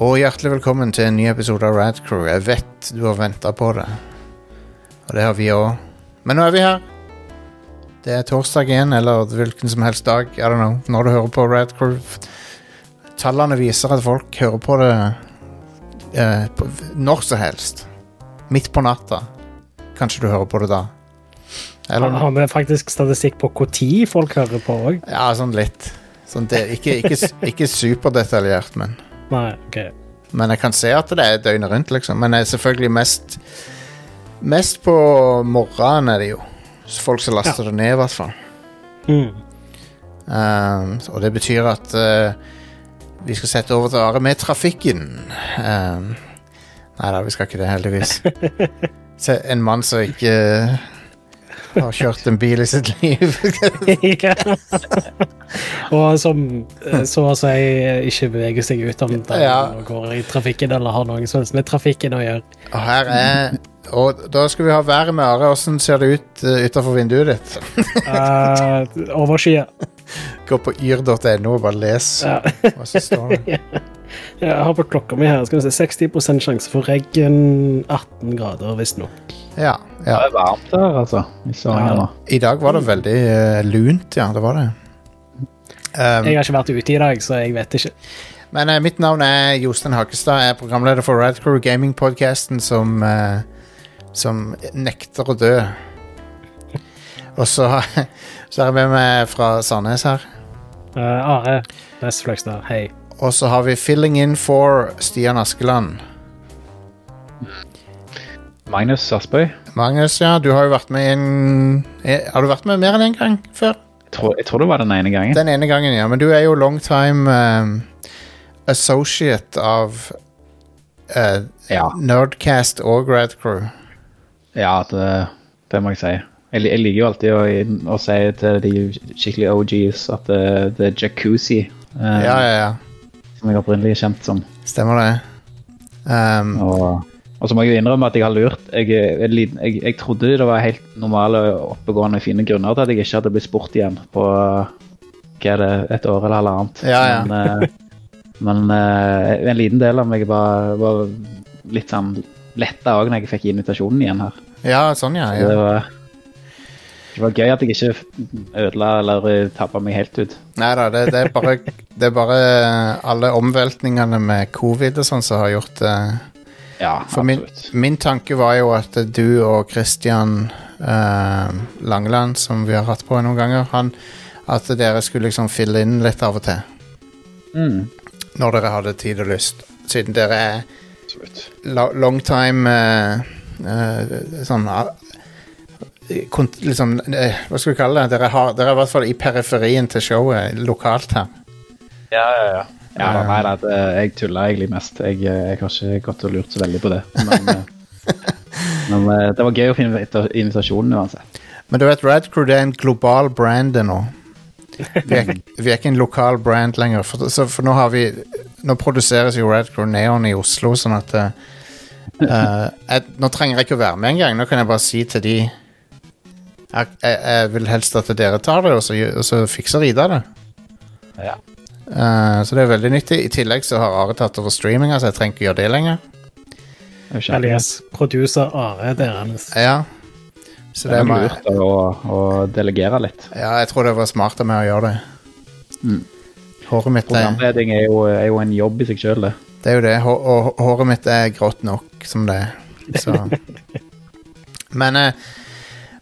Og hjertelig velkommen til en ny episode av Radcrew. Jeg vet du har venta på det. Og det har vi òg. Men nå er vi her. Det er torsdag igjen, eller hvilken som helst dag. I don't know, Når du hører på Radcrew. Tallene viser at folk hører på det eh, på, når som helst. Midt på natta. Kanskje du hører på det da. Eller Har vi faktisk statistikk på når folk hører på òg? Ja, sånn litt. Sånn det, ikke, ikke, ikke superdetaljert, men Nei, OK. Men jeg kan se at det er døgnet rundt, liksom. Men det er selvfølgelig mest Mest på morgenen er det jo. Folk som laster det ned, i hvert fall. Mm. Um, og det betyr at uh, vi skal sette over til Are med trafikken. Um, nei da, vi skal ikke det, heldigvis. En mann som ikke uh, har kjørt en bil i sitt liv. Ja. og som eh, så å si ikke beveger seg ut om dagen Ja. og går i trafikken eller har noe som helst med trafikken å gjøre. og her er Og da skal vi ha været med Are. Åssen ser det ut uh, utafor vinduet ditt? Uh, Overskyet. Gå på yr.no og bare les Ja. hva som står der. Jeg har på klokka mi her skal vi se, 60% sjanse for regn, 18 grader visstnok. Ja, Det er varmt her, altså. I ja. I dag var det veldig uh, lunt, ja. Det var det. Um, Jeg har ikke vært ute i dag, så jeg vet ikke. men uh, mitt navn er Jostein Hakestad. Jeg er programleder for Radcrew Gaming-podkasten som, uh, som nekter å dø. Og så, så er jeg med meg fra Sandnes her. Uh, Are Næss Fløgstad, hei. Og så har vi filling in for Stian Askeland. Magnus Aspøy. Magnus, ja, du har jo vært med en eh, Har du vært med mer enn én en gang før? Jeg tror, jeg tror det var den ene gangen. Den ene gangen, ja. Men du er jo long time um, associate av uh, Ja, Nerdcast og Grad Crew. ja det, det må jeg si. Jeg, jeg liker jo alltid å, å si til de skikkelig OGs at det, det er jacuzzi. eh, Ja, ja, ja. Som jeg opprinnelig er kjent som. Stemmer det. Um, Og, og så må jeg jo innrømme at jeg har lurt. Jeg, jeg, jeg, jeg trodde det var helt normale, oppegående, fine grunner til at jeg ikke hadde blitt spurt igjen på hva er det, et år eller halvannet. Ja, ja. Men, eh, men eh, en liten del av meg var, var litt sånn letta òg når jeg fikk invitasjonen igjen her. ja, sånn, ja. Så Det, var, det var gøy at jeg ikke ødela eller tappa meg helt ut. Nei da, det, det, det er bare alle omveltningene med covid og sånn som har gjort det. Ja, For min, min tanke var jo at du og Christian eh, Langeland, som vi har hatt på noen ganger, han, at dere skulle liksom fylle inn litt av og til. Mm, Når dere hadde tid og lyst. Siden dere er absolutt. long time eh, eh, Sånn liksom, eh, Hva skal vi kalle det? Dere, har, dere er i hvert fall i periferien til showet lokalt her. Ja, ja, ja. ja Ja. nei, nei, det, jeg tuller egentlig mest. Jeg, eh, jeg har ikke gått og lurt så veldig på det. Men, eh, men det var gøy å finne invita- invitasjonen uansett. Men du vet, Radcrew det er en global brand nå. Vi er, vi er ikke en lokal brand lenger. For, så, for nå har vi Nå produseres jo Radcrew Neon i Oslo, sånn at eh, eh, jeg, Nå trenger jeg ikke å være med engang. Nå kan jeg bare si til de jeg, jeg, jeg vil helst at dere tar det, og så, og så fikser Ida det. Ja. Eh, så det er veldig nyttig. I tillegg så har Are tatt over streaminga, så jeg trenger ikke gjøre det lenger. Er Alias producer Are deres. Ja Så det det er må lurt å, å delegere litt. Ja, jeg tror det var smart av meg å gjøre det. Mm. Håret mitt er Programleding er jo, er jo en jobb i seg sjøl, det. Det er jo det. Hå- Og håret mitt er grått nok som det er. Så. Men, eh,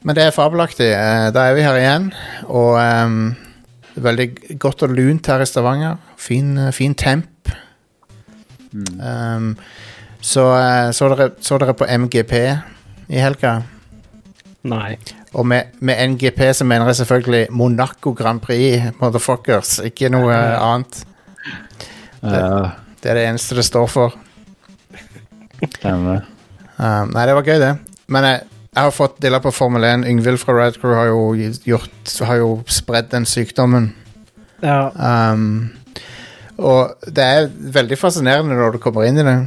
men det er fabelaktig. Eh, Da er vi her igjen. Og um, det veldig godt og lunt her i Stavanger. Fin, eh, fin temp. Ehm, så eh, så dere, så dere på MGP i helga? Nei. Og med, med NGP så mener jeg selvfølgelig Monaco Grand Prix, motherfuckers. Ikke noe uh, annet. Det, Det er det eneste det står for. Um, nei, det var gøy, det. Men jeg, jeg har fått deler på Formel 1. Yngvild fra Radcrew har jo gjort Har jo spredd den sykdommen. Ja, Um, og det er veldig fascinerende når du kommer inn i det.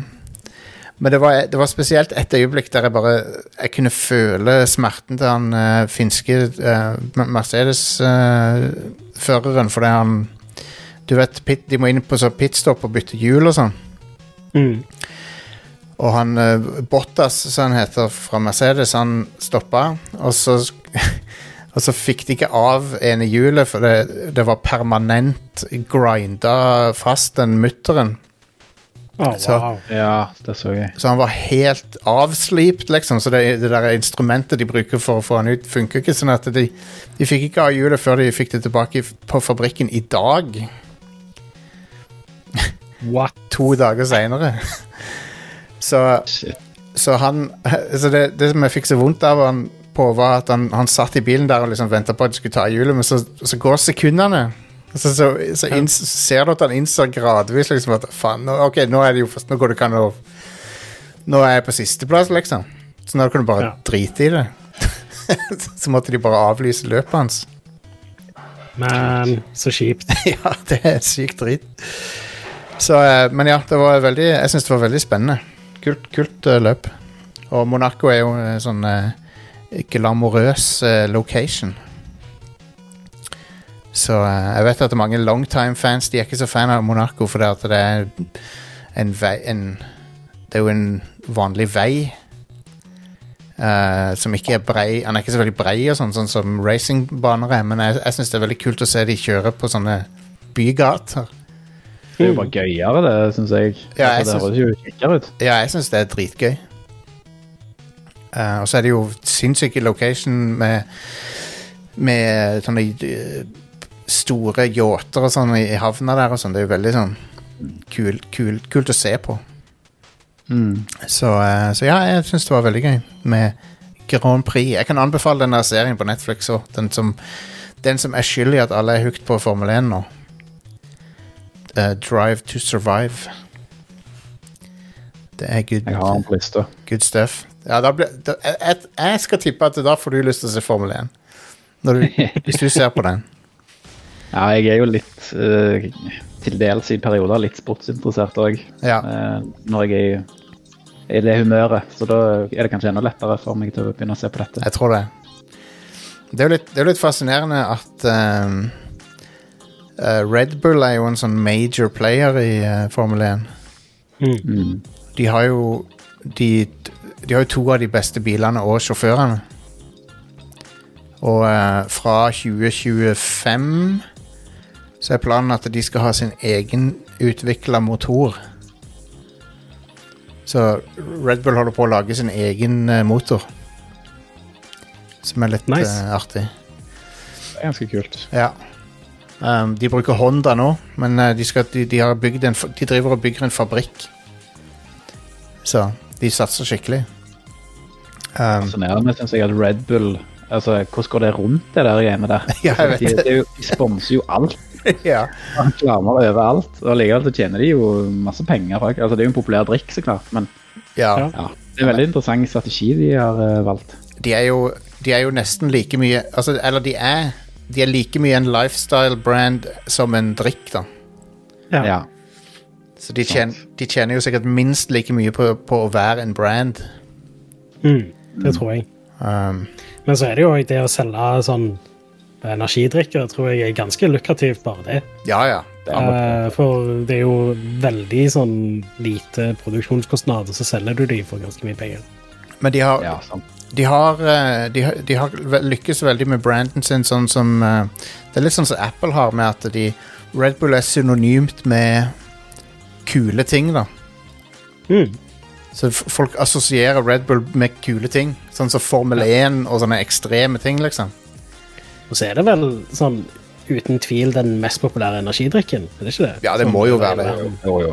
Men det var, det var spesielt et øyeblikk der jeg bare Jeg kunne føle smerten til han uh, finske uh, Mercedes-føreren fordi han Du vet, pit, de må inn på så pitstop og bytte hjul og sånn. Mm. Og han eh, Bottas, som han heter fra Mercedes, han stoppa. Og så, og så fikk de ikke av ene hjulet, for det, det var permanent grinda fast, den mutteren. Å, Så- wow. Ja, det så jeg. Så han var helt avslipt, liksom. Så det, det der instrumentet de bruker for å få han ut, funker ikke. Sånn at de, de fikk ikke av hjulet før de fikk det tilbake på fabrikken i dag. What? To dager seinere. Så Så han så det, det som jeg fikk så vondt av han på, var at han, han satt i bilen der og liksom venta på at de skulle ta hjulet, men så, så går sekundene. Så, så, så inns, ser du at han innser gradvis liksom at faen, nå, ok, nå er det jo først, nå går det ikke an å Nå er jeg på sisteplass, liksom. Så nå kan du bare Ja. drite i det. så måtte de bare avlyse løpet hans. Men så kjipt. ja, det er sykt drit. Så, eh, men ja, det var veldig Jeg syns det var veldig spennende. Kult, kult eh, løp. Og Monaco er jo en sånn eh, glamorøs eh, location. Så eh, jeg vet at det mange longtime-fans De er ikke så fan av Monaco fordi at det er en vei en, Det er jo en vanlig vei. eh, som ikke er brei Han er ikke så veldig brei, og sånn, sånn som racingbaner er, men jeg, jeg syns det er veldig kult å se de kjøre på sånne bygater. Det er jo bare gøyere, det, syns jeg. Ja, jeg altså, det høres jo kjekkere ut. Ja, jeg syns det er dritgøy. Uh, og så er det jo sinnssyke location med Med sånne eh, store yachter og sånn i, havna der og sånn. Det er jo veldig sånn kul, kul, kult å se på. Mm. Så, uh, så ja, jeg syns det var veldig gøy med Grand Prix. Jeg kan anbefale den serien på Netflix òg. Den, som- den som er skyld i at alle er hooked på Formel 1 nå. Eh, Drive to Survive. Det er good. Jeg har en liste. Good stuff. Ja, da ble, da, jeg, jeg skal tippe at da får du lyst til å se Formel 1. Når du, hvis du ser på den. Ja, jeg er jo litt uh, til dels i perioder litt sportsinteressert òg. Ja. når jeg er i, i det humøret. Så da er det kanskje enda lettere for meg til å begynne å se på dette. Jeg tror det. Det er jo litt, det er litt fascinerende at ehm, eh, Red Bull er jo en sånn major player i uh, Formel 1. Mm. Mm. De har jo de, de har jo to av de beste bilene og sjåførene. Og uh, fra 2025 så er planen at de skal ha sin egen utvikla motor. Så Red Bull holder på å lage sin egen motor. Som er litt Nice. artig. Det er ganske kult. Ja. Um, de bruker Honda nå, men uh, de, skal, de, de, har bygd en, de driver og bygger en fabrikk. Så de satser skikkelig. Um, Fascinerende syns jeg at Red Bull Altså, Hvordan går det rundt det der greiene der? Ja, jeg vet de, det. de, er jo- de sponser jo alt. ja. Reklamer overalt. Og likevel så tjener de jo masse penger. Altså, Det er jo en populær drikk, så klart. Men. Ja. ja, det er en veldig interessant strategi de har uh, valgt. De, er jo, de er jo nesten like mye altså, Eller de er De er like mye en lifestyle-brand som en drikk, da. Ja. Ja. Så de tjener, de tjener jo sikkert minst like mye på, på å være en brand. Mm. Det tror jeg. Um, Men så er det jo det å selge sånn energidrikker, tror jeg er ganske lukrativt, bare det. ja, ja. Det Eh, for det er jo veldig sånn lite produksjonskostnader, så selger du de for ganske mye penger. Men de har, ja. De har, eh, de, de har lykkes veldig med branden sin, sånn som eh, Det er litt sånn som Apple har, med at de Red Bull er synonymt med kule ting, da. Mm. Så folk assosierer Red Bull med kule ting. Sånn som Formel 1 og sånne ekstreme ting, liksom. Og så er det vel sånn uten tvil den mest populære energidrikken, er det ikke det? Ja, det må jo være det. Jo, jo.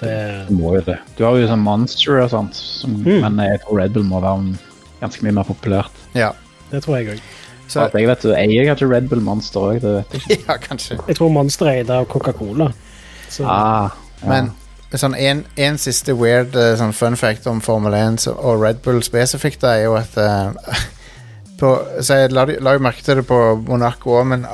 det. det må jo det. Du har jo sånn Monster og sånt, som, Mm. men jeg tror Red Bull må være ganske mye mer populært. Ja, Det tror jeg òg. så, At jeg vet, eier kanskje Red Bull Monster òg, det vet jeg ikke. ja kanskje. Jeg tror Monster er eid av Coca-Cola. Så Ah, ja. Men sånn en, en siste weird eh, sånn fun fact om Formel 1 så, og Red Bull spesifikt er jo at uh, på, Så jeg la, la jo merke til det på Monaco òg, men,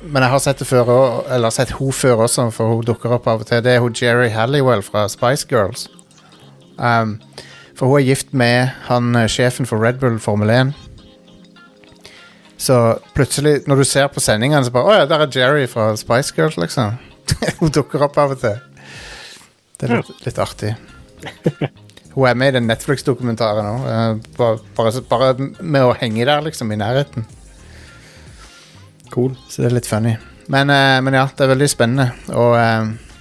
men jeg har sett det før eller sett hun før også, for hun dukker opp av og til. Det er hun Jerry Halliwell fra Spice Girls. Um, for hun er gift med han eh, sjefen for Red Bull Formel 1. Så plutselig, når du ser på sendingene, så bare Å ja, der er Jerry fra Spice Girls, liksom. hun dukker opp av og til. Det er litt, litt artig. Hun er med i den Netflix-dokumentaren òg. bare, bare, bare med å henge der, liksom, i nærheten. Cool. Så det er litt funny. Men, eh, men ja, det er veldig spennende. Og eh,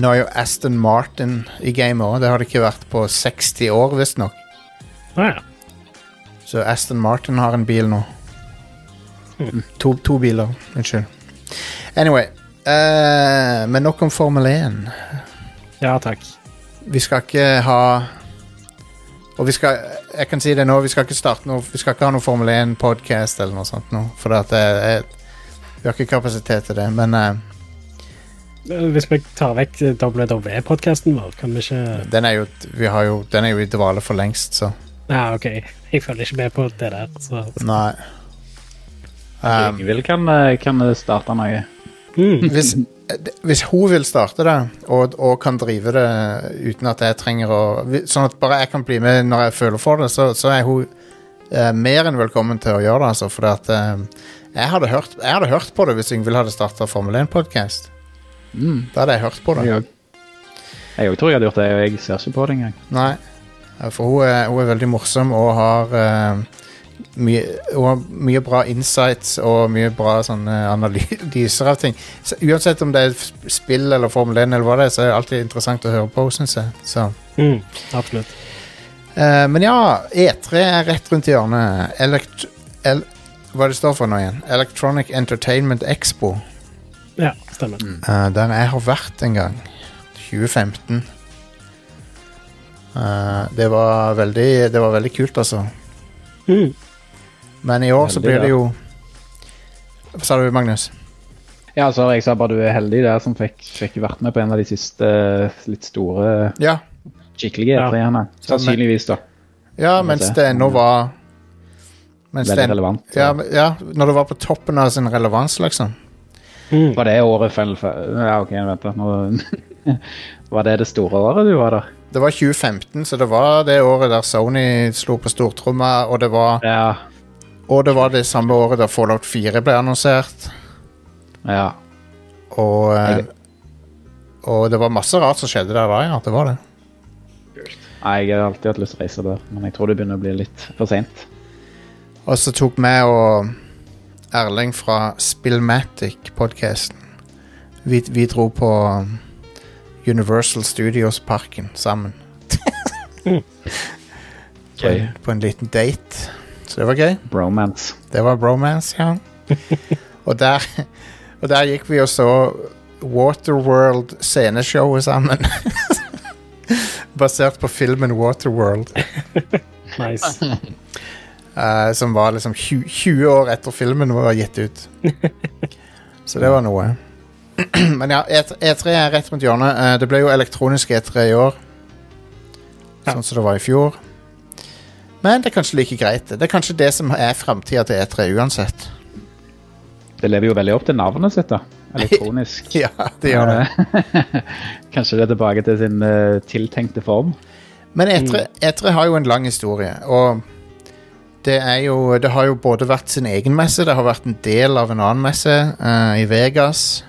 nå er jo Aston Martin i gamet òg. Det har det ikke vært på 60 år, visstnok. Ah, ja. Så Aston Martin har en bil nå. To, to biler, unnskyld. Anyway. Uh, men nok om Formel 1. ja, takk. Vi skal ikke ha Og vi skal Jeg kan si det nå, vi skal ikke starte noe Vi skal ikke ha noe Formel 1-podkast eller noe sånt nå. For at det er Vi har ikke kapasitet til det, men eh, Hvis vi tar vekk WWE-podkasten vår, kan vi ikke den er jo Vi har jo Den er jo i dvale for lengst, så Ja, OK. Jeg følger ikke med på det der. Så. Nei. Um, Ingvild kan, eh, kan starte noe. Mm. hvis, hvis hun vil starte det, og, og kan drive det uten at jeg trenger å Sånn at bare jeg kan bli med når jeg føler for det, så, så er hun eh, mer enn velkommen til å gjøre det, altså. For eh, jeg, hadde hørt, jeg hadde hørt på det hvis Yngvild hadde starta Formel 1-podkast. Mm. Da hadde jeg hørt på det. Jeg òg. Jeg tror jeg hadde gjort det, og jeg ser ikke på det engang. Nei, for hun er, hun er veldig morsom og har uh, mye, hun har mye bra insights og mye bra sånne analyser av ting. Så uansett om det er sp- spill eller Formel 1, eller hva det er, så er det alltid interessant å høre på, syns jeg. Så. Mm. Absolutt. Uh, men ja, E3 er rett rundt hjørnet. Elekt el hva det står for nå igjen? Electronic Entertainment Expo. Ja, stemmer. Uh, der jeg har vært en gang. 2015. Uh, det var veldig Det var veldig kult, altså. Mm. Men i år så blir det jo Hva sa du, Magnus? Ja, altså, jeg sa bare du er heldig der som fikk, fikk vært med på en av de siste eh, litt store, Ja, skikkelige Ja. E3-ene. Sannsynligvis, da. ja mens det ennå var mens Veldig det, relevant. ja, ja, når det var på toppen av sin relevans, liksom. Mm. Var det året Final Fa- Ja, OK, vent da. Nå... var det det store året du var der? Det var 2015, så det var det året der Sony slo på stortromma, og det var Ja. Og det var det samme året der Fallout 4 ble annonsert. ja. Og, eh, Jeg- og det var masse rart som skjedde der da, ja. Det var det. Nei, jeg har alltid hatt lyst til å reise der, men jeg tror det begynner å bli litt for seint. Og så tok meg og Erling fra Spillmatic-podkasten vi, vi dro på Universal Studios-parken sammen. på, en, på en liten date. Så det var gøy. Bromance. Det var bromance, ja. og, der, og der gikk vi og så Waterworld sceneshowet sammen. Basert på filmen Waterworld. Nice. Eh, som var liksom 20, 20 år etter filmen var gitt ut. Så det var noe. Men ja, E3 E3 er rett rundt hjørnet. Uh, det ble jo elektronisk E3 i år. Ja. Sånn som det var i fjor. Men det er kanskje like greit. Det er kanskje det som er framtida til E3 uansett. Det lever jo veldig opp til navnet sitt, da. Elektronisk. Ja, det gjør det. Kanskje det er tilbake til sin uh, tiltenkte form. Men E3, E3 har jo en lang historie, og det er jo Det har jo både vært sin egen messe, det har vært en del av en annen messe uh, i Vegas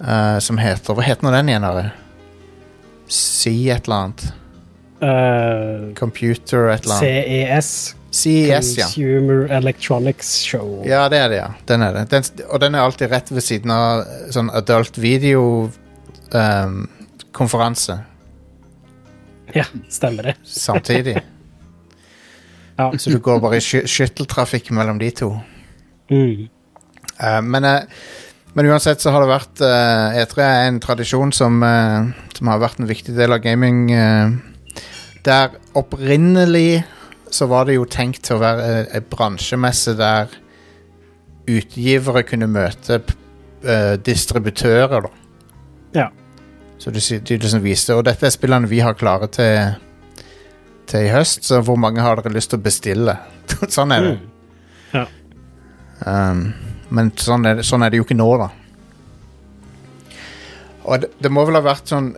Uh, som heter Hva heter nå den igjen, Are? Si et eller annet. Uh, Computer et eller annet. CES, CES, ja. Consumer Electronics Show. Ja, det er det, ja. Den er det. Den, og den er alltid rett ved siden av sånn adult video-konferanse Ja, stemmer det. samtidig. Ja. Så du går bare i skytteltrafikk mellom de to. Mm. Uh, men, uh, men uansett så har det vært uh, E3 er en tradisjon som, eh, som har vært en viktig del av gaming. eh, der opprinnelig så var det jo tenkt til å være ei bransjemesse der utgivere kunne møte eh, distributører, da. Ja. Så de, de liksom viste Og dette er spillene vi har klare til, til i høst, så hvor mange har dere lyst til å bestille? sånn er det. Mm. Um, men sånn er, det, sånn er det jo ikke nå, da. Og det, det må vel ha vært sånn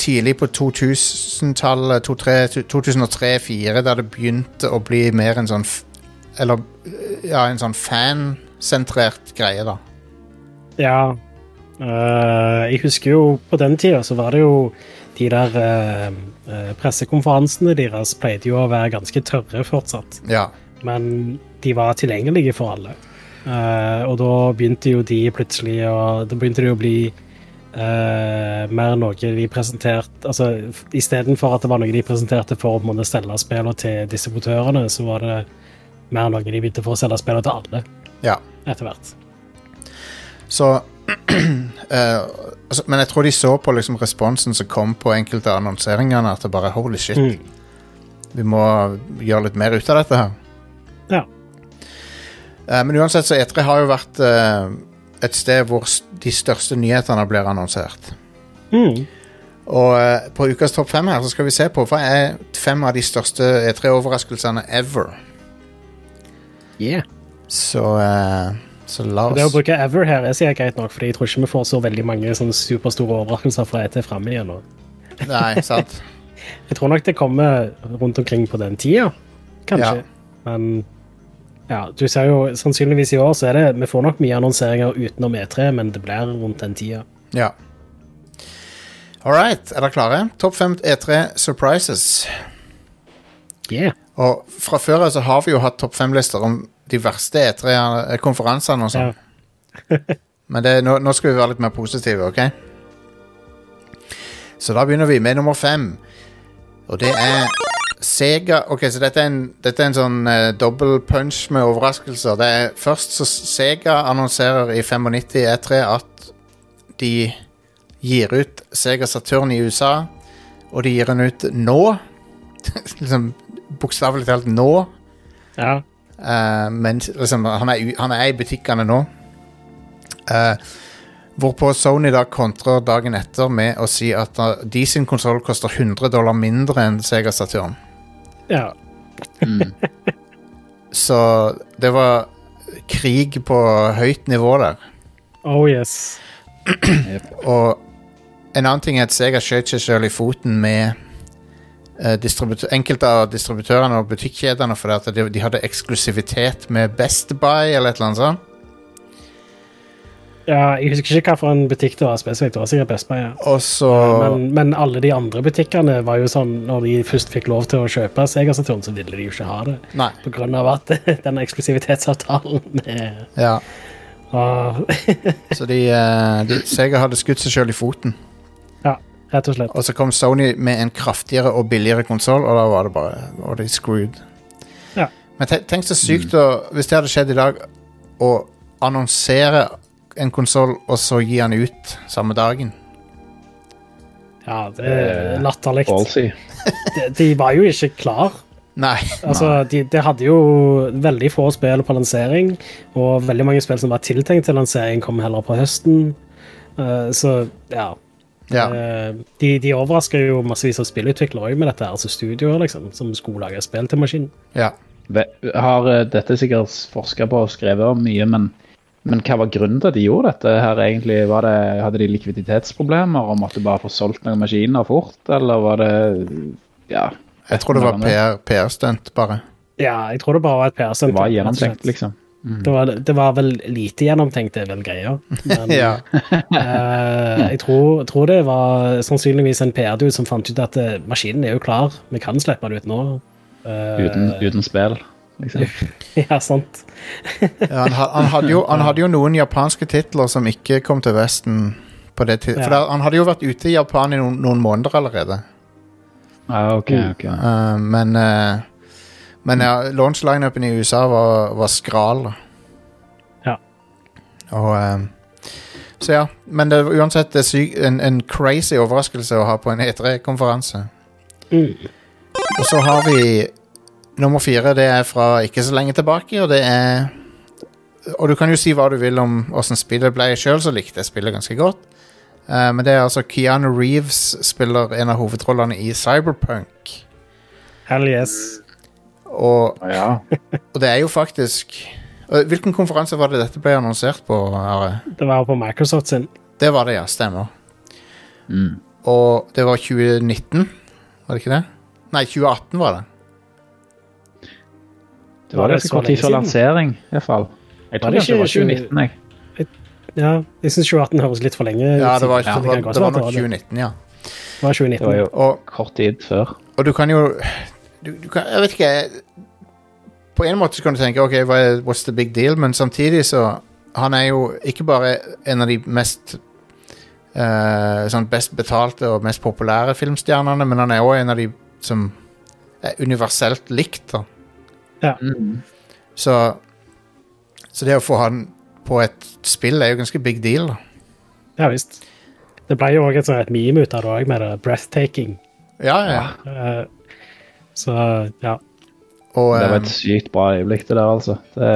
tidlig på 2000-tallet, 2003-2004, der det begynte å bli mer en sånn Eller ja, en sånn fansentrert greie, da. Ja, Uh, jeg husker jo på den tida så var det jo de der eh, eh, pressekonferansene deres pleide jo å være ganske tørre fortsatt. Ja. Men de var tilgjengelige for alle. Eh, og da begynte jo de plutselig å Da begynte det å bli eh, mer noe de presenterte Altså istedenfor at det var noe de presenterte for å måtte stelle selge spillene til distributørene, så var det mer noe de begynte for å selge spillene til alle ja. etter hvert. Så eh, altså, Men jeg tror de så på liksom responsen som kom på enkelte av annonseringene, at det bare holy shit, Mm. vi må gjøre litt mer ut av dette her. Ja. Uh, men uansett, så E3 har jo vært uh, et sted hvor de største nyhetene blir annonsert. Mm. Og på ukas topp fem her så skal vi se på hva er fem av de største E3-overraskelsene ever. Yeah. Så, så la Det å bruke ever her er sikkert greit nok, fordi jeg tror ikke vi får så veldig mange sånne superstore overraskelser fra etter framme igjen nå. Nei, sant? Jeg tror nok det kommer rundt omkring på den tida, kanskje. Ja. Men ja, du ser jo sannsynligvis i år så er det Vi får nok mye annonseringer utenom E3, men det blir rundt den tida. Ja. All right, er dere klare? Topp fem E3 surprises. Yeah. Og fra før av så har vi jo hatt topp fem-lister om de verste E3-konferansene og sånn. Men det, nå, nå skal vi være litt mer positive, OK? Så da begynner vi med nummer fem. Og det er Sega Ok, så dette er en, dette er en sånn uh, dobbel punch med overraskelser. Det er Først så Sega annonserer i 95 E3 at de gir ut Sega Saturn i USA, og de gir den ut nå. liksom bokstavelig talt nå. Ja. Eh, men liksom, han, er, han er i butikkene nå. Uh, hvorpå Sony da kontrer dagen etter med å si at uh, de sin konsoll koster 100 dollar mindre enn Sega Saturn. ja. Mm. Så det var krig på høyt nivå der. Oh yes. Og en annen ting er at Sega skjøt seg selv i foten med enkelte av distributørene og butikkjedene fordi at de, de hadde eksklusivitet med Best Buy eller et eller annet sånt. Ja, jeg husker ikke hvilken butikk det var spesifikt. Det var sikkert Best Buy. Ja. Også... Men, men alle de andre butikkene var jo sånn Når de først fikk lov til å kjøpe Sega Saturn, så ville de jo ikke ha det. Nei. På grunn av at den eksklusivitetsavtalen med Ja. Og... Så de, eh, de Sega hadde skutt seg selv i foten. Rett og slett. Og så kom Sony med en kraftigere og billigere konsoll, og da var det bare var de screwed. Ja. Men tenk så sykt å, hvis det hadde skjedd i dag, å annonsere en konsoll og så gi den ut samme dagen. Ja, det er latterlig. De, de var jo ikke klar. Nei. Altså, de, de hadde jo veldig få spill på lansering, og veldig mange spill som var tiltenkt til lansering, kom heller på høsten. Uh, så ja. Ja. Eh, de, de overrasker jo massevis av spillutviklere òg med dette, altså studioer liksom, som skulle lage spill til maskinen. ja. Har eh, dette sikkert forska på og skrevet om mye, men, men hva var grunnen til at de gjorde dette? her egentlig? Var det, hadde de likviditetsproblemer og måtte bare få solgt noen maskiner fort, eller var det Ja. Jeg tror det var PR PR-stunt, bare. Ja, jeg tror det bare var et PR-stunt. Det var gjennomtenkt, slett. Liksom. Det var, det var vel lite gjennomtenkt, det er vel greia. Men Ja. eh, jeg tror, tror det var sannsynligvis en PR-dude som fant ut at eh, maskinen er jo klar, vi kan slippe den ut nå. Eh, Uten, uten spill, liksom. Ja, sant. Ja, han, han, hadde jo, han hadde jo noen japanske titler som ikke kom til Vesten på det tid- For Ja. da, han hadde jo vært ute i Japan i noen, noen måneder allerede. Ja, ok, ok. Uh, men eh, men ja, launch-lineupen i USA var, var skral. Ja. Og um, Så ja. Men det, var uansett er syk, en, en crazy overraskelse å ha på en E3-konferanse. Mm. Og så har vi nummer fire. Det er fra ikke så lenge tilbake, og det er Og du kan jo si hva du vil om åssen spillet ble. Sjøl så likte jeg spillet ganske godt. Uh, men det er altså Keanu Reeves spiller en av hovedrollene i Cyberpunk. Hell yes. Og, Ja. og det er jo faktisk Hvilken konferanse var det dette ble annonsert på? Are? Det var på Microsoft sin. Det var det, ja. Stemmer. Mm. Og det var 2019, var det ikke det? Nei, 2018 var det. Det var det ganske så kort tid før lansering, iallfall. Jeg tror det ikke det var 2019, jeg. Ja, jeg syns 2018 høres litt for lenge ut. Ja, det var, ja. det var, det var nok 2019, ja. Det var 2019. Det var jo Og, kort tid før. og du kan jo du, du kan, Jeg vet ikke På en måte så kan du tenke OK, what's the big deal? Men samtidig så Han er jo ikke bare en av de mest uh, sånn best betalte og mest populære filmstjernene, men han er òg en av de som er universelt likt. da Mm. Så, så det å få han på et spill er jo ganske big deal. da Ja visst. Det ble jo òg et, et meme ut av det òg, med det 'breathtaking'. Ja, ja. ja. så ja. Og, Det var eh, et sykt bra øyeblikk, det der, altså. Det,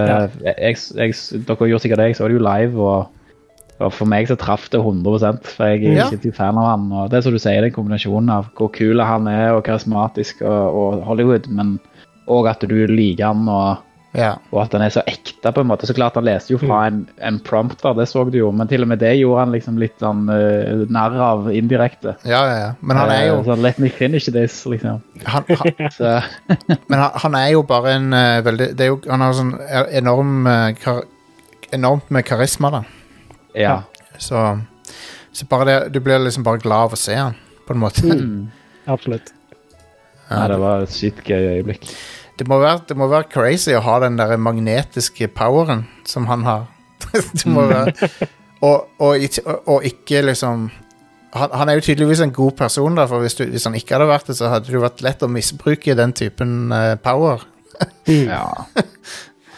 jeg, jeg, dere gjorde sikkert det, jeg så det jo live, og, og for meg så traff det 100 for jeg er Ja. skikkelig fan av han. Og det er som du sier, den kombinasjonen av hvor kul han er, og karismatisk, og, og Hollywood, men òg at du liker han, og, ja. og at han er så ekte, på en måte. Så klart, han leste jo fra en, en prompter, det så du jo, men til og med det gjorde han liksom litt sånn uh, narr av indirekte. ja, ja, ja. Men han er jo uh, sånn, Let me finish this, liksom. han, han, Men han, han er jo bare en uh, veldig det er jo, Han har sånn enorm kar, Enormt med karisma, da. ja. Så, så bare det Du blir liksom bare glad av å se han, på en måte. Mm. Absolutt. Ja, det var et sykt gøy øyeblikk. Det, må være, det må være crazy å ha den der magnetiske poweren som han har. det må være og, og, og, og ikke liksom han, han er jo tydeligvis en god person, da, for hvis, du, hvis han ikke hadde vært det, så hadde det vært lett å misbruke den typen uh, power. Ja.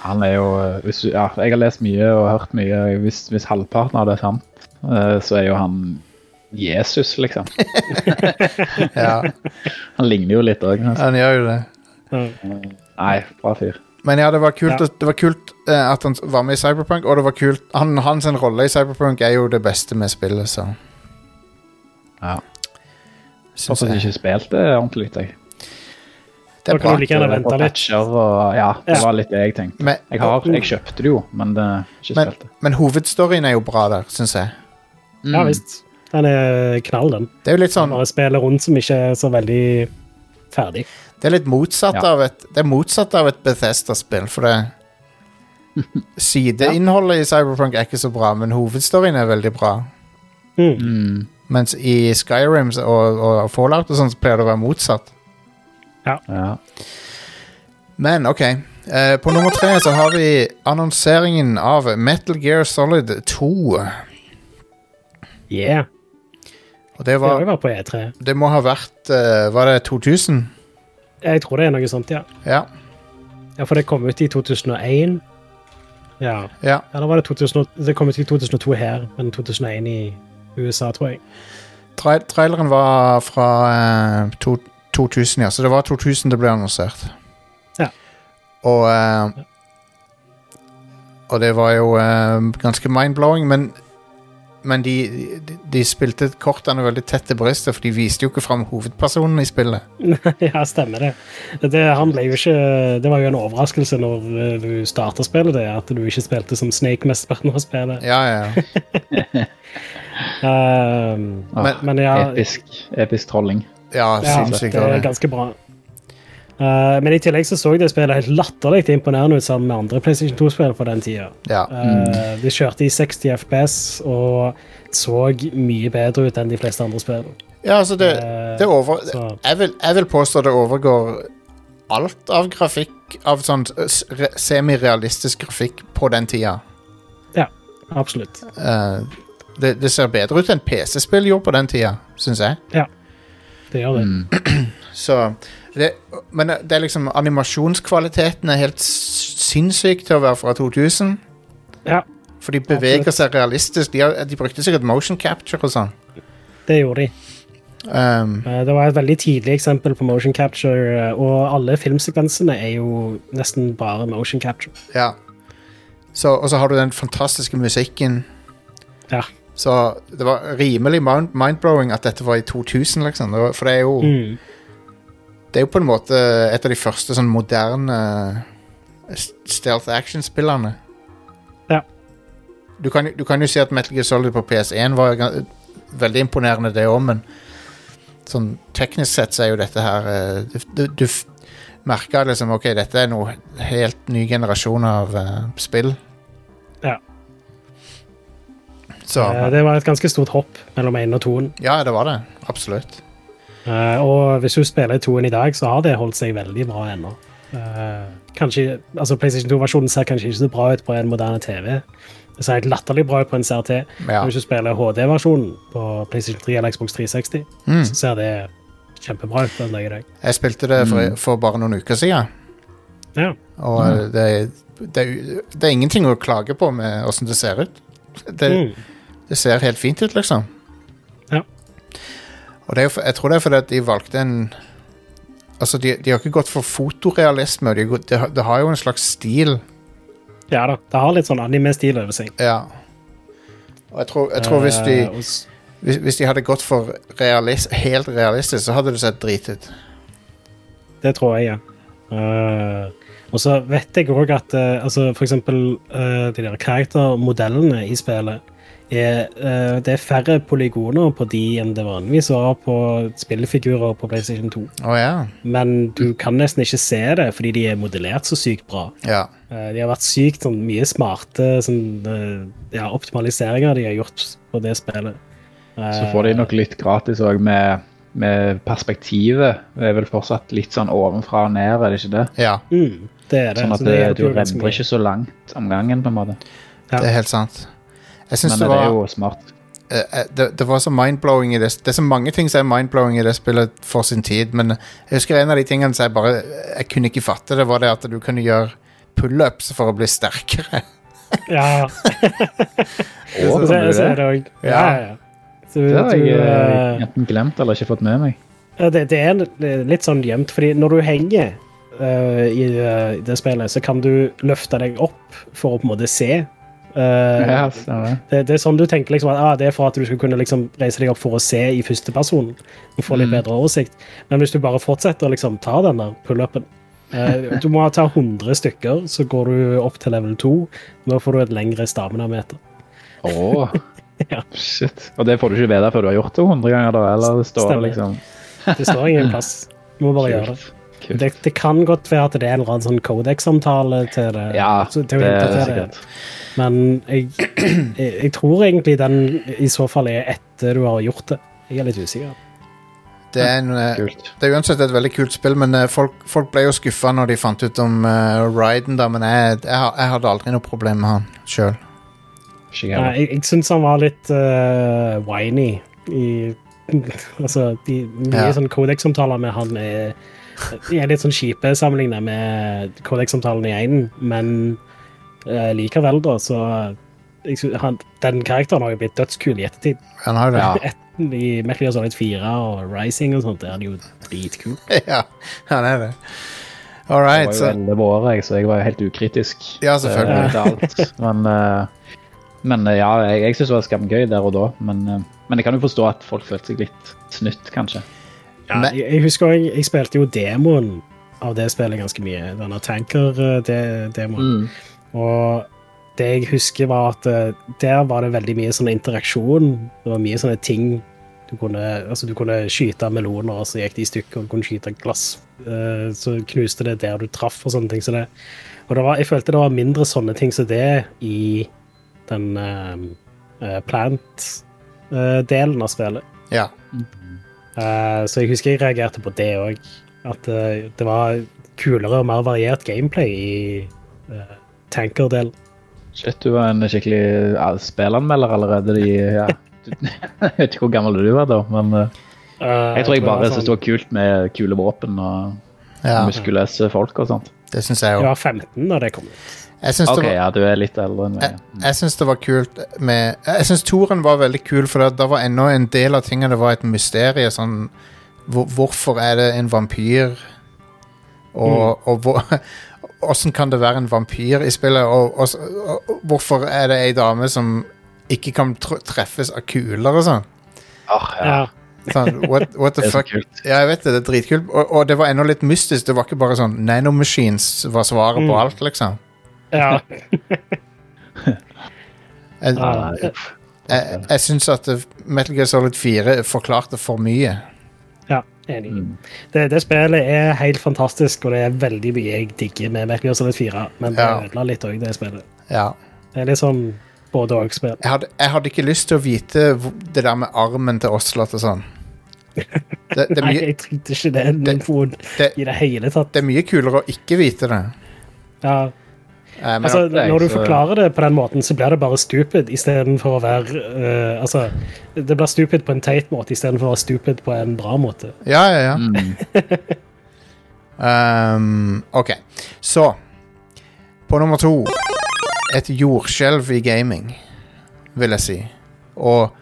Han er jo hvis Ja, jeg har lest mye og hørt mye. Hvis, hvis halvparten av det er sant, uh, så er jo han Jesus, liksom. Ja, Han ligner jo litt òg. han gjør jo det. Nei, bra fyr. Men ja, det var kult, Ja. at- det var kult uh, at han var med i Cyberpunk, og det var kult han, Hans rolle i Cyberpunk er jo det beste med spillet, så Ja. Syns Fortsatt jeg. ikke spilte det ordentlig. Jeg. Det er bra. like gjerne vente litt. Og, ja, det Ja. var litt det jeg tenkte. Men, Jeg, har, jeg kjøpte det jo, men det, ikke Men- spilte. men hovedstoryen er jo bra der, syns jeg. Ja visst. Den er knall, den. Det er jo litt sånn Bare spiller rundt som ikke er så veldig ferdig. Det er litt motsatt Ja. av et Det er motsatt av et Bethesda-spill, for det Sideinnholdet i Cyberpunk er ikke så bra, men hovedstoryen er veldig bra. Mm. Mm. Mens i Skyrim og, og Fallout og sånn så pleier det å være motsatt. Ja. Men OK. Eh, på nummer tre så har vi annonseringen av Metal Gear Solid 2. Yeah. Og det Det var var på E3. Det må ha vært uh, Var det 2000? Jeg tror det er noe sånt, ja. Ja. Ja, For det kom ut i 2001. Ja. ja. Eller var det 2000, Det kom ut i 2002 her, men 2001 i USA, tror jeg. Tra traileren var fra eh, to 2000, ja. Så det var 2000 det ble annonsert. Ja. Og eh, Og det var jo eh, ganske mind-blowing, men men de, de, de spilte kortene veldig tett til brystet, for de viste jo ikke fram hovedpersonen i spillet. ja, stemmer det. det. Han ble jo ikke Det var jo en overraskelse når eh, du starta spillet, det, at du ikke spilte som Snake mesteparten av spillet. Ja, ja. Um, Men- men ja, episk, episk trolling. Ja, ja sinnssykt. det er ganske bra. Uh, men i tillegg så så det spillet helt latterlig imponerende ut sammen med andre PlayStation 2-spill på den tida. Ja. Uh, de kjørte i 60 FPS og så mye bedre ut enn de fleste andre spill. ja, altså det, Eh, det over... Jeg vil, jeg vil påstå det overgår alt av grafikk, av sånn re- semirealistisk grafikk på den tida. Absolutt. Eh, det, det ser bedre ut enn PC-spill gjorde på den tida, syns jeg. Ja, Det gjør det. Mm. Så det, Men det er liksom animasjonskvaliteten er helt sinnssyk til å være fra 2000. Ja, For de beveger seg realistisk. De, har, de brukte sikkert motion capture og sånn. det gjorde de. Um, Eh, Det var et veldig tidlig eksempel på motion capture, eh, og alle filmsekvensene er jo nesten bare motion capture. ja. Så, og så har du den fantastiske musikken. Ja. Så det var rimelig mind- mind-blowing at dette var i 2000, liksom. For det er jo Mm. Det er jo på en måte et av de første sånn moderne stealth action-spillerne. Ja. Du kan, du kan jo si at Metal Gear Solid på PS1 var veldig imponerende, det òg, men sånn teknisk sett så er jo dette her eh, Du, du, du merka liksom OK, dette er noe helt ny generasjon av uh, spill. Ja. Så Eh, Det var et ganske stort hopp mellom én og toen. Ja, det var det. Absolutt. Eh, og hvis du spiller toen i dag, så har det holdt seg veldig bra ennå. Eh, kanskje, altså PlayStation 2-versjonen ser kanskje ikke så bra ut på en moderne TV. Det ser helt latterlig bra ut på en CRT. Ja. Men hvis du spiller HD-versjonen på PlayStation 3 eller Xbox 360, Mm. så ser det kjempebra ut den dag i dag. Jeg spilte det for, for bare noen uker siden, Ja. og mm. det, det, er- det er ingenting å klage på med åssen det ser ut. Det, Mm. det ser helt fint ut, liksom. Og det er, jeg tror det er fordi at de valgte en Altså, de, de har ikke gått for fotorealisme. Det De, de har- jo en slags stil. ja da. Det har litt sånn anime-stil over seg. Ja. Og jeg tror, jeg tror hvis, de, Eh, hvis, hvis de hadde gått for realis, helt realistisk, så hadde det sett drit ut. Det tror jeg, ja. Uh, og så vet jeg òg at uh, altså for eksempel de der karaktermodellene i spillet er, uh, Det er færre polygoner på de enn det vanligvis var på spillefigurer på PlayStation 2. Oh, ja. Men du kan nesten ikke se det fordi de er modellert så sykt bra. Ja. Uh, de har vært sykt sånn, mye smarte sånn, uh, ja, optimaliseringer de har gjort på det spillet. Så får de nok litt gratis òg med, med perspektivet. Det er vel fortsatt litt sånn ovenfra og ned, er det ikke det? ja. Mm, det er det. Sånn at så det, hjelper du rendrer ikke så langt om gangen, på en måte. Ja. Det er helt sant. Jeg syns Men det det var er jo smart. eh, eh, det, det var så mindblowing i det Det er så mange ting som er mindblowing i det spillet for sin tid, men jeg husker en av de tingene som jeg bare Jeg kunne ikke fatte det, var det at du kunne gjøre pullups for å bli sterkere. Ja, så, er det? òg. Ja, Ja. ja. Så, Det har jeg du, eh, enten glemt eller ikke fått med meg. Det, det er litt sånn gjemt, fordi når du henger uh, i uh, det spillet, så kan du løfte deg opp for å på en måte se. Ja, det. det, er sånn du tenker liksom at ah, det er for at du skal kunne liksom reise deg opp for å se i første person og få litt Mm. bedre oversikt. Men hvis du bare fortsetter å liksom ta den der pull-upen eh, Du må ta 100 stykker, så går du opp til level 2. Nå får du et lengre stamina-meter. Å, Ja. shit. Og det får du ikke ved deg før du har gjort det 100 ganger, da? Eller det står Stemmer. liksom Det står ingen plass. Du må bare gjøre det. Kult. Det, det kan godt være at det er en eller annen sånn Codex-samtale til det. Ja, til det er sikkert. Men jeg, jeg, jeg tror egentlig den i så fall er etter du har gjort det. Jeg er litt usikker. Det er, en, eh, det er uansett et veldig kult spill, men eh, folk, folk ble jo skuffa når de fant ut om uh, Ryden, da, men jeg, jeg, jeg hadde aldri noe problem med han sjøl. Jeg jeg syns han var litt uh, whiny i Altså, de, mye Ja. sånn Codex-samtaler med han er, de er litt sånn kjipe sammenlignet med Codex-samtalen i einen, men uh, likevel, da, så jeg, han, Den karakteren har jo blitt dødskul i ettertid. Han har det. Ja. Et, I Metal Gear Solid 4 og Rising og sånt er han jo dritkul. Ja, han er det. All Jeg var jo så 11 år, jeg, så jeg var jo helt ukritisk. Ja, selvfølgelig. eh, alt. Men, eh, men ja, jeg, jeg syns det var skamgøy der og da. Men, men jeg kan jo forstå at folk følte seg litt snytt, kanskje. Ja, Men- jeg, jeg husker jeg, jeg spilte jo demoen av det spillet ganske mye. Denne Tanker-demoen. Og det jeg husker, var at eh, der var det veldig mye sånn interaksjon. Det var mye sånne ting du kunne Altså, du kunne skyte meloner, og så gikk de i stykker, og du kunne skyte glass. eh, så knuste det der du traff, og sånne ting. Så det, og det var, jeg følte det var mindre sånne ting som det i den uh, plant-delen av spillet. Ja. Eh, så jeg husker jeg reagerte på det òg. At uh, det var kulere og mer variert gameplay i uh, tanker-delen. Shit, du var en skikkelig ja, spillanmelder allerede. De, ja. Jeg vet ikke hvor gammel du var da, men eh, Eh, jeg tror jeg bare syntes det var kult med kule våpen og ja, muskuløse folk og sånt. det syns jeg Jeg var 15 da det kom ut. Jeg Ok, det, var- ja, du er litt eldre enn meg. jeg syns det var kult med Jeg syns toren var veldig kul, for da var ennå en del av tingene Det var et mysterie. Sånn hvor, Hvorfor er det en vampyr? Og, og hvor Åssen kan det være en vampyr i spillet? Og, og, og hvorfor er det ei dame som ikke kan tr treffes av kuler og sånn? Oh, ja. Sånn, what, what the fuck? Ja, jeg vet det. Det er dritkult. Og, og det var ennå litt mystisk. Det var ikke bare sånn nanomachines var svaret på Mm. alt, liksom. ja. Jeg, jeg, jeg syns at Metal Gear Solid 4 forklarte for mye. ja enig. Mm. Det, det spillet er helt fantastisk, og det er veldig mye jeg digger med Metal Gear Solid 4, men det Ja. ødela litt òg, det spillet. Ja. Det er litt sånn både og-spill. Jeg hadde, jeg hadde ikke lyst til å vite det der med armen til Oslot og sånn. Det, det, er Nei, jeg trengte ikke den infoen det, i det hele tatt. det er mye kulere å ikke vite det. Ja, altså, det er når du så- forklarer det på den måten, så blir det bare stupid istedenfor å være uh, Altså, det blir stupid på en teit måte istedenfor å være stupid på en bra måte. ja, ja, ja. Mm. Um, ok, så På nummer to Et jordskjelv i gaming, vil jeg si. Og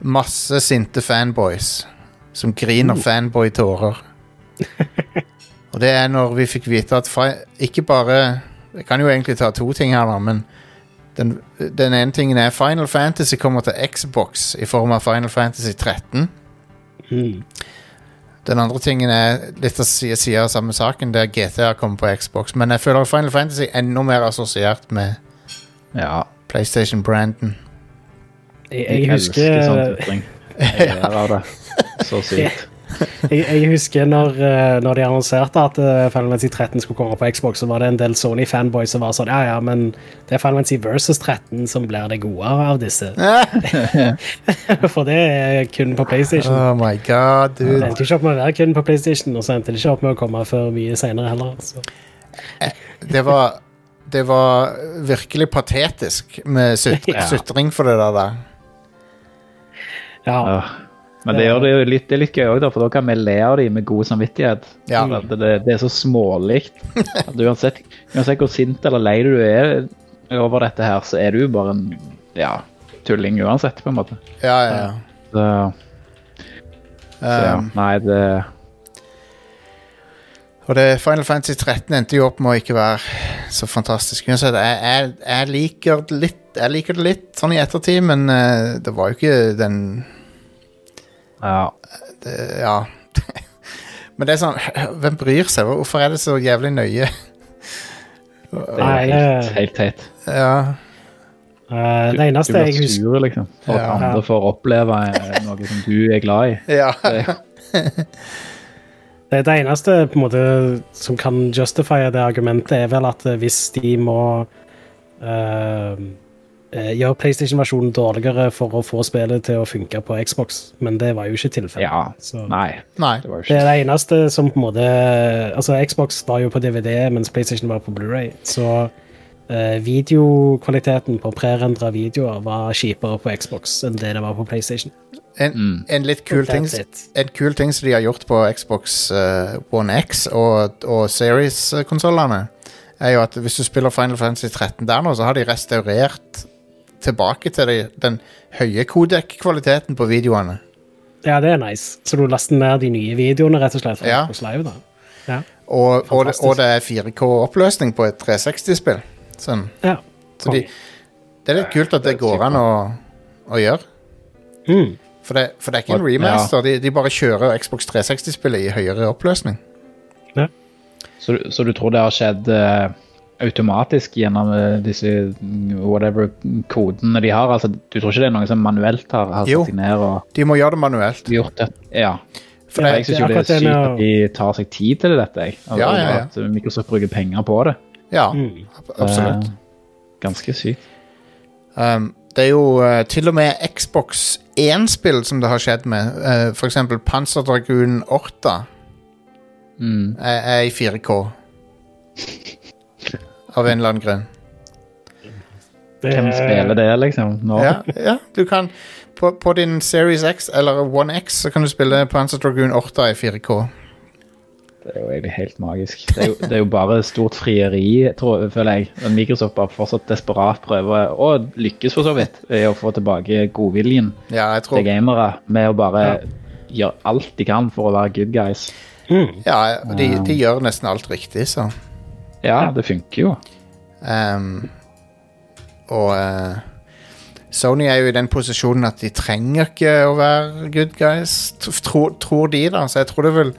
masse sinte fanboys som griner fanboy-tårer. Og det er når vi fikk vite at fi Ikke bare Jeg kan jo egentlig ta to ting her, da, men den, den ene tingen er Final Fantasy kommer til Xbox i form av Final Fantasy 13. Mm. Den andre tingen er litt av side si av samme saken, der GTA kommer på Xbox. Men jeg føler Final Fantasy er enda mer assosiert med Ja. PlayStation-branden. Jeg, Jeg, jeg husker sånn husker jeg, Jeg jeg, jeg, jeg, jeg, jeg, Så sykt. jeg, jeg husker når, eh, når de annonserte at eh, Final Fantasy 13 skulle komme på Xbox, så var det en del Sony-fanboys som var sånn Ja, ja, men det er Final Fantasy versus 13 som blir det gode av disse. For det er kun på PlayStation. Oh my god, Det dude. endte ikke opp med å være kun på PlayStation, og så endte det ikke opp med å komme før mye senere heller. Så. Det var, det var virkelig patetisk med sutring Ja. sutring for det der. Ja. Men det gjør det jo litt, det er litt gøy òg, for da kan vi le av dem med god samvittighet. Ja. For Det, det er så smålig. At uansett, uansett hvor sint eller lei du er over dette her, så er du bare en ja, tulling uansett, på en måte. Ja, ja, ja. Så, så ja. Um, Nei, det og det Final Fantasy 13 endte jo opp med å ikke være så fantastisk. Jeg, jeg, jeg, liker litt, jeg liker det litt sånn i ettertid, men eh, det var jo ikke den Ja. det, Ja. men det er sånn Hvem bryr seg? Hvorfor er det så jævlig nøye? Det er helt, helt teit. Ja. Uh, det Du eneste jeg husker sur, liksom. For at Ja. andre får oppleve eh, noe som du er glad i. ja. Det, Det, det eneste på en måte som kan justify det argumentet, er vel at hvis de må eh, eh, gjøre PlayStation-versjonen dårligere for å få spillet til å funke på Xbox, men det var jo ikke tilfellet. ja. Så Nei, Nei. det var jo det er det eneste som på en måte Altså, Xbox var jo på DVD, mens PlayStation var på Blu-ray, så eh, videokvaliteten på prerendra videoer var kjipere på Xbox enn det det var på PlayStation. En, Mm. en litt kul ting En kul ting som de har gjort på Xbox uh, One X og, og Series-konsollene, er jo at hvis du spiller Final Fantasy 13 der nå, så har de restaurert tilbake til de, den høye kodek-kvaliteten på videoene. Ja, det er nice. Så du laster ned de nye videoene rett og slett fra Ja. hos Live, da. Ja. Og, og, det, og det er 4K-oppløsning på et 360-spill. Sånn. ja. Så de, det er litt kult at det går an å, å gjøre. Mm. For det, for det er ikke en Ja. remaster. De, de bare kjører Xbox 360-spillet i høyere oppløsning. Så, du- så du tror det har skjedd eh, automatisk gjennom eh, disse mm, whatever kodene de har? Altså, du tror ikke det er noen som manuelt har, har satt seg ned og De må gjøre det manuelt. gjort det? Ja. For Ja, Jeg syns jo det er sykt at de tar seg tid til dette. Jeg. Altså, Ja, ja, ja. At Microsoft bruker penger på det. ja, Mm. absolutt. Eh, ganske sykt. Um, det er jo uh, til og med Xbox 1-spill som det har skjedd med. Uh, Panzer Dragoon 8 Mm. er, er i 4K. Av en eller annen grunn. Det Hvem er- spiller det, liksom? Nå? Ja, ja du kan på, på din Series X eller One X så kan du spille Panzer Dragoon 8 i 4K. Det er jo egentlig helt magisk. Det er jo, det er jo bare stort frieri, tror, føler jeg. Men Microsoft bare fortsatt desperat prøver, og lykkes for så vidt, i å få tilbake godviljen Ja, jeg til gamere med å bare gjøre alt de kan for å være good guys. Mm. Ja, de, de gjør nesten alt riktig, så. Ja, det funker jo. Um, og uh, Sony er jo i den posisjonen at de trenger ikke å være good guys, t- tror, tror de, da. Så jeg tror det vil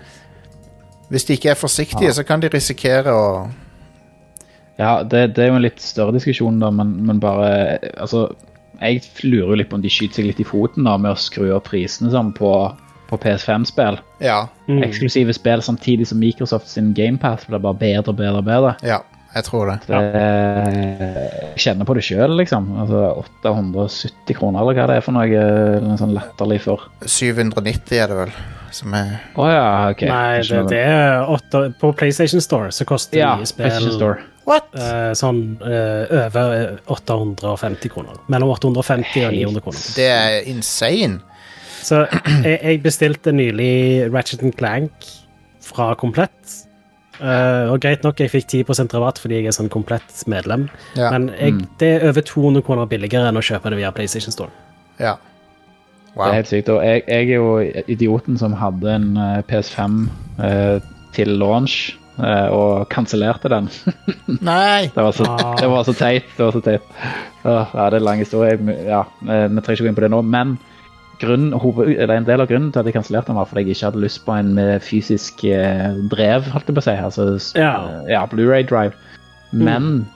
Hvis de ikke er forsiktige, Ja. så kan de risikere å Ja, det, det er jo en litt større diskusjon, da, men, men bare Altså, jeg lurer jo litt på om de skyter seg litt i foten da med å skru opp prisene sånn på, på PS5-spill. Ja. Mm. Eksklusive spill samtidig som Microsoft sin GamePath blir bare bedre og bedre og bedre. Ja, jeg tror det. Det, jeg kjenner på det sjøl, liksom. Altså 870 kroner, eller hva det er for noe. Noe sånn latterlig for. 790 er det vel, som er Å ja, OK. Nei, det, det er 8, På PlayStation Store så koster ja, nye PlayStation spill Store. What?! eh, sånn uh, over 850 kroner. Mellom 850 og 900 kroner. Det er insane. Så jeg, jeg bestilte nylig Ratchet Clank fra Komplett. Uh, og greit nok, jeg fikk 10 rabatt fordi jeg er sånn komplett medlem. Ja. Men jeg, Mm. det er over 200 kroner billigere enn å kjøpe det via PlayStation Store. ja. Det er helt sykt. Og jeg, jeg er jo idioten som hadde en eh, PS5 eh, til launch eh, og kansellerte den. Nei! Det var, så, Ah. det var så teit. Det var så teit. Uh, Ja, det er en lang historie. Ja, eh, vi trenger ikke gå inn på det nå. Men grunn, hoved, eller en del av grunnen til at jeg kansellerte den, var fordi jeg ikke hadde lyst på en med fysisk eh, drev, holdt jeg på å si. Altså, Ja. eh, ja Blu-ray drive. Men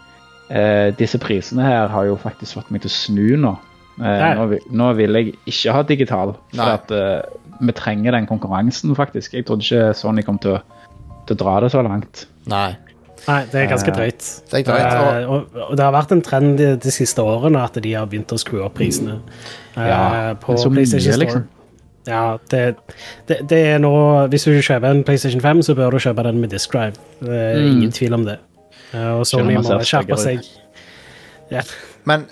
eh, disse prisene her har jo faktisk fått meg til å snu nå. Eh, nå, nå vil jeg ikke ha digital, for at eh, vi trenger den konkurransen, faktisk. Jeg trodde ikke Sony kom til å, til å dra det så langt. Nei. Nei, det er ganske Eh, drøyt. Det er drøyt. Og, Eh, og, og det har vært en trend de, de siste årene at de har begynt å skru opp prisene eh, Ja, på så mye, liksom. Ja, det, det, det er nå Hvis du kjøper en PlayStation 5, så bør du kjøpe den med disk drive. Det er Mm. ingen tvil om det. Og Sony man må skjerpe seg. Ja. men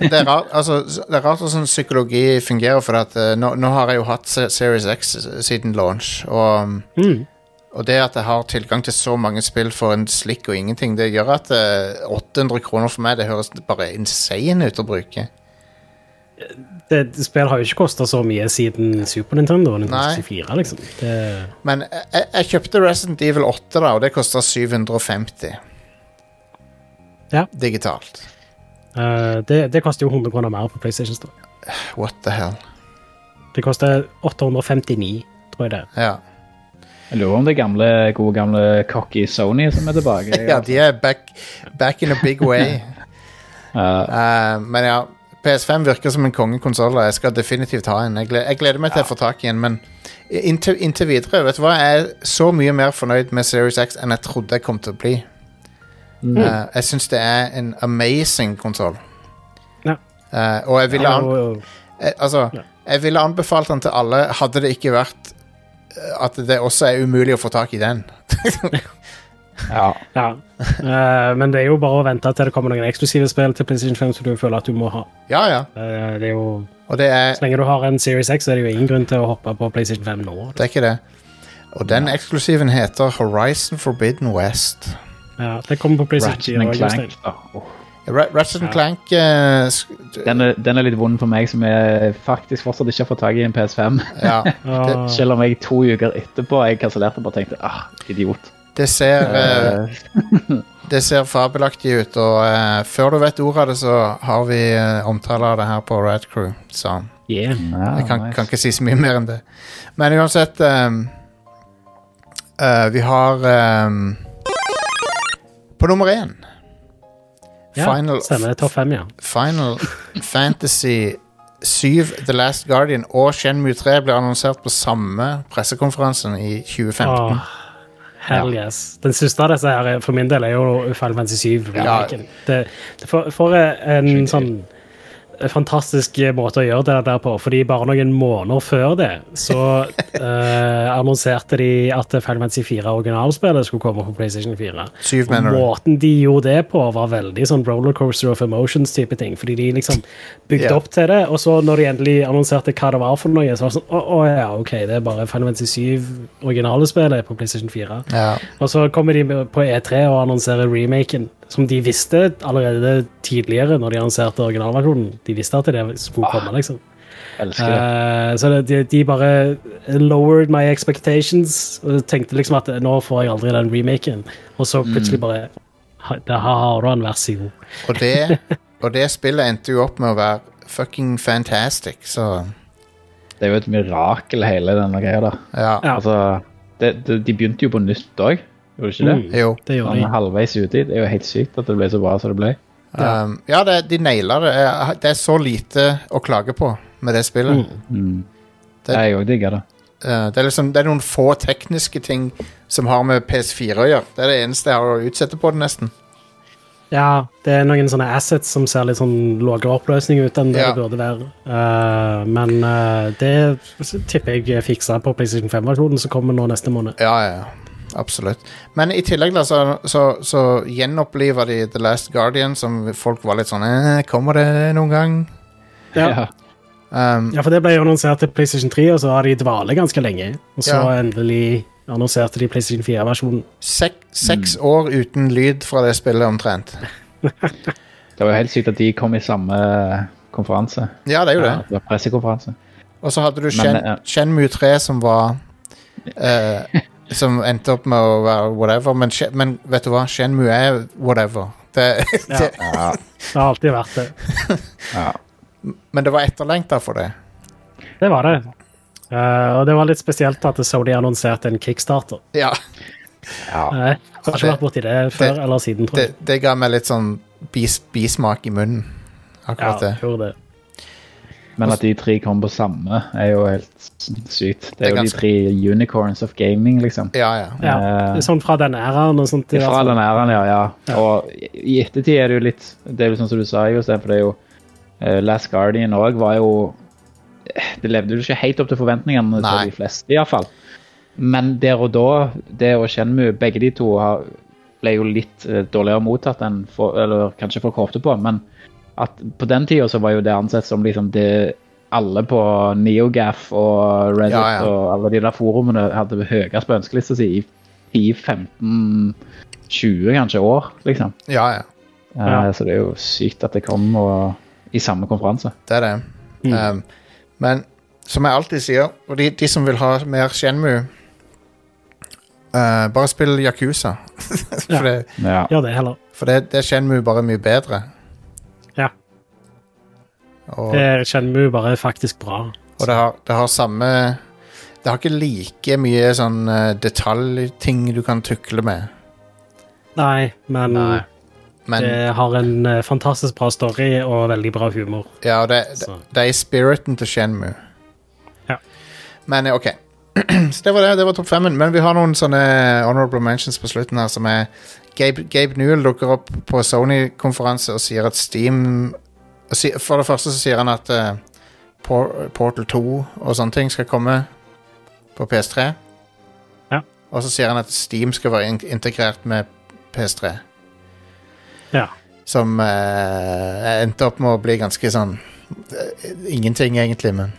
det er rart altså, det er rart hvordan psykologi fungerer, for at nå, nå har jeg jo hatt Series X siden launch, og Mm. Og det at jeg har tilgang til så mange spill for en slikk og ingenting, det gjør at eh, 800 kroner for meg, det høres bare insane ut å bruke. Det, det Spill har jo ikke kosta så mye siden Super Nintendo Nintendo Nei. 64, liksom. Det, Men jeg, jeg- jeg kjøpte Resident Evil 8, da, og det kosta 750 Ja. digitalt. Uh, det, det koster jo 100 kroner mer på PlayStation Store. What the hell? Det koster 859, tror jeg det. Ja, Jeg lurer om det er gamle, gode gamle cocky Sony som er tilbake. ja de er back, back in a big way. uh, uh, men ja, PS5 virker som en kongekonsoll, og jeg skal definitivt ha en. Jeg gleder, jeg gleder meg til å få tak i en, men inntil, inntil videre, vet du hva, jeg er så mye mer fornøyd med Series X enn jeg trodde jeg kom til å bli. Eh, jeg syns det er en amazing konsoll. Ja. Eh, og jeg ville, an, altså, jeg ville anbefalt den til alle, hadde det ikke vært at det også er umulig å få tak i den. ja. Ja. Uh, men det er jo bare å vente til det kommer noen eksklusive spill til PlayStation 5 som du føler at du må ha. Ja, ja. Uh, det er jo, Og det er, så lenge du har en Series X, så er det jo ingen grunn til å hoppe på PlayStation 5 nå. det er ikke det. Og den eksklusiven heter Horizon Forbidden West. Ja, det kommer på PlayStation Ratchet 4 Ratchet Ja. Clank uh, sk- Den, er, den er litt vond for meg, som jeg faktisk fortsatt ikke har fått tak i en PS5. Ja. Selv om jeg to uker etterpå jeg kansellerte bare tenkte ah, idiot. Det ser, Eh, det ser fabelaktig ut, og uh, før du vet ordet av det, så har vi uh, omtale av det her på Rad Crew. Så yeah. ja, jeg kan, nice. kan ikke si så mye mer enn det. Men uansett um, eh, Vi har um, På nummer én Ja, Final, stemmer. Er topp fem, ja. Final Fantasy 7 The Last Guardian og Shenmue 3 ble annonsert på samme pressekonferansen i 2015. Oh, hell yes. Den siste av disse her, for min del, er jo Final Fantasy 7. Ja. Det, det får, får en sånn fantastisk måte å gjøre det der på, fordi bare noen måneder før det, så eh, annonserte de at Final Fantasy 4 originalspillet skulle komme på PlayStation 4. Syv, mener du? måten de gjorde det på, var veldig sånn rollercoaster of emotions-type ting. Fordi de liksom bygde yeah. opp til det, og så når de endelig annonserte hva det var for noe, så var det sånn Å, å ja, OK, det er bare Final Fantasy 7-originalspillet på PlayStation 4. Ja. Og så kommer de på E3 og annonserer remaken, som de visste allerede tidligere, når de annonserte originalversjonen. De visste at det skulle komme, liksom. Elsker det. Uh, så det, de, de bare lowered my expectations og tenkte liksom at nå får jeg aldri den remaken. Og så plutselig bare Det har du en, vær så god. Og det, og det spillet endte jo opp med å være fucking fantastic, så Det er jo et mirakel, hele denne greia der. ja. Ja. Altså, det, det, de begynte jo på nytt òg, gjorde de ikke det? Mm, Jo. det gjorde de. halvveis uti. Det er jo helt sykt at det ble så bra som det ble. Ja. Um, ja, det, de naila det. Eh, Det er så lite å klage på med det spillet. Mm. Mm. Det- Jeg òg digger det. Uh, det, er liksom, det er noen få tekniske ting som har med PS4 å gjøre. Det er det eneste jeg har å utsette på det, nesten. Ja, det er noen sånne assets som ser litt sånn lavere oppløsning ut enn det Ja. det burde være. Uh, men uh, det tipper jeg fikser fiksa på PlayStation 5-versjonen som kommer nå neste måned. Ja, ja, ja. Absolutt. Men i tillegg da, så, så, så gjenoppliver de The Last Guardian, som folk var litt sånn eh, Kommer det noen gang? Ja. Um, Ja, for det ble jo annonsert til PlayStation 3, og så har de dvale ganske lenge. Og så Ja. endelig annonserte de PlayStation 4-versjonen. sek, seks år uten lyd fra det spillet, omtrent. Det var jo helt sykt at de kom i samme konferanse. Ja, det er jo det. Ja, det var pressekonferanse. Og så hadde du Men, ja. Shenmue 3, som var eh, Som endte opp med å være whatever. Men, men vet du hva? Shenmue er whatever. Det, Ja. det, Ja, Det har alltid vært det. ja. men det var etterlengta for det. Det var det. Uh, og det var litt spesielt at Sony annonserte en kickstarter. Ja, ja. Uh, har ikke vært borti det før det- eller siden, tror jeg. det ga meg litt sånn bis, bismak i munnen. Ja, Akkurat det. Men at de tre kom på samme, er jo helt sykt. Det er, Det er jo ganske- de tre unicorns of gaming, liksom. Ja, ja. Ja, Eh, det sånn fra den æraen og sånt. Fra fall. den æren, ja, ja. Ja. Og i ettertid er det jo litt Det er jo sånn som du sa, Jostein, for det er jo eh, Last Guardian òg var jo Det levde jo ikke helt opp til forventningene til de fleste, iallfall. Men der og da, det og Shenmue, begge de to har, ble jo litt eh, dårligere mottatt enn for, eller kanskje folk håpte på. Men at på den tida så var jo det ansett som liksom det alle på NeoGaf og Reddit Ja, ja. og alle de der forumene hadde høyest på ønskelista si i 10-15 20 kanskje år, liksom. ja, ja. Eh, Ja. Så det er jo sykt at det kom og, i samme konferanse. Det er det. Mm. Um, men som jeg alltid sier, og de, de som vil ha mer Shenmue uh, Bare spill Yakuza. for Ja. det, Ja. Det heller. for det, det er Shenmue bare mye bedre. Og, Shenmue bare er faktisk bra. og det, har, det har samme Det har ikke like mye sånn uh, detaljting du kan tukle med. Nei, men Nei. Men det har en eh, fantastisk bra story og veldig bra humor. ja, og det, det, det er i spiriten til Shenmue. Ja. Men eh, OK. Så det var det. Det var topp femmen. Men vi har noen sånne honorable mentions på slutten her, som er Gabe, Gabe Newell dukker opp på Sony-konferanse og sier at Steam For det første så sier han at uh, Portal 2 og sånne ting skal komme på PS3. Ja. Og så sier han at Steam skal være in integrert med PS3. Ja. Som uh, endte opp med å bli ganske sånn uh, Ingenting, egentlig, men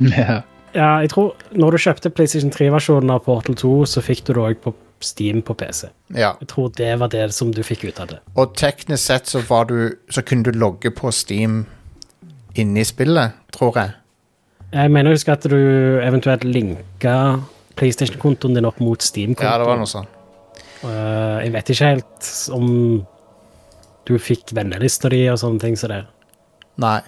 Ja. Ja, jeg tror når du kjøpte PlayStation 3-versjonen av Portal 2, så fikk du det òg på Steam på PC. ja. Jeg tror det var det som du fikk ut av det. Og teknisk sett så var du Så kunne du logge på Steam inni spillet, tror jeg. Jeg mener å huske at du eventuelt linka PlayStation-kontoen din opp mot Steam-kontoen. Ja, det var noe sånn. Uh, jeg vet ikke helt om du fikk vennelista di og sånne ting som det. Nei.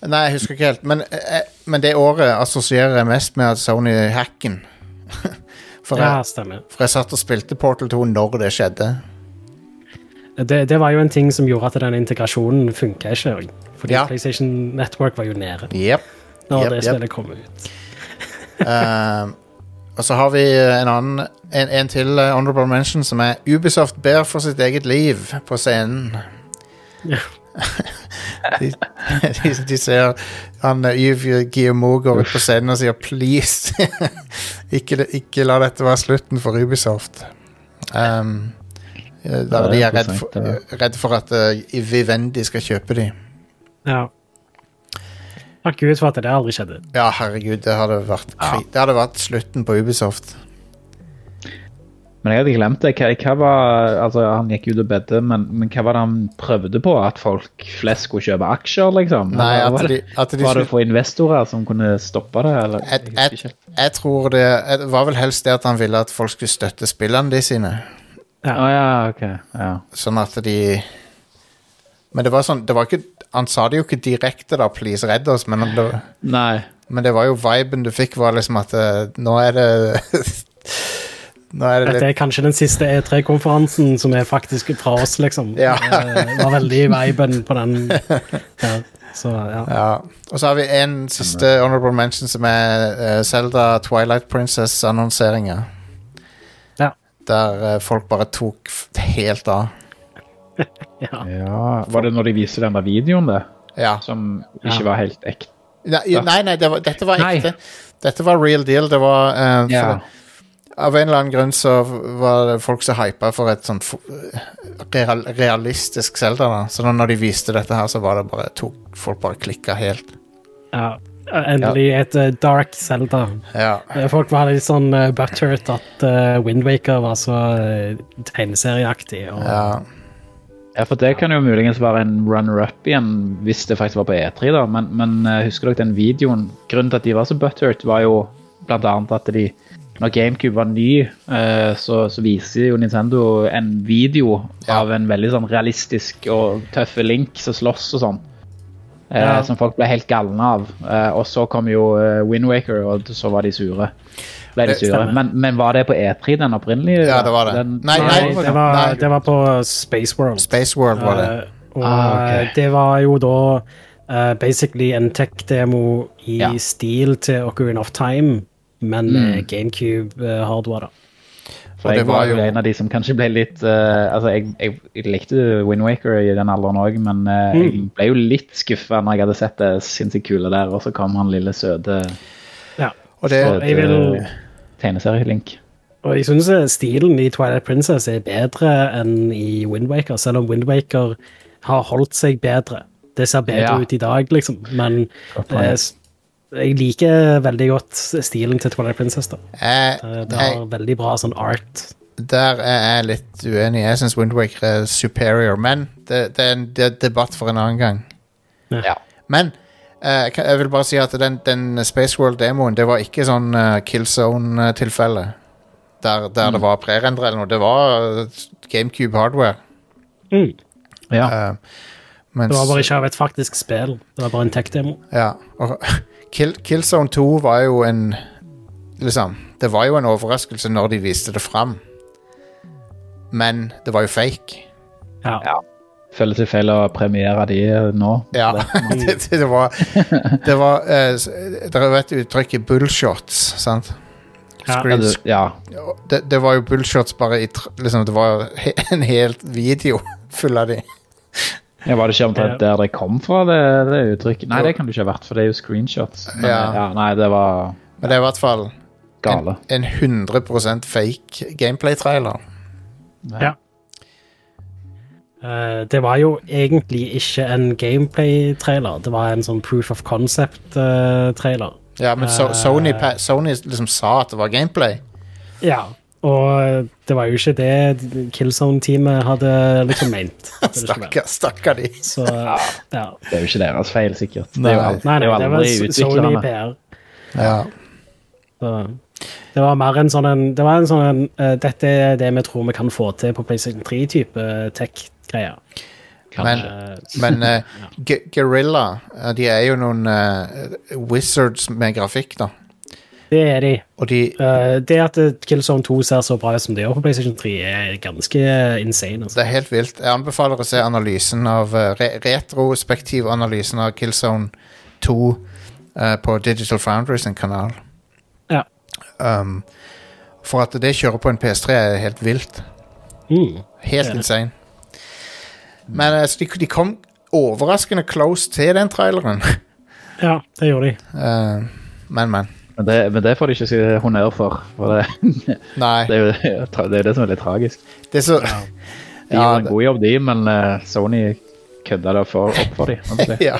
Nei, jeg husker ikke helt. Men, eh, men det året assosierer jeg mest med at Sony hacken. For, Ja, stemmer. for jeg satt og spilte Portal 2 når det skjedde. Det, det var jo en ting som gjorde at den integrasjonen funka ikke. Fordi Ja. PlayStation Network var jo nede yep. når yep, det spillet spillet kom ut. uh, og så har vi en annen En, en til eh, honorable mention, som er Ubisoft ber for sitt eget liv på scenen. Ja. De, de, de ser han eh, går ut på scenen og sier 'please'. ikke, ikke la dette være slutten for Ubisoft. Um, eh, der de er redd for, redd for at uh, Vivendi skal kjøpe de. Ja. Takk Gud for at det aldri skjedde. Ja, herregud, det hadde vært, det hadde vært slutten på Ubisoft. Men jeg hadde glemt det. Hva, hva var, altså, han gikk ut og bedde, men, men hva var det han prøvde på? At folk flest skulle kjøpe aksjer, liksom? Nei, at var, de, det, at de var det for investorer som kunne stoppe det? Eller? Jeg, Jeg jeg, tror det et, var vel helst det at han ville at folk skulle støtte spillene de sine. Å ja, ok. Ja. Sånn at de Men det var sånn det var ikke, Han sa det jo ikke direkte, da, 'please, redd oss', men, det, Nei. men det var jo viben du fikk, var liksom at eh, nå er det er det Dette er kanskje den siste E3-konferansen som er faktisk fra oss, liksom. Ja. Det var veldig viben på den der. Så ja. Ja. Og så har vi en siste honorable mention, som er Selda Zelda Twilight Princess-annonseringa. Ja. Der eh, folk bare tok helt av. Ja. Ja, Var det når de viste den der videoen, det? Ja. Som ikke Ja. var helt ekte? Nei, nei, nei det var, dette var Nei. ekte. Dette var real deal. Det var uh, for Ja. det- Av en eller annen grunn så var det folk som hypa for et sånt real, realistisk Zelda. da Så når de viste dette her, så var det bare tok folk bare klikka helt. ja. Endelig et uh, dark Zelda. Ja. Eh, Folk var litt sånn uh, butthurt at uh, Windwaker var så uh, tegneserieaktig. Og, ja. Ja, for det kan jo muligens være en runner-up igjen, hvis det faktisk var på E3, da. Men, men eh, husker dere den videoen? Grunnen til at de var så butthurt, var jo blant annet at de når GameCube var ny, eh, så, så viser jo Nintendo en video Ja. av en veldig sånn realistisk og tøffe Link som slåss og sånn. Eh, Ja. Som folk ble helt galne av. Eh, og så kom jo Windwaker, og så var de sure. Ble de sure. Men, men var det på E3, den opprinnelige? Ja, det var det. Den, Nei, Nei, nei, det, var, nei. det var på Space World. Space World var det. Eh, og Ah, ok. eh, det var jo da eh, basically en tech-demo i Ja. stil til Ocarina of Time, men Mm. GameCube-hardware. da. For jeg var jo en av de som kanskje ble litt uh, Altså, jeg, jeg, jeg likte Windwaker i den alderen òg, men uh, Mm. jeg ble jo litt skuffa når jeg hadde sett det sinnssykt kule der, og så kom han lille søte, Ja. Og det, søde jeg vil tegneserielink. Og jeg syns stilen i Twilight Princess er bedre enn i Windwaker, selv om Windwaker har holdt seg bedre. Det ser bedre Ja. ut i dag, liksom, men eh, jeg liker veldig godt stilen til Twilight Princess. da. jeg, det Det jeg, har veldig bra sånn art. der er jeg litt uenig. Jeg syns Windwaker er superior, men det, det er en det er debatt for en annen gang. Ja. Men eh, jeg jeg vil bare si at den, den Space World-demoen, det var ikke sånn uh, Killzone-tilfelle. Der, der det var prerendra eller noe. Det var eh, GameCube hardware. Mm. ja. Uh, mens, Det var bare ikke av et faktisk spill. Det var bare en tech-demo. Ja, og Kill, Killzone 2 var jo en Liksom, det var jo en overraskelse når de viste det fram. Men det var jo fake. Ja. ja. Føles det feil å premiere de nå? Ja, det, det var Det var eh, s- Dere vet uttrykket 'bullshots', sant? Ja. Ja, Screen, ja. det, det var jo bullshots bare i liksom, Det var en hel video full av de. Ja, Var det ikke omtrent der det kom fra, det, det uttrykket? Nei, det kan det ikke ha vært, for det er jo screenshots. Men, Ja. ja. Nei, det var Men det er i hvert fall gale. en 100% fake gameplay-trailer. Ja. Uh, det var jo egentlig ikke en gameplay-trailer. Det var en sånn proof of concept-trailer. Ja, men so, Eh. Sony, Sony liksom sa at det var gameplay. ja. Og det var jo ikke det Killzone-teamet hadde liksom ment. det. Stakkar, stakkar de. Så, ja. Det er jo ikke deres feil, sikkert. Det Nei. er jo, Nei, det er nei, jo det var aldri S- Sony utviklerne. PR. Ja. Så det var mer en sånn en, Det var en sånn en, uh, Dette er det vi tror vi kan få til på PlayStation 3-type tech-greier. Men, Eh, men uh, Guerrilla, eh, de er jo noen uh, wizards med grafikk, da. Det er de. Og de uh, det at eh, Killzone 2 ser så bra ut som det gjør på PlayStation 3, er ganske insane. Altså. Det er helt vilt. Jeg anbefaler å se analysen av eh, re retrospektiv analysen av Killzone 2 uh, på Digital Foundry sin kanal. Ja. Um, for at det kjører på en PS3 er helt vilt. Mm. Helt insane. Men altså, de, de kom overraskende close til den traileren. Ja, det gjorde de. Uh, men, men. Men det, men det får de ikke si honnør for. for det, Nei. det, er jo det er det som er litt tragisk. Det er så Ja. De Ja, gjorde en god jobb, de, men eh, Sony kødda det for, opp for dem. Ja.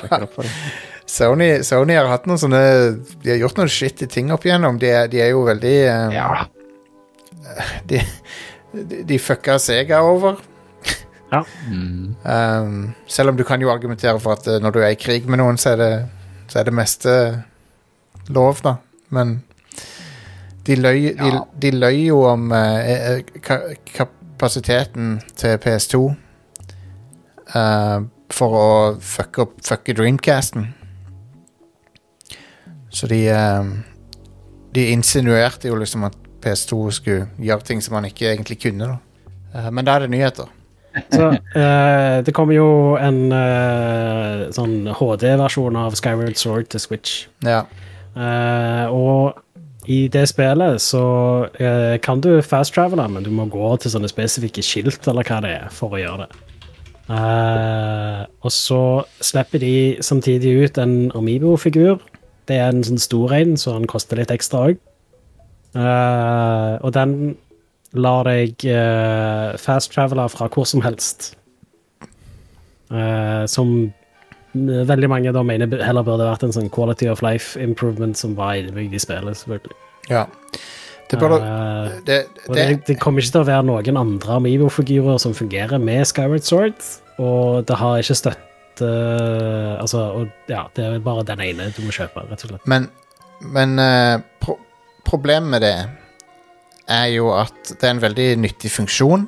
Sony, Sony har hatt noen sånne De har gjort noen shitty ting opp igjennom. De de er jo veldig um, Ja. de, de, de fucka Sega over. Ja. Mm. Um, selv om du kan jo argumentere for at eh, når du er i krig med noen, så er det, så er det meste lov, da. Men de løy, de, Ja. de løy jo om eh, eh, ka, kapasiteten til PS2 eh, for å fucke opp fucke Dreamcasten. Så de eh, De insinuerte jo liksom at PS2 skulle gjøre ting som man ikke egentlig kunne. da Eh, Men da er det nyheter. Så uh, det kommer jo en uh, sånn HD-versjon av Skyward Sword til Switch. Ja. Eh, og i det spillet så eh, kan du fast travele, men du må gå til sånne spesifikke skilt eller hva det er for å gjøre det. Eh, og så slipper de samtidig ut en Amibo-figur. Det er en sånn stor en, så den koster litt ekstra òg. og den lar deg uh, fast-travele fra hvor som helst. Eh, som veldig mange da mener heller burde vært en sånn quality of life improvement som var innebygd i spillet. selvfølgelig. Ja. Det, burde, uh, det, det, det, kommer ikke til å være noen andre Amibo-figurer som fungerer med Skyward Sword, og det har ikke støtte Altså, og, ja, det er bare den ene du må kjøpe, rett og slett. Men, men uh, pro problemet med det er jo at det er en veldig nyttig funksjon,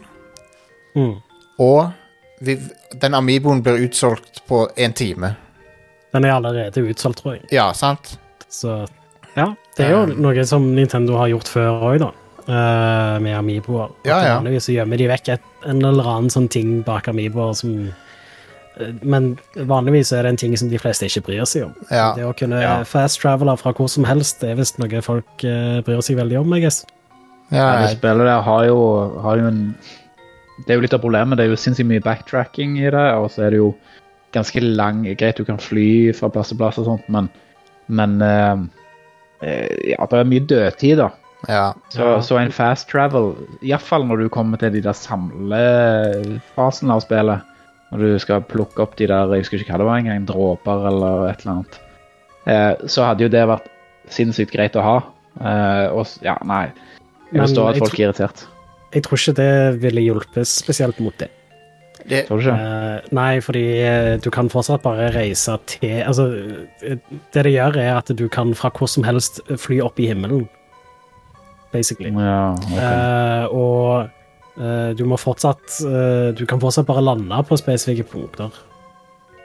Mm. og vi, den Amiboen blir utsolgt på én time. Den er allerede utsolgt, tror jeg. Ja, sant? Så ja, det er jo Um. noe som Nintendo har gjort før òg, da. Uh, med Amiiboer. Ja, ja. Vanligvis så gjemmer de vekk et, en eller annen sånn ting bak Amiiboer som eh, Men vanligvis er det en ting som de fleste ikke bryr seg om. Ja. Det å kunne Ja. fast travele fra hvor som helst, det er visst noe folk bryr seg veldig om, jeg guess. Ja, Ja, det spillet der har jo, har jo en Det er jo litt av problemet. Det er jo sinnssykt mye backtracking i det, og så er det jo ganske lang Greit, du kan fly fra plass til plass og sånt, men, men eh, eh, Ja, det er mye dødtid, da. ja. Så, så en fast travel, iallfall når du kommer til de der samlefasene av spillet, når du skal plukke opp de der jeg husker ikke hva det var engang, dråper eller et eller annet, eh, så hadde jo det vært sinnssykt greit å ha. Eh, og ja, nei. Jeg forstår at folk er irritert. Jeg tror ikke det ville hjulpet spesielt mot det. Det, Tror du ikke? Uh, nei, fordi eh, du kan fortsatt bare reise til Altså, eh, det det gjør, er at du kan fra hvor som helst fly opp i himmelen, basically. Ja, okay. uh, og eh, du må fortsatt Du kan fortsatt bare lande på spesifikke punkter.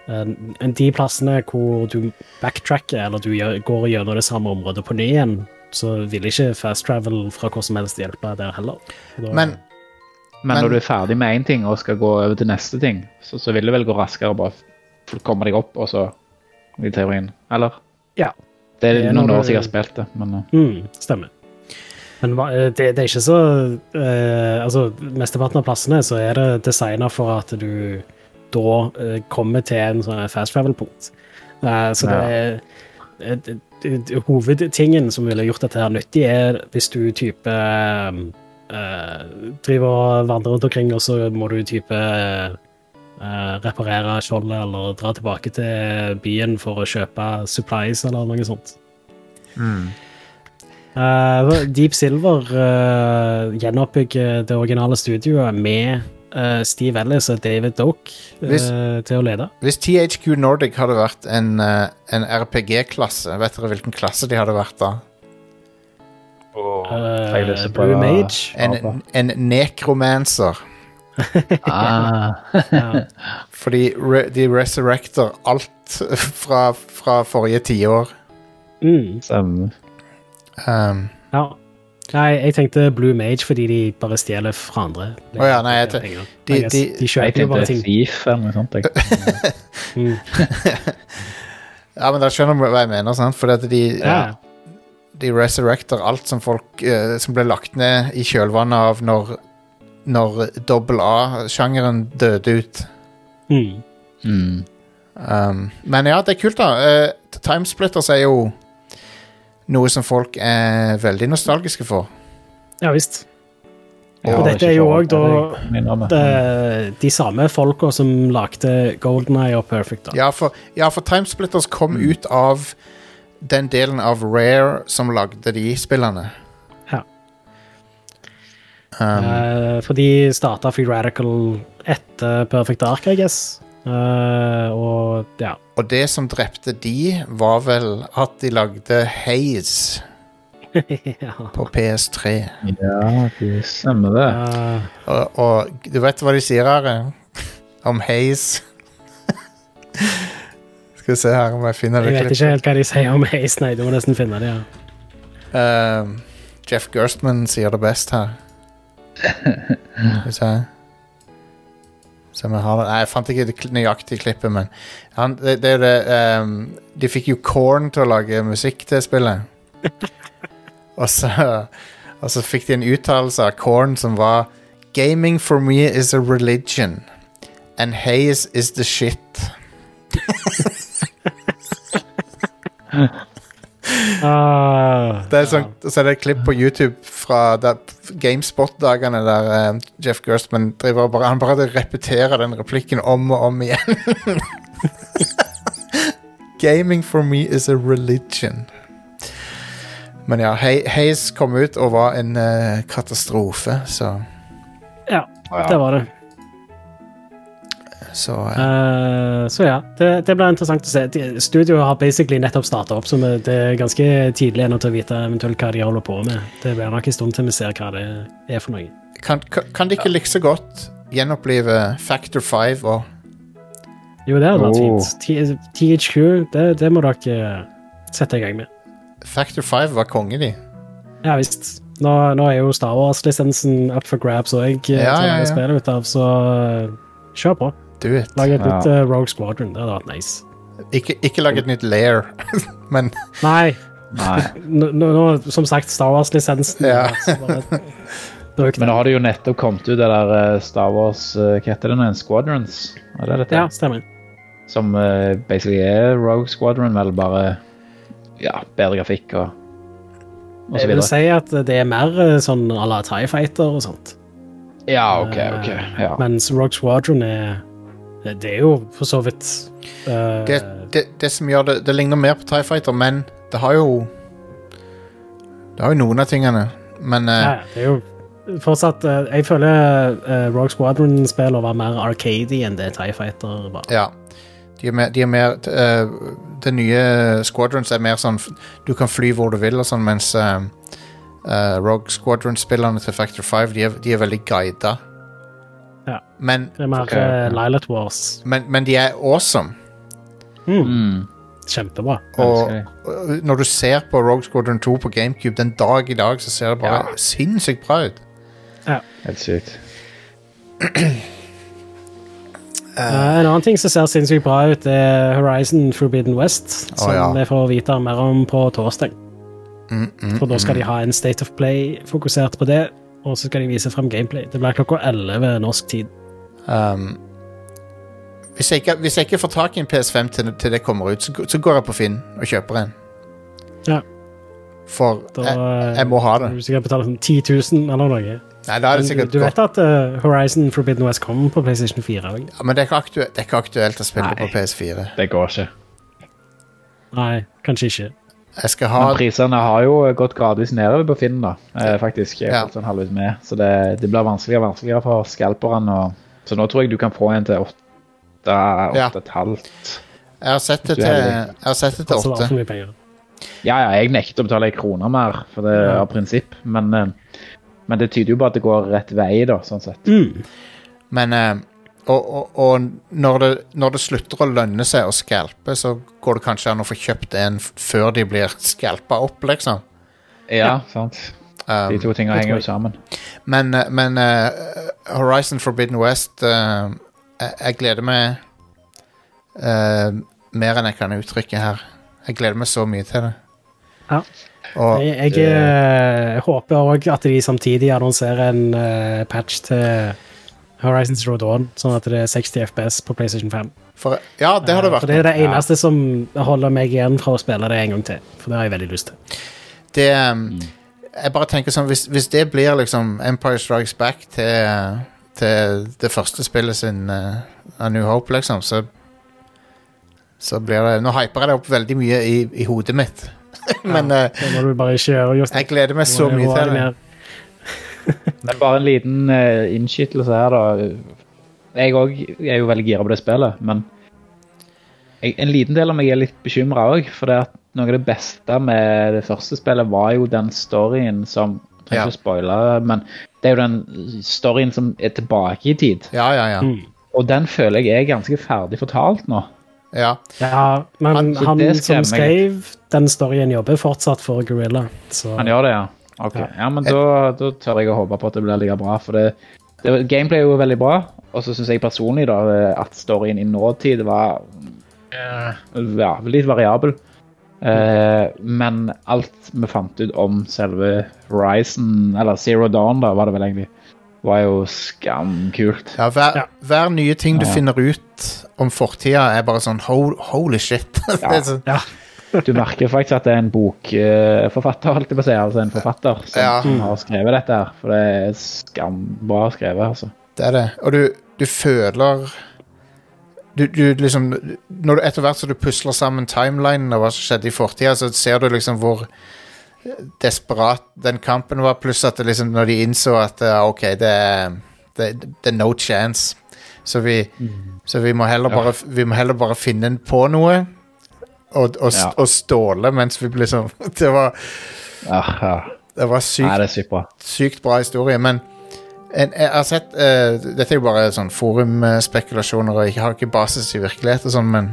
De plassene hvor du backtracker, eller du gjør, går gjennom det samme området på ny igjen, så vil ikke fast travel fra hvor som helst hjelpe der heller. Da- men Men Men- når du er ferdig med én ting og skal gå over til neste ting, så, så vil det vel gå raskere bare komme deg opp, og så i teorien. Eller? Ja. Det er, Det er noen år siden jeg har spilt det, men eh, Mm, stemmer. Men eh, det, det er ikke så eh, Altså, mesteparten av plassene så er det designa for at du da eh, kommer til en sånn fast travel-punkt. Eh, så det Ja. eh, det- det- Hovedtingen som ville gjort dette her nyttig, er hvis du type eh, driver og vandrer rundt omkring, og så må du type uh, reparere skjoldet eller dra tilbake til byen for å kjøpe supplies eller noe sånt. mm. Uh, Deep Silver uh, gjenoppbygger det originale studioet med eh, Steve Ellis og David Doke uh, Hvis- til å lede. Hvis THQ Nordic hadde vært en, uh, en RPG-klasse, vet dere hvilken klasse de hadde vært da? Oh, Blue Mage. En, en nekromancer. ah, Ja. Fordi re, de resurrecter alt fra, fra forrige tiår. Mm. Um, ja. Nei, jeg tenkte Blue Mage fordi de bare stjeler fra andre. Å ja, nei, jeg de- de- de kjøper jo bare ting. Thief eller noe sånt. Jeg. Mm. ja, men da skjønner du hva jeg mener, sant? Fordi at de, Ja. de resurrecter alt som folk uh, Som ble lagt ned i kjølvannet av når Når dobbel A-sjangeren døde ut. Mm. Mm. Um, men ja, det er kult, da. Uh, Timesplitters er jo noe som folk er veldig nostalgiske for. ja visst. Og dette er jo òg også da-. Det, de samme folka som lagde Golden Eye og Perfect. Da. Ja, for, ja, for Timesplitters kom Mm. ut av den delen av Rare som lagde de spillene. Ja. Um, Eh, for de starta Free Radical etter Perfect Ark, I guess. Eh, og ja. og det som drepte de, var vel at de lagde Haze ja. på PS3. Ja, det stemmer det. Uh, Og, og du vet hva de sier her om Haze? Skal vi se her om jeg finner det jeg vet ikke helt hva de sier om Haze, nei. Du må nesten finne det, ja. Uh, Jeff Gerstmann sier det best her. Skal vi se har Nei, jeg fant ikke det nøyaktige klippet, men han, det, det er det um, De fikk jo Korn til å lage musikk til spillet. og, så, og så fikk de en uttalelse av Korn som var Gaming for me is a religion. And haze is the shit. Ah, Det er sånn, Så er det et klipp på YouTube fra GameSpot-dagene der eh, Jeff Gerstman driver og bare, han bare repeterer den replikken om og om igjen. Gaming for me is a religion. Men ja, Haze kom ut og var en uh, katastrofe, så, ja, det var det. Så eh, Eh, så ja, det, det blir interessant å se. Studioet Studio har basically nettopp starta opp, så det er ganske tidlig ennå til å vite eventuelt hva de holder på med. Det blir nok en stund til vi ser hva det er for noe. kan, kan kan de ikke like så godt gjenopplive Factor 5 og Jo, det hadde vært Oh. fint. THQ, det, det må dere sette i gang med. Factor 5 var konge, de. Ja visst. Nå, nå er jo Star Wars-lisensen up for grabs òg, Ja, ja, ja. spillet ut av, så eh, kjør på. Do it. Lag et Ja. nytt eh, Rogue Squadron. Det hadde vært nice. Ikke, ikke lag et nytt lair, men Nei, Nei. nå, nå, som sagt, Star Wars-lisensen. Ja. Men nå har det jo nettopp kommet ut det der eh, Star Wars eh, Hva heter det nå? Squadrons? Er det dette? Ja, stemmer. Som uh, basically er Rogue Squadron, vel bare ja, bedre grafikk og, og så Jeg vil videre. si at det er mer sånn à la Tie Fighter og sånt. Ja, OK, OK. Ja. Mens Rogue Squadron er Det er jo for så vidt uh, det, det, det som gjør det Det ligner mer på TIE Fighter, men det har jo Det har jo noen av tingene. Men uh, ja, det er jo fortsatt uh, Jeg føler Rogue Squadron-spillene var mer arcady enn det Tie Fighter var. ja. De er mer, de er mer Det nye Squadrons er mer sånn Du kan fly hvor du vil, og sånn, mens Rogue Squadron-spillerne til Factor 5 de er, de er veldig guida. Ja. Men, Det er mer okay, ok. Lilat Wars. men, men de er awesome. Mm, Mm, kjempebra. Og og når du ser på Rogue Squadron 2 på GameCube den dag i dag, så ser det bare Ja. sinnssykt bra ut. Helt sykt. Uh, en annen ting som ser sinnssykt bra ut, er Horizon Forbidden West, som ja. vi får vite mer om på torsdag. Mm, mm, For da skal de ha en State of Play fokusert på det, og så skal de vise frem gameplay. Det blir klokka 11 norsk tid. Um, hvis, jeg ikke, hvis jeg ikke får tak i en PS5 til, til det kommer ut, så, så går jeg på Finn og kjøper en. Ja. For Da jeg, eh, jeg må ha det. Du sikkert betale sånn 10 000 eller noe. Nei, da er det Men du, du vet at uh, Horizon Forbidden West kommer på PlayStation 4 Eller? Ja, men det er, ikke aktuelt, det er ikke aktuelt å spille Nei. på PS4. Det går ikke. Nei, kanskje ikke. Jeg skal ha Men prisene har jo gått gradvis nedover på Finn, da, eh, faktisk. Jeg Ja. er fått sånn halvveis med. Så det, det blir vanskeligere og vanskeligere for scalperne. Og, så nå tror jeg du kan få en til åtte, Ja. åtte og et halvt. Jeg har sett det til, jeg har sett det til det åtte. Ja, ja, jeg nekter å betale en krone mer, for det er Ja. av prinsipp. Men, eh, men det tyder jo på at det går rett vei, da, sånn sett. Mm. Men eh, og, og, og når, det, når det slutter å lønne seg å skalpe, så går det kanskje an å få kjøpt en før de blir skalpa opp, liksom. Ja, sant. Um, De to tingene henger jo sammen. Men, eh, men uh, Horizon Forbidden West uh, jeg, jeg gleder meg uh, mer enn jeg kan uttrykke her. Jeg gleder meg så mye til det. Ja. Og Jeg, jeg håper òg at de samtidig annonserer en patch til Horizon Zero Dawn, sånn at det er 60 FPS på PlayStation 5. for, Ja, det har det Eh, vært. For det er det Ja. eneste som holder meg igjen fra å spille det en gang til. For det har jeg veldig lyst til. Det, um, jeg bare tenker sånn hvis, hvis det blir liksom Empire Strikes Back til, til det første spillet sin uh, A New Hope, liksom, så så blir det Nå hyper jeg det opp veldig mye i, i hodet mitt. Men ja, uh, Jostein. jeg gleder meg så mye til det. Men bare en liten uh, innskytelse her, da. Jeg òg er jo veldig gira på det spillet, men jeg, en liten del av meg er litt bekymra òg. For det at noe av det beste med det første spillet var jo den storyen som jeg ikke Ja. å spoile, men det er jo den storyen som er tilbake i tid. Ja, ja, ja. Mm. Og den føler jeg er ganske ferdig fortalt nå. ja. Ja, men Han- han, som skrev den storyen, jobber fortsatt for Gorilla. Så Han gjør det, ja? Ok, Ja. ja, men da, da tør jeg å håpe på at det blir like bra. For det, det, gameplay er jo veldig bra, og så syns jeg personlig da at storyen i nåtid var eh, ja, litt variabel. Eh, men alt vi fant ut om selve Horizon, eller Zero Dawn, da, var det vel egentlig, var jo skamkult. Ja, hver, hver nye ting du Ja. finner ut om fortida, er bare sånn holy shit. det er sånn, Ja. Du merker faktisk at det er en bokforfatter, holdt jeg på å si. Altså en forfatter som, Ja. som har skrevet dette her. For det er skambra skrevet, altså. det er det. Og du, du føler du, du liksom Når du etter hvert som du pusler sammen timelinen og hva som skjedde i fortida, så ser du liksom hvor desperat den kampen var, pluss at det liksom, når de innså at OK, det er, det, det er no chance. Så vi, så vi må heller Ja. bare Vi må heller bare finne på noe og, og, Ja. og ståle mens vi liksom Det var, det var Nei, sykt, det er sykt bra. sykt bra historie, men en, jeg har sett uh, Dette er jo bare sånn forumspekulasjoner, og jeg har ikke basis i virkelighet og sånn, men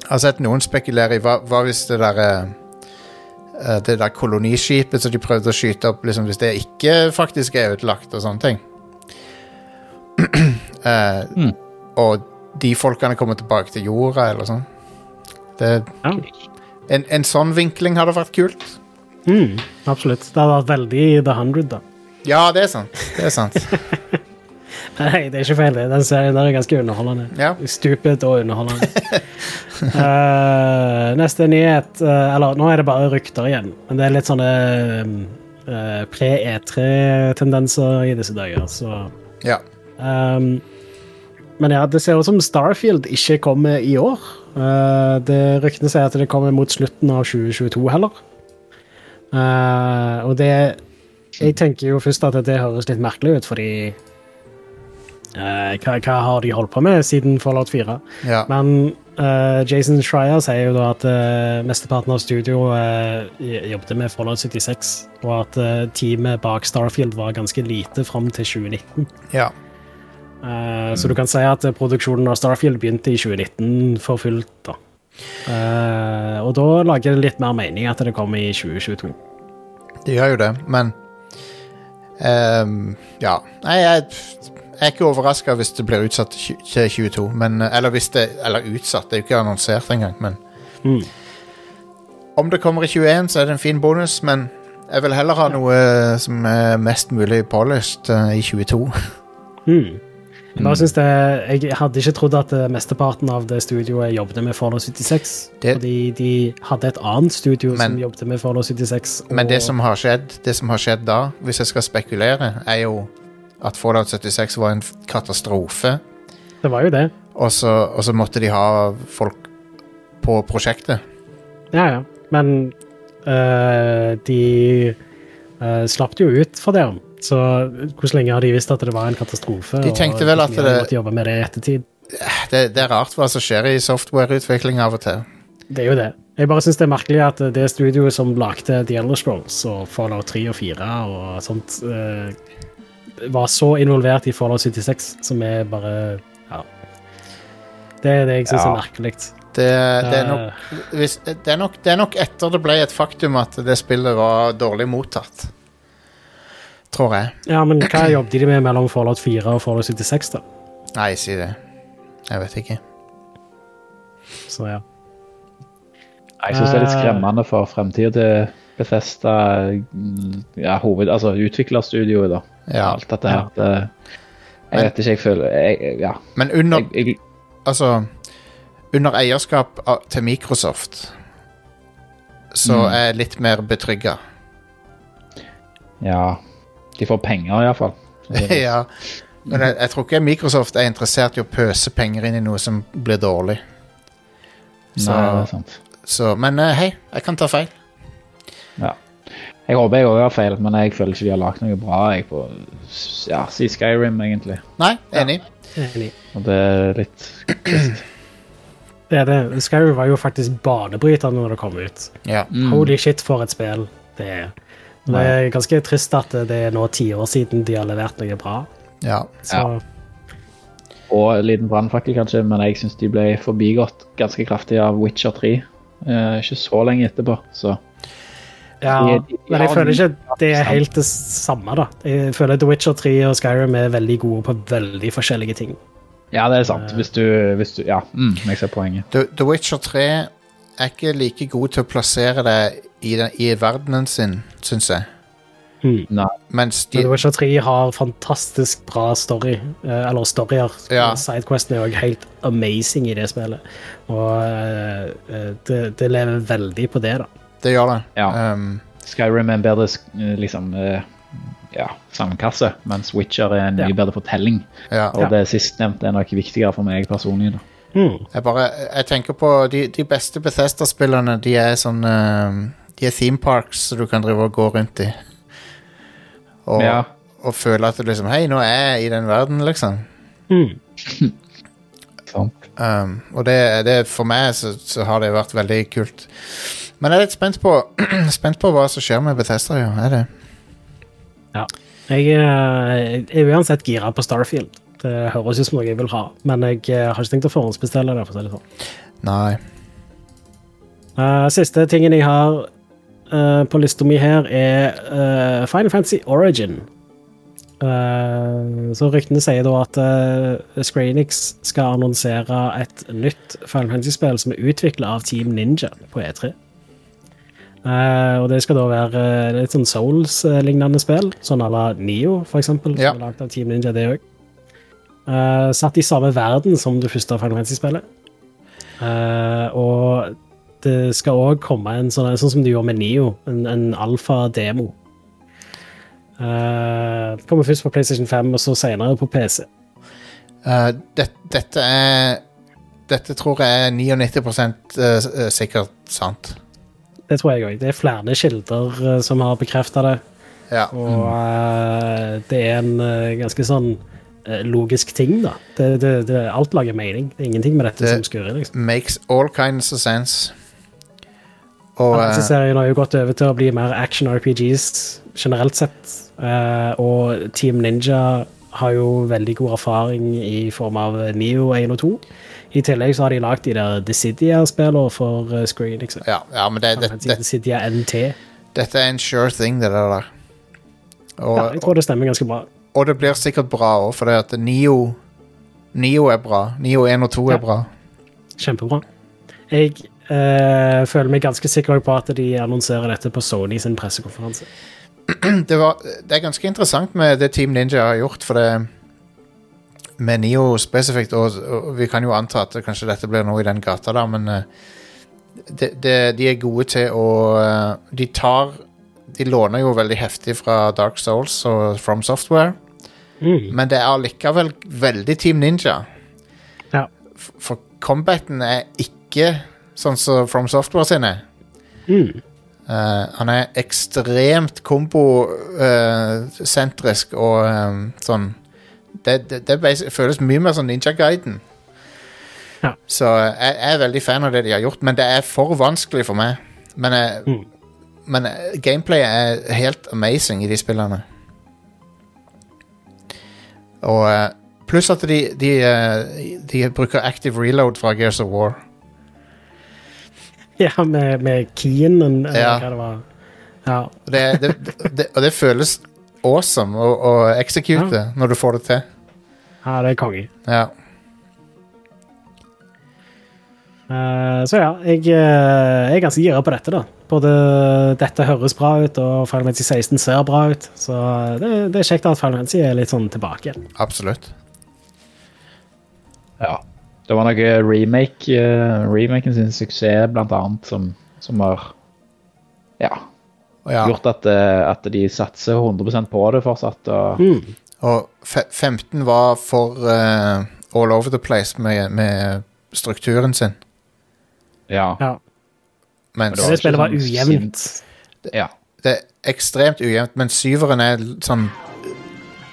jeg har sett noen spekulere i hva, hva hvis det der eh, eh, Det der koloniskipet som de prøvde å skyte opp, liksom, hvis det ikke faktisk er ødelagt og sånne ting. Uh, Mm. Og de folkene kommer tilbake til jorda, eller sånn. Det, ja. en, en sånn vinkling hadde vært kult. Mm, absolutt. Det hadde vært veldig The Hundred, da. Ja, det er sant. Det er sant. Nei, det er ikke feil. det. Den serien der er ganske underholdende. Ja. Stupid og underholdende. uh, neste nyhet uh, Eller nå er det bare rykter igjen, men det er litt sånne uh, pre-E3-tendenser i disse dager, så ja. ehm, Men ja, det ser ut som Starfield ikke kommer i år. Uh, det Ryktene sier at det kommer mot slutten av 2022 heller. Eh, og det Jeg tenker jo først at det høres litt merkelig ut, fordi eh, hva, hva har de holdt på med siden Fallout 4? ja. Men eh, Jason Schreier sier jo da at mesteparten av studio uh, jobbet med Fallout 76, og at eh, teamet bak Starfield var ganske lite fram til 2019. ja. Eh, Så du kan si at produksjonen av Starfield begynte i 2019 for fullt. da. Eh, og da lager det litt mer mening at det kommer i 2022. Det gjør jo det, men um, Ja. Nei, jeg, jeg er ikke overraska hvis det blir utsatt til tju- 22, men Eller hvis det Eller utsatt, det er jo ikke annonsert engang, men Mm. Om det kommer i 21, så er det en fin bonus, men jeg vil heller ha noe eh, som er mest mulig polished i 22. Mm. Bare synes det, jeg hadde ikke trodd at eh, mesteparten av det studioet jobbet med Fallout 76. Det- fordi de hadde et annet studio Men- som jobbet med Fallout 76. Men det som har skjedd Det som har skjedd da, hvis jeg skal spekulere, er jo at Fallout 76 var en katastrofe, Det var jo det. og så, og så måtte de ha folk på prosjektet. Ja, ja. Men øh, de øh, slapp det jo ut for det. Så hvordan lenge har de visst at det var en katastrofe? De tenkte vel at de det- jobbe med det i ettertid? Det, det er rart hva som skjer i softwareutvikling av og til. Det er jo det. Jeg bare syns det er merkelig at det studioet som lagde The Elder Scrolls og Fallout 3 og 4 og sånt, eh, var så involvert i Fallout 76, som er bare Ja. Det er det jeg syns Ja. er merkelig. Det, det, er nok, Eh, hvis, det, er nok, det er nok etter det ble et faktum at det spillet var dårlig mottatt. Tror jeg. ja, men hva jobbet de med mellom Fallout 4 og Fallout 76, da? Nei, si det. Jeg vet ikke. Så ja. Jeg syns det er litt Eh. skremmende for fremtida til Bethesda, mm, ja, hoved, altså utviklerstudioet, da. Ja. Alt dette her. Det, jeg vet ikke, jeg føler jeg, Ja. Men under, Jeg, jeg, altså, under eierskap av, til Microsoft så Mm. er jeg litt mer betrygga. ja. De får penger, iallfall. ja. Men jeg, jeg tror ikke Microsoft er interessert i å pøse penger inn i noe som blir dårlig. Så, Nei, det er sant. så Men eh, hei, jeg kan ta feil. Ja. Jeg håper jeg òg har feil, men jeg føler ikke de har lagd noe bra jeg på ja, si Skyrim, egentlig. Nei, enig. Enig. Og det er litt trist. Det er det. Skyrim var jo faktisk banebrytende når det kom ut. Ja. Mm. Holy shit, for et spill det er. Det er ganske trist at det er nå ti år siden de har levert noe bra. ja. Så Og en liten brannfakkel, kanskje, men jeg syns de ble forbigått ganske kraftig av Witcher 3. Eh, ikke så lenge etterpå, så Ja, De- de- de men jeg føler ikke det er helt det samme, da. Jeg føler The Witcher 3 og Skyrim er veldig gode på veldig forskjellige ting. Ja, det er sant. Hvis du, hvis du Ja, mm, jeg ser poenget. The, The Witcher 3 er ikke like god til å plassere det i, den, i verdenen sin, syns jeg. Nei. Mens The de Witcher 3 har fantastisk bra story, eh, eller storyer. Ja. Sidequesten er òg helt amazing i det spillet. Og eh, eh, det, det lever veldig på det, da. Det gjør det. Ja. Um, Skyrim er en bedre eh, liksom, eh, ja, sandkasse, mens Witcher er en mye Ja. bedre fortelling. ja. Og det sistnevnte er nok viktigere for meg personlig. Da. Mm. Jeg bare Jeg tenker på de, de beste Bethesda-spillerne, de er sånn um, De er theme parks som du kan drive og gå rundt i. Og, Ja. og føle at du liksom Hei, nå er jeg i den verden, liksom. Mm. Um, og det, det for meg så, så har det vært veldig kult. Men jeg er litt spent på Spent på hva som skjer med Bethesda, jo. Er det? Ja. Jeg, eh, jeg er uansett gira på Starfield. Det høres ut som noe jeg vil ha, men jeg eh, har ikke tenkt å forhåndsbestille det. for å si det sånn. Nei. Uh, siste tingen jeg har eh, på lista mi her, er uh, Final Fantasy Origin. Uh, så ryktene sier da at uh, Screenix skal annonsere et nytt Final Fantasy-spill som er utvikla av Team Ninja på E3. Uh, og det skal da være litt sånn Souls-lignende spill, sånn à la Nio, for eksempel, Ja. som er lagd av Team Ninja, det òg. satt i samme verden som det første Final Fantasy-spillet. Og det skal òg komme en sånn, sånn som de gjorde med Nio, en, en alfa-demo. Uh, det kommer først på PlayStation 5, og så senere på PC. Uh, det, dette er Dette tror jeg er 99 uh, sikkert sant. Det tror jeg òg. Det er flere kilder eh, som har bekrefta det. Ja. Og uh, det er en eh, ganske sånn eh, logisk ting, da. Det, det, det, alt lager mening. Det er ingenting med dette Det- som skurrer. liksom. Makes all kinds of sense. Og uh, Serien har jo gått over til å bli mer action-RPGs generelt sett. eh, og Team Ninja har jo veldig god erfaring i form av Neo 1 og 2. I tillegg så har de lagd de der Dissidia-spillene for uh, Screen. ikke ja, ja, men det, det, det, Dissidia NT. dette er en sure thing, det der. Og, Ja, jeg tror det stemmer ganske bra. og det blir sikkert bra òg, for det at Nio Nio er bra. Nio 1 og 2 Ja. er bra. Kjempebra. Jeg eh, føler meg ganske sikker på at de annonserer dette på Sony sin pressekonferanse. det, var, det er ganske interessant med det Team Ninja har gjort, for det Med Nio spesifikt, og, og vi kan jo anta at kanskje dette blir noe i den gata, da, men eh, de, de er gode til å eh, De tar De låner jo veldig heftig fra Dark Souls og From Software, Mm. men det er allikevel veldig Team Ninja. Ja. For combaten er ikke sånn som From Software sin er. Mm. Uh, han er ekstremt kombosentrisk og um, sånn Det, det, det føles mye mer som Ninja Guiden. Ja. Så eh, jeg, jeg er veldig fan av det de har gjort, men det er for vanskelig for meg. Men, jeg, Mm. men eh, gameplayet er helt amazing i de spillene. Og eh, pluss at de, de, eh, de bruker active reload fra Gears of War. Ja, med, med keyen, og Ja. hva det var. Ja. Det, det, det, og det føles awesome å, å execute når du får det til. ja, det er konge. Ja. Uh, så ja, jeg, eh, jeg er ganske gira på dette, da. Både dette høres bra ut, og Final Fantasy 16 ser bra ut. Så det, det er kjekt at Final Fantasy er litt sånn tilbake igjen. Absolutt. Ja. Det var noe remake, uh, remaken sin suksess, blant annet, som, som har ja, ja. gjort at, eh, at de satser 100% på det fortsatt. Og, Mm. og 15 var for uh, all over the place med, med strukturen sin. ja. Ja. Mens Det Det spillet var sånn ujevnt. ja. det er ekstremt ujevnt, men syveren er sånn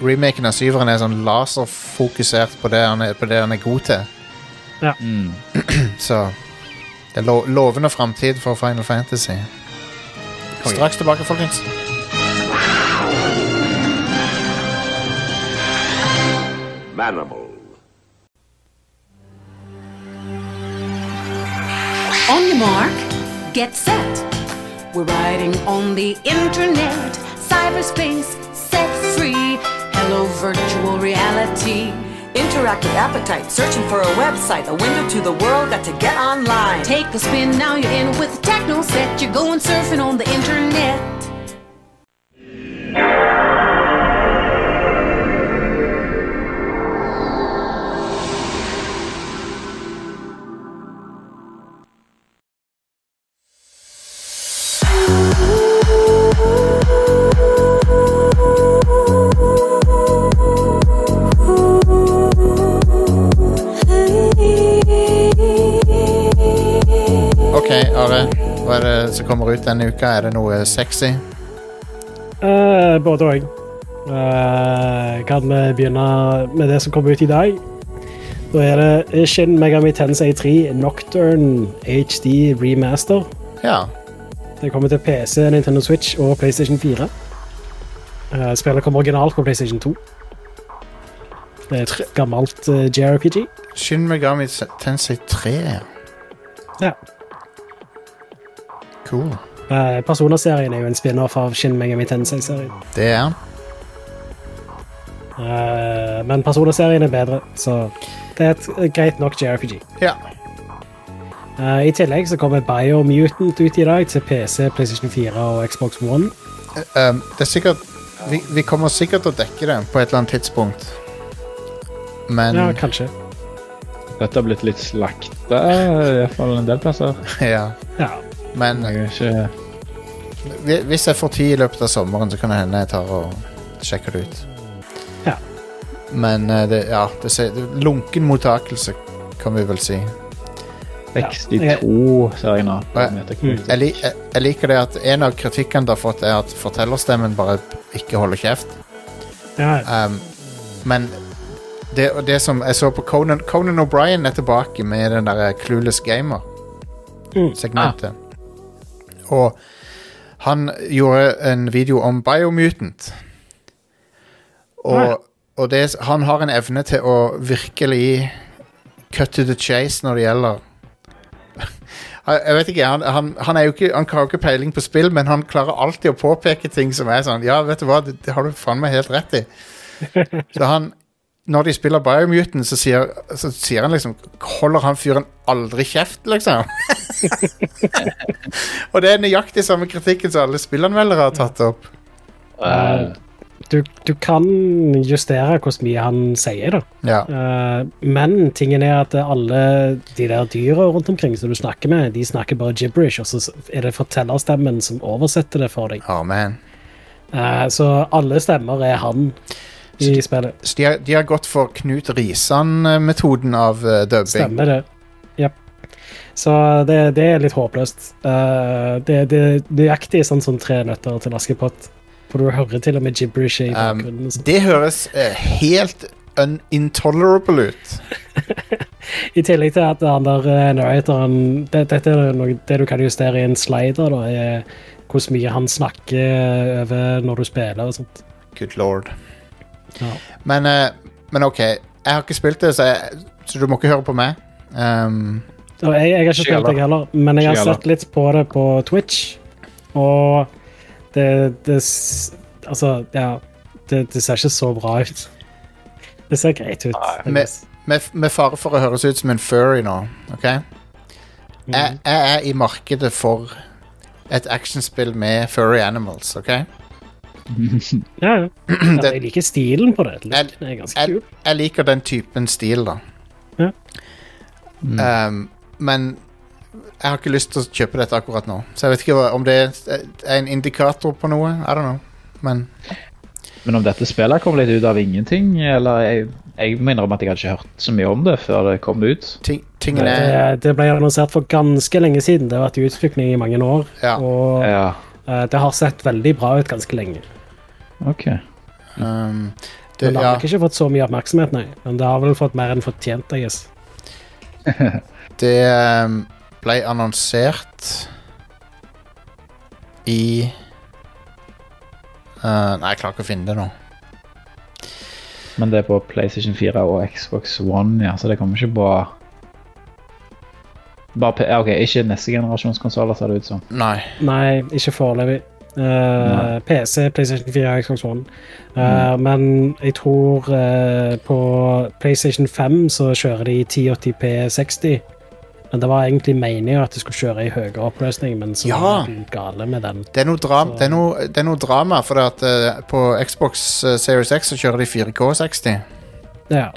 Remaken av syveren er sånn laserfokusert på det han er, på det han er god til. Mm. Så det er lo lovende framtid for Final Fantasy. Straks tilbake, folkens. Manimal. On your mark, get set. We're riding on the internet, cyberspace, set free. Hello, virtual reality. Interactive appetite, searching for a website, a window to the world, got to get online. Take a spin, now you're in with the techno set. You're going surfing on the internet. Som kommer ut denne uka? Er det noe sexy? Uh, både òg. kan vi begynne med det som kommer ut i dag? Da er det Shin Megami Tensei 3 Nocturne HD Remaster. Ja. Det kommer til PC, Nintendo Switch og PlayStation 4. Uh, spillet kommer originalt på PlayStation 2. Det er et gammelt uh, JRPG. Shin Megami Tensei 3. ja. Cool. Uh, Persona-serien er jo en spin-off av Shin Megami Tensei-serien. Det er han. Uh, men Persona-serien er bedre, så det er et eh, greit nok JRPG. Ja. Uh, I tillegg så kommer Biomutant ut i dag til PC, PlayStation 4 og Xbox One. Um, det er sikkert vi, vi kommer sikkert til å dekke det på et eller annet tidspunkt. Men Ja, kanskje. Dette har blitt litt slakta, iallfall en del plasser. ja. Ja. Men Jeg er ikke hvis jeg får tid i løpet av sommeren, så kan det hende jeg tar og sjekker det ut. Ja. Men eh, det, ja, det ser, lunken mottakelse, kan vi vel si. 62, ser jeg nå. Jeg, jeg, liker det at en av kritikkene det har fått, er at fortellerstemmen bare ikke holder kjeft. ja. Um, men det, det som jeg så på Conan Conan O'Brien er tilbake med den der Clueless Gamer-segmentet. Og han gjorde en video om Biomutant. Og, og det, han har en evne til å virkelig cut to the chase når det gjelder Jeg vet ikke, han, han, han, er jo ikke, han har jo ikke peiling på spill, men han klarer alltid å påpeke ting som er sånn Ja, vet du hva, det, det har du faen meg helt rett i. Så han Når de spiller Biomutant, så sier, så sier han liksom Holder han fyren aldri kjeft, liksom? Og det er nøyaktig samme kritikken som alle spillanmeldere har tatt opp. Uh, Du, du kan justere hvor mye han sier, da. Ja. Uh, men tingen er at alle de der dyra rundt omkring som du snakker med, de snakker bare gibberish, og så er det fortellerstemmen som oversetter det for deg. Oh. Eh, så alle stemmer er han i spillet. Så de har, de har gått for Knut Risan-metoden av uh, dubbing. Stemmer det. Japp. Så det, det er litt håpløst. Uh, det, det er nøyaktig sånn som Tre nøtter til Askepott. For du hører til og med gibberish i Um, bakgrunnen. Um, det høres uh, helt Unintolerable ut. I tillegg til at han der uh, narratoren det, Dette er noe, det du kan justere i en slider, da, er hvor mye han snakker over når du spiller og sånt. Good lord. Ja. Men, eh, men ok, jeg har ikke spilt det, så, jeg, så du må ikke høre på meg. Um, Og jeg, jeg har ikke spilt det heller. men jeg har Ikke sett litt på det på Twitch, og det, det Altså, ja det, det ser ikke så bra ut. Det ser greit ut. Med, med, med fare for å høres ut som en furry nå, ok? Mm. Jeg, jeg er i markedet for et actionspill med furry animals, ok? Ja, ja. ja. Jeg liker stilen på det. Det er ganske Jeg, kult. jeg liker den typen stil, da. Ja. Um, men jeg har ikke lyst til å kjøpe dette akkurat nå. Så jeg vet ikke om det er en indikator på noe. I don't know. Men Men om dette spillet kom litt ut av ingenting, eller jeg, jeg må innrømme at jeg hadde ikke hørt så mye om det før det kom ut. ting, tingene er Det, det ble annonsert for ganske lenge siden. Det har vært i utvikling i mange år. Ja. Og Ja, eh, det har sett veldig bra ut ganske lenge. Ok. um, det, Men det har ja, ikke fått så mye oppmerksomhet, nei. Men det har vel fått mer enn fortjent, I guess. det um, ble annonsert i uh, Nei, jeg klarer ikke å finne det nå. Men det er på PlayStation 4 og Xbox One, ja, så det kommer ikke på bare, P- ok, Ikke neste generasjons konsoller, ser det ut som. Nei. Nei, ikke foreløpig. Eh, PC, PlayStation 4 Xbox One. Eh, Men jeg tror uh, på PlayStation 5 så kjører de 1080p 60. Men det var egentlig meningen at det skulle kjøre i høyere oppløsning, men så Ja. var det gale med den. Det er noe, dram, det er noe, det er noe drama, for at, uh, på Xbox uh, Series X så kjører de 4K 60. Ja.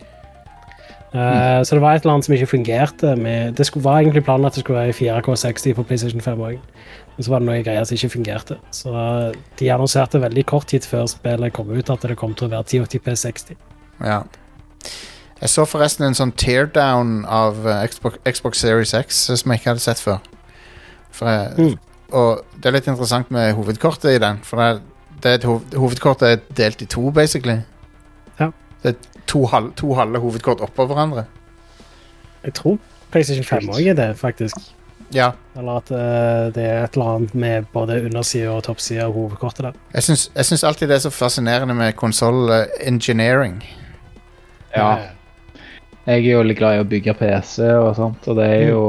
Mm. Så det var et eller annet som ikke fungerte. Med, det skulle, var egentlig planen at det skulle være i 4K60 på PlayStation 5 òg. Men så var det noen greier som ikke fungerte. Så de annonserte veldig kort tid før spillet kom ut at det kom til å være 1080p 60. Ja. Jeg så forresten en sånn teardown av uh, Xbox, Xbox Series X som jeg ikke hadde sett før. For jeg, Mm. Og det er litt interessant med hovedkortet i den. For det, det er et hov, hovedkortet er delt i to, basically. Ja. Det er to, halv, to halve hovedkort oppå hverandre. Jeg tror PlayStation 5 òg er det, faktisk. Ja. Eller at uh, det er et eller annet med både undersida og toppsida av hovedkortet der. Jeg syns, alltid det er så fascinerende med konsoll engineering. Ja. Jeg er jo litt glad i å bygge PC og sånt, og det er jo,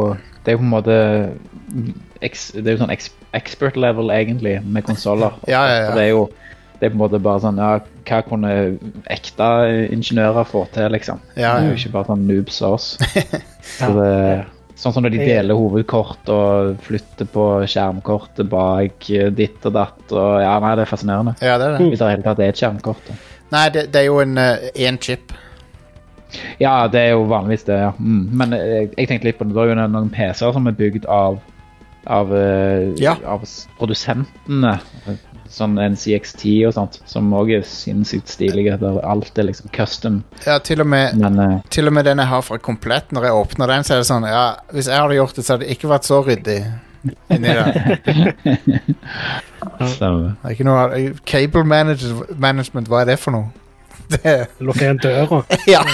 det er jo på en måte Det er jo sånn expert level, egentlig, med konsoller. Ja, ja, ja. Det er jo det er på en måte bare sånn Ja, hva kunne ekte ingeniører få til, liksom? Ja, Det er jo ikke bare sånn noobs av oss. Så Ja. det, sånn som når de deler hovedkort og flytter på skjermkortet bak eh, ditt og datt og Ja, nei, det er fascinerende. ja, det er det. Hvis det hele tatt er et skjermkort. Nei, det, det er jo en én chip. Ja, det er jo vanligvis det, ja. Mm. Men jeg, jeg tenkte litt på det. Det er jo noen PC-er som er bygd av av, eh, Ja. av produsentene. Sånn en CX10 og sånt, som òg er sinnssykt stilige. Der alt er liksom custom. Ja, til og med Men uh, Til og med den jeg har fra Komplett, når jeg åpner den, så er det sånn Ja, hvis jeg hadde gjort det, så hadde det ikke vært så ryddig inni der. stemmer. Er ikke noe Cable manage, management, hva er det for noe? Det, Lukke igjen døra. ja.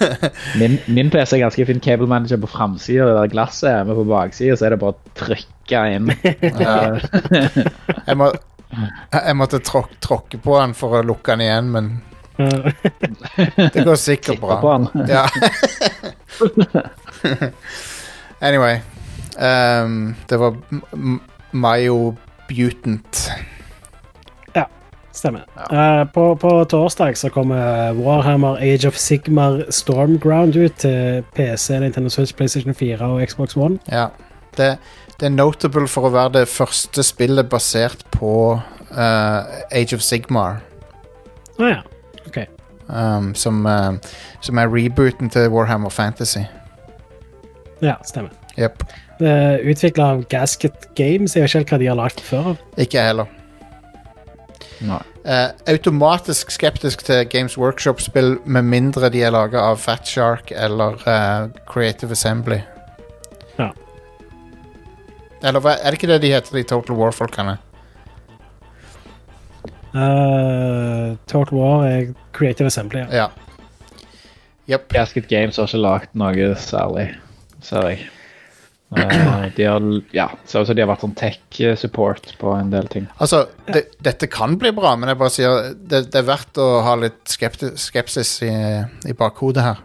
Min, min PC er ganske fin cable manager på framsida. Det der glasset er med på baksida, så er det bare å trykke inn. Jeg, må, jeg måtte tråk, tråkke på den for å lukke den igjen, men det går sikkert bra. Ja. anyway. Um, det var Mayo Butant. Stemmer. Eh, på, på torsdag så kommer Warhammer Age of Sigmar Stormground ut til PC, Nintendo Switch, PlayStation 4 og Xbox One. Ja. Det, det er notable for å være det første spillet basert på uh, Age of Sigmar. Å ja. OK. Um, som, uh, som er rebooten til Warhammer Fantasy. Ja, stemmer. Yep. Utvikla av Gasket Games. Jeg vet ikke helt hva de har lagd før. Ikke heller. Eh, automatisk skeptisk til Games Workshop-spill med mindre de er laga av Fat Shark eller uh, Creative Assembly. Ja. Eller hva, er det ikke det de heter, de Total War-folkene? Eh, Total War er Creative Assembly. Ja. Ja. Yep. Gasket Games har ikke lagd noe særlig, ser jeg. Eh, de har ja, ser ut som de har vært sånn tech-support på en del ting. Altså, det, dette kan bli bra, men jeg bare sier det, det er verdt å ha litt skepsis i, i bakhodet her.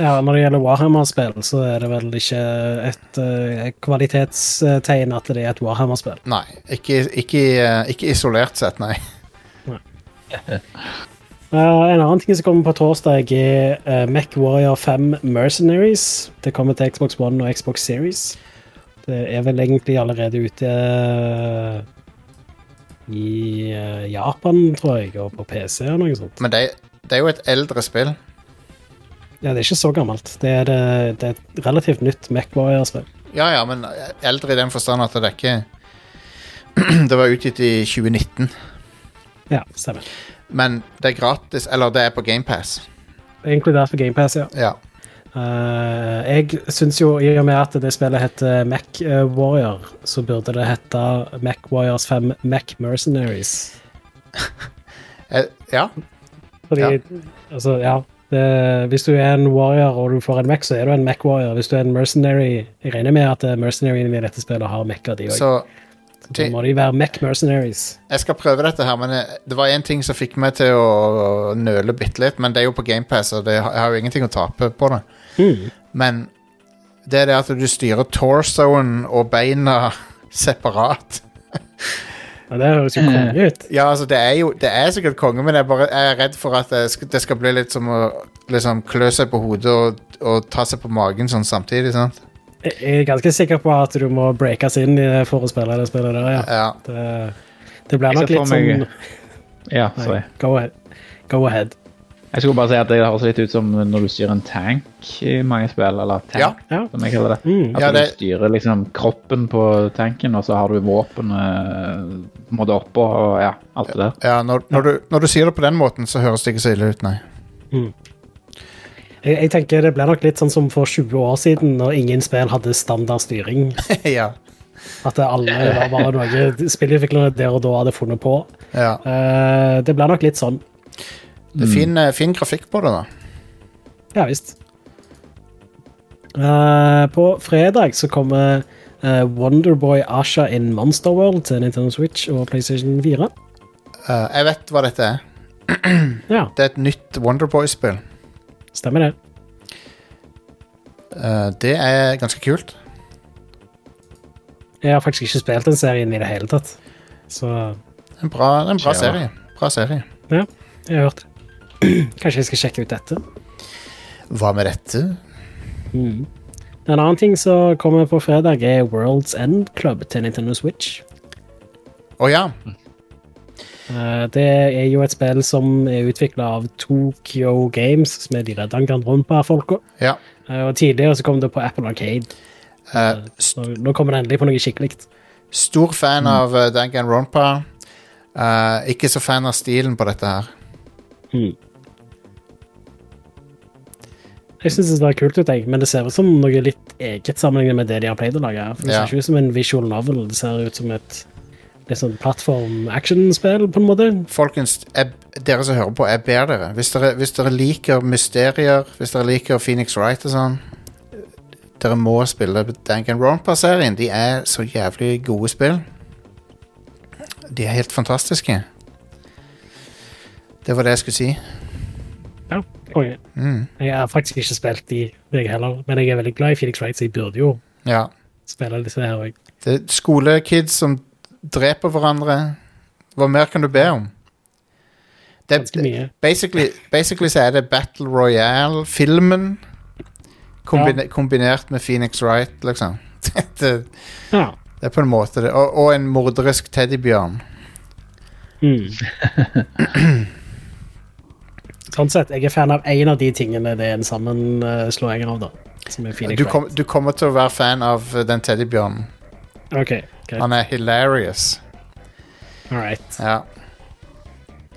Ja, Når det gjelder Warhammer-spill, så er det vel ikke et uh, kvalitetstegn at det er et Warhammer-spill. Nei, ikke, ikke, eh, ikke isolert sett, nei. nei. Eh, en annen ting som kommer på torsdag, er uh, Mac Warrior 5 Mercenaries. Det kommer til Xbox One og Xbox Series. Det er vel egentlig allerede ute uh, i uh, Japan, tror jeg, og på PC og noe sånt. Men det, det er jo et eldre spill. Ja, Det er ikke så gammelt. Det er, det, det er et relativt nytt Mac Warrior-spill. Ja, ja, men eldre i den forstand at det er ikke Det var utgitt i 2019, Ja, stemmer. Men det er gratis. Eller det er på GamePass. Inkludert på GamePass, ja. Ja. Uh, jeg syns jo, i og med at det spillet heter Mac eh, Warrior, så burde det hete Mac Warriors 5 Mac Mercenaries. Eh, ja. Fordi, altså, ja det, Hvis du er en warrior og du får en Mac, så er du en Mac Warrior. Hvis du er en mercenary Jeg regner med at mercenariene i dette spillet har Mac-er, de òg. Så Da må de være Mac Mercenaries. jeg skal prøve dette her, men jeg, det var én ting som fikk meg til å nøle bitte litt. Men det er jo på GamePass, og det, jeg har jo ingenting å tape på det. Mm. Men det er det at du styrer torsoen og beina separat. Ja, det høres jo konge ut. Ja, altså, det er jo Det er sikkert konge, men jeg, bare, jeg er redd for at det skal, det skal bli litt som å liksom klø seg på hodet og, og ta seg på magen sånn samtidig, sant? Jeg er ganske sikker på at du må breakes inn for å spille det spillet der, ja. Ja. Det, det blir nok litt meg- sånn Ja, Nei, sorry. go ahead. Go ahead. Jeg skulle bare si at det høres litt ut som når du styrer en tank i mange spill, eller tank, Ja. Som jeg kaller det. Mm. At Ja, det- du styrer liksom kroppen på tanken, og så har du våpenet på en måte oppå, og ja, alt det der. ja når, når, du, når du sier det på den måten, så høres det ikke så ille ut, nei. Jeg, jeg tenker Det ble nok litt sånn som for 20 år siden, når ingen spill hadde standard styring. ja. At det alle var bare noe spillutviklere der og da hadde funnet på. ja. Uh, det ble nok litt sånn. Det er fin, mm. fin grafikk på det, da. Ja visst. Uh, på fredag så kommer uh, Wonderboy Asha in Monster World til Nintendo Switch og PlayStation 4. Eh, jeg vet hva dette er. Ja, Det er et nytt Wonderboy-spill. Stemmer det. Eh, det er ganske kult. Jeg har faktisk ikke spilt den serien i det hele tatt. Så En bra, en bra Ja. serie. Bra serie. ja, jeg har hørt det. Kanskje jeg skal sjekke ut dette. Hva med dette? Mm. En annen ting som kommer på fredag, er World's End Club til Nintendo Switch. Å ja. Eh, Det er jo et spill som er utvikla av Tokyo Games, som er de der Danganronpa-folka. ja. Eh, Og tidligere så kom det på Apple Arcade. Uh, Nå, nå kommer det endelig på noe skikkelig. stor fan av uh, Danganronpa. Uh, ikke så fan av stilen på dette her. Mm. Jeg syns det ser kult ut, jeg, men det ser ut som noe litt eget sammenlignet med det de har pleid å lage. For Det Ja. ser ikke ut som en visual novel, det ser ut som et litt sånn plattform-action-spill, på en måte. Folkens, jeg, dere som hører på, jeg ber dere. Hvis dere, hvis dere liker mysterier, hvis dere liker Phoenix Wright og sånn Dere må spille Danganronpa-serien. De er så jævlig gode spill. De er helt fantastiske. Det var det jeg skulle si. Ja, konge. Mm. Jeg har faktisk ikke spilt de, jeg heller, men jeg er veldig glad i Felix Wright, så jeg burde jo Ja. spille disse her òg. Det er skolekids som dreper hverandre. Hva mer kan du be om? Det, basically, basically så er det Battle Royale-filmen kombine, kombinert med Phoenix Wright, liksom. det, Ja. det er på en måte det. Og, og en morderisk teddybjørn. Mm. sånn sett, jeg er fan av én av de tingene det er en sammenslåing av, da. Som Du, kom, du kommer til å være fan av eh, den teddybjørnen. Ok, greit. Han er hilarious. All right. Ja.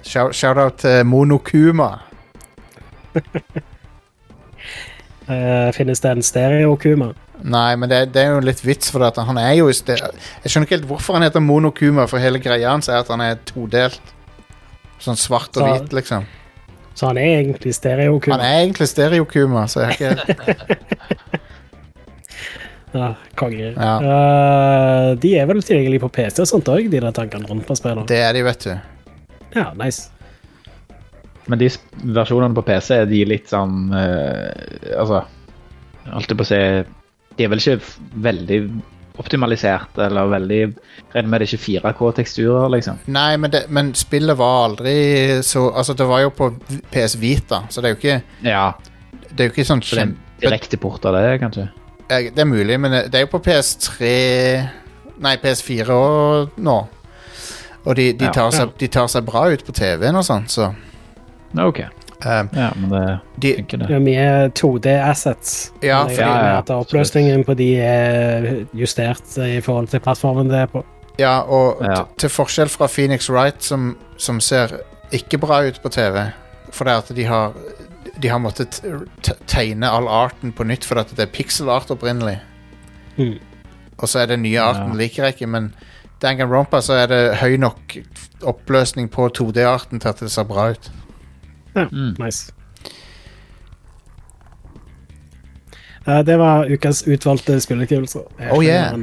Shout- Shout-out til Monokuma. Eh, finnes det en stereokuma? Nei, men det, det er jo litt vits, for at han er jo i sted Jeg skjønner ikke helt hvorfor han heter Monokuma, for hele greia hans er at han er todelt. Sånn svart og Så- hvit, liksom. Så han er egentlig stereokuma? Han er egentlig stereokuma, så jeg er ikke Ja, konger. Ja. Uh, de er vel tilgjengelig på PC og sånt òg, de der tankene rundt på spillet? Det er de, vet du. Ja, nice. Men de versjonene på PC er de litt sånn uh, Altså, jeg holdt på å si De er vel ikke veldig optimalisert, eller veldig Regner med det er ikke 4K-teksturer, liksom. Nei, men, det, men spillet var aldri så Altså, det var jo på PS Vita, så det er jo ikke Ja, Det er jo ikke sånn kjempe Direkteport av det, kanskje. Eh, Det er mulig, men det er jo på PS3 Nei, PS4 og nå. Og de, de, Ja. tar seg, de tar seg bra ut på TV-en og sånn, så OK. um, Ja, men det de, Det er mye 2D-assets. Ja, fordi- Ja, ja, at oppløsningen på de er justert i forhold til plattformen det er på. Ja, og Ja. til forskjell fra Phoenix Wright, som, som ser ikke bra ut på TV, for det er at de har de har måttet tegne all arten på nytt, for at det er pixel art opprinnelig. Mm. Og så er det nye arten Ja. liker jeg ikke, men Danganronpa så er det høy nok oppløsning på 2D-arten til at det ser bra ut. Ja, Mm. nice. Uh, det var ukas utvalgte spillutgivelser. Oh, yeah.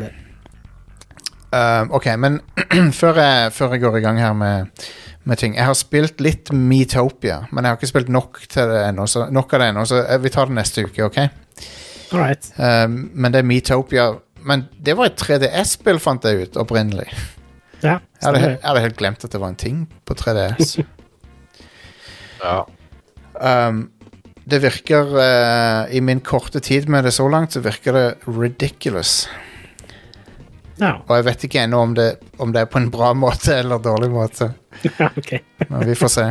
Um, ok, men før jeg, før jeg går i gang her med, med ting Jeg har spilt litt Metopia, men jeg har ikke spilt nok til det ennå. Så nok av det ennå, så vi tar det neste uke, OK? Right. Um, men det er Metopia Men det var et 3DS-spill, fant jeg ut opprinnelig. Ja, Jeg hadde, jeg hadde helt glemt at det var en ting på 3DS. Ja. Um, det virker uh, I min korte tid med det så langt, så virker det ridiculous. Ja, Og jeg vet ikke ennå om, om det er på en bra måte eller dårlig måte. okay. Men vi får se.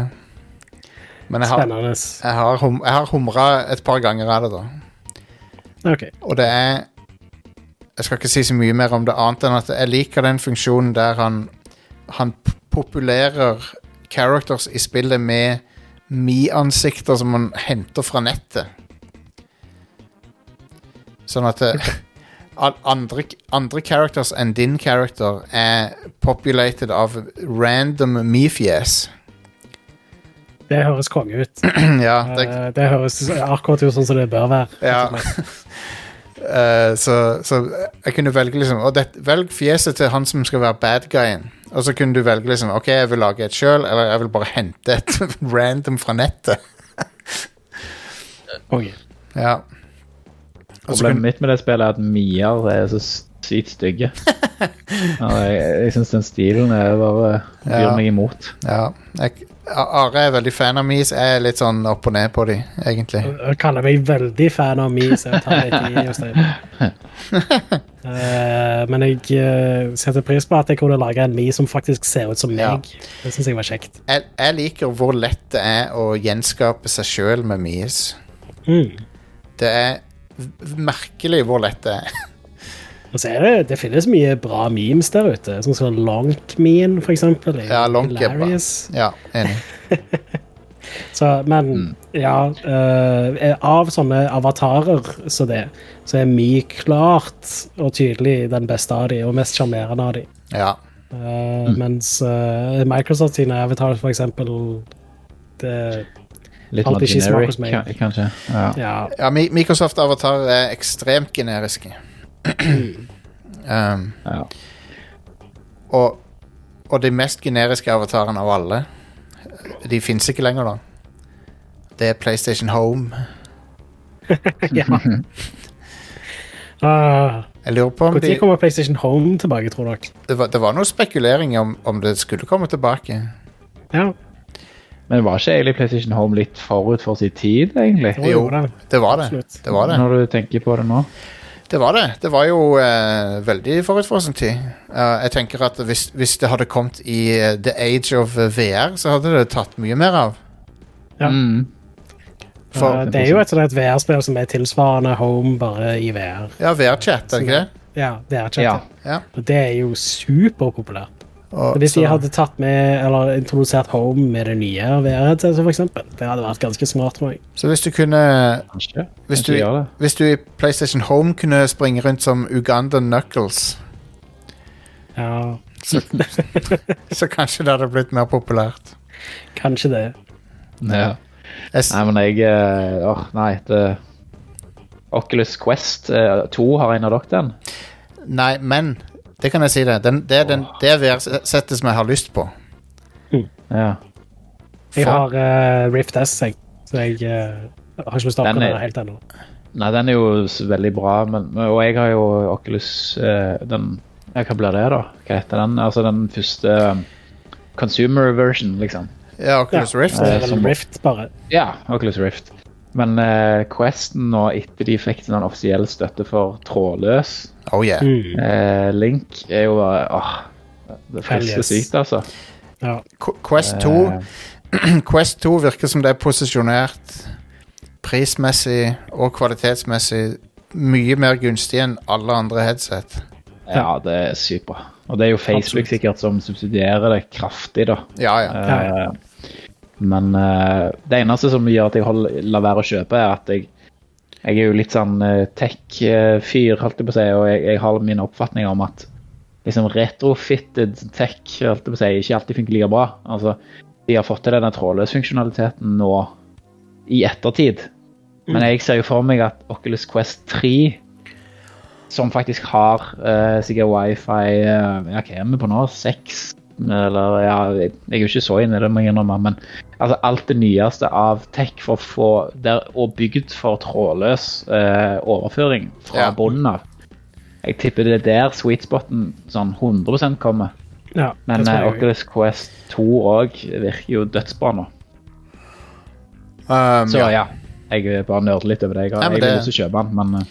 Men jeg har, Spennende. jeg har, hum, jeg har humra et par ganger av det, da. Ok. Og det er Jeg skal ikke si så mye mer om det, annet enn at jeg liker den funksjonen der han Han populerer characters i spillet med Me-ansikter som han henter fra nettet. Sånn at det, andre, andre characters enn din character er populated av random me-fjes. Det høres konge ut. ja, det, Eh, det høres akkurat ut sånn som det bør være. Ja. uh, så, så jeg kunne velge liksom og det, Velg fjeset til han som skal være bad guyen. Og så kunne du velge liksom Ok, jeg vil lage et sjøl, eller jeg vil bare hente et random fra nettet. okay. Ja. Og Problemet kan... mitt med det spillet er at Mier er så sykt stygge. Ja, jeg jeg syns den stilen er bare byr Ja. meg imot. ja, jeg, Are er veldig fan av Mies. Jeg er litt sånn opp og ned på de, egentlig. Jeg kaller meg veldig fan av Mies. jeg tar litt i. Jostein. uh, men jeg uh, setter pris på at jeg kunne lage en Mi som faktisk ser ut som Ja. meg. Det syns jeg var kjekt. Jeg, jeg liker hvor lett det er å gjenskape seg sjøl med Mies. Mm. Det er merkelig hvor lett det er. Og så er det, det finnes mye bra memes der ute, sånn som Lonk-meme, for eksempel. Ja, Lonk er bra. Ja, enig. Så, men ja, uh, av sånne avatarer så det, så er Mi klart og tydelig den beste av de, og mest sjarmerende av de. Ja. Eh, Mens uh, Microsoft sine avatarer, for eksempel det, Litt Alt mer ikke smak generic, hos meg. ka- kanskje. Ja. Ja, ja Microsoft Avatar er ekstremt generiske. um, Ja. og, og de mest generiske avatarene av alle, de fins ikke lenger, da. Det er PlayStation Home. ja. uh. Jeg lurer på om Når kommer PlayStation Home tilbake, tror dere? det, var, det var noe spekulering om, om det skulle komme tilbake. Ja, Men var ikke egentlig PlayStation Home litt forut for sin tid, egentlig? Jo, det. var det. Det var det. Når du tenker på det nå? Det var det. Det var jo eh, veldig forut for sin tid. Uh, jeg tenker at hvis, hvis det hadde kommet i uh, the age of VR, så hadde det tatt mye mer av. Ja. Mm. For, uh, det er jo et sånt et VR-spill som er tilsvarende Home, bare i VR. ja, VR-chat, er det ikke det? Ja, VR-chat. Ja. Ja. Og det er jo superpopulært. Og, Hvis de hadde tatt med, eller introdusert Home med det nye VR-headsetet, eksempel, det hadde vært ganske smart tror meg. Så hvis du kunne Kanskje. hvis du, hvis du i PlayStation Home kunne springe rundt som Ugandan Knuckles, Ja, så, så kanskje det hadde blitt mer populært. kanskje det. Ja. Jeg, Nei, men jeg eh, Åh, nei. Det Oculus Quest eh, 2, har en av dere den? nei, men det kan jeg si det. Den, det er den- det VR-settet som jeg har lyst på. Ja. Jeg har uh, Rift S, jeg, så jeg uh, har ikke lyst til å Den er- helt ennå. Nei, den er jo veldig bra, men, og jeg har jo Oculus uh, den ja, Hva blir det, da? Hva heter den? Altså den første um, consumer version, liksom. Ja, Oculus Rift. Eh, vel som- Rift, bare. Ja, Oculus Rift. Men eh, Questen nå, etter de fikk den offisiell støtte for trådløs Oh yeah. Mm. eh, link, er jo bare åh, Det yes. sykt, altså. Ja. Quest 2 Eh, Quest 2 virker som det er posisjonert prismessig og kvalitetsmessig mye mer gunstig enn alle andre headset. ja, det er sykt bra. Og det er jo Facebook Absolutt. sikkert som subsidierer det kraftig, da. Ja, ja. Ja, ja. Men uh, det eneste som gjør at jeg holder, lar være å kjøpe, er at jeg, jeg er jo litt sånn uh, tech-fyr, holdt jeg på å si, og jeg, jeg har min oppfatning om at liksom retrofitted tech holdt jeg på å si, ikke alltid funker like bra. Altså, de har fått til denne trådløsfunksjonaliteten nå i ettertid. Men jeg ser jo for meg at Oculus Quest 3, som faktisk har uh, sikkert wifi uh, Ja, hva er vi på nå? 6? Eller ja, jeg jeg er jo ikke så inne i det, må jeg innrømme, men altså, alt det nyeste av tech for å få der, og bygd for trådløs eh, overføring fra Ja. bunnen av. Jeg tipper det er der sweet spoten sånn 100% kommer. ja Men eh. Oculus Quest 2 òg virker jo dødsbra nå. Um, Så ja. ja, jeg bare nerder litt over det. Jeg Ja, det- lyst til å kjøpe den, men eh,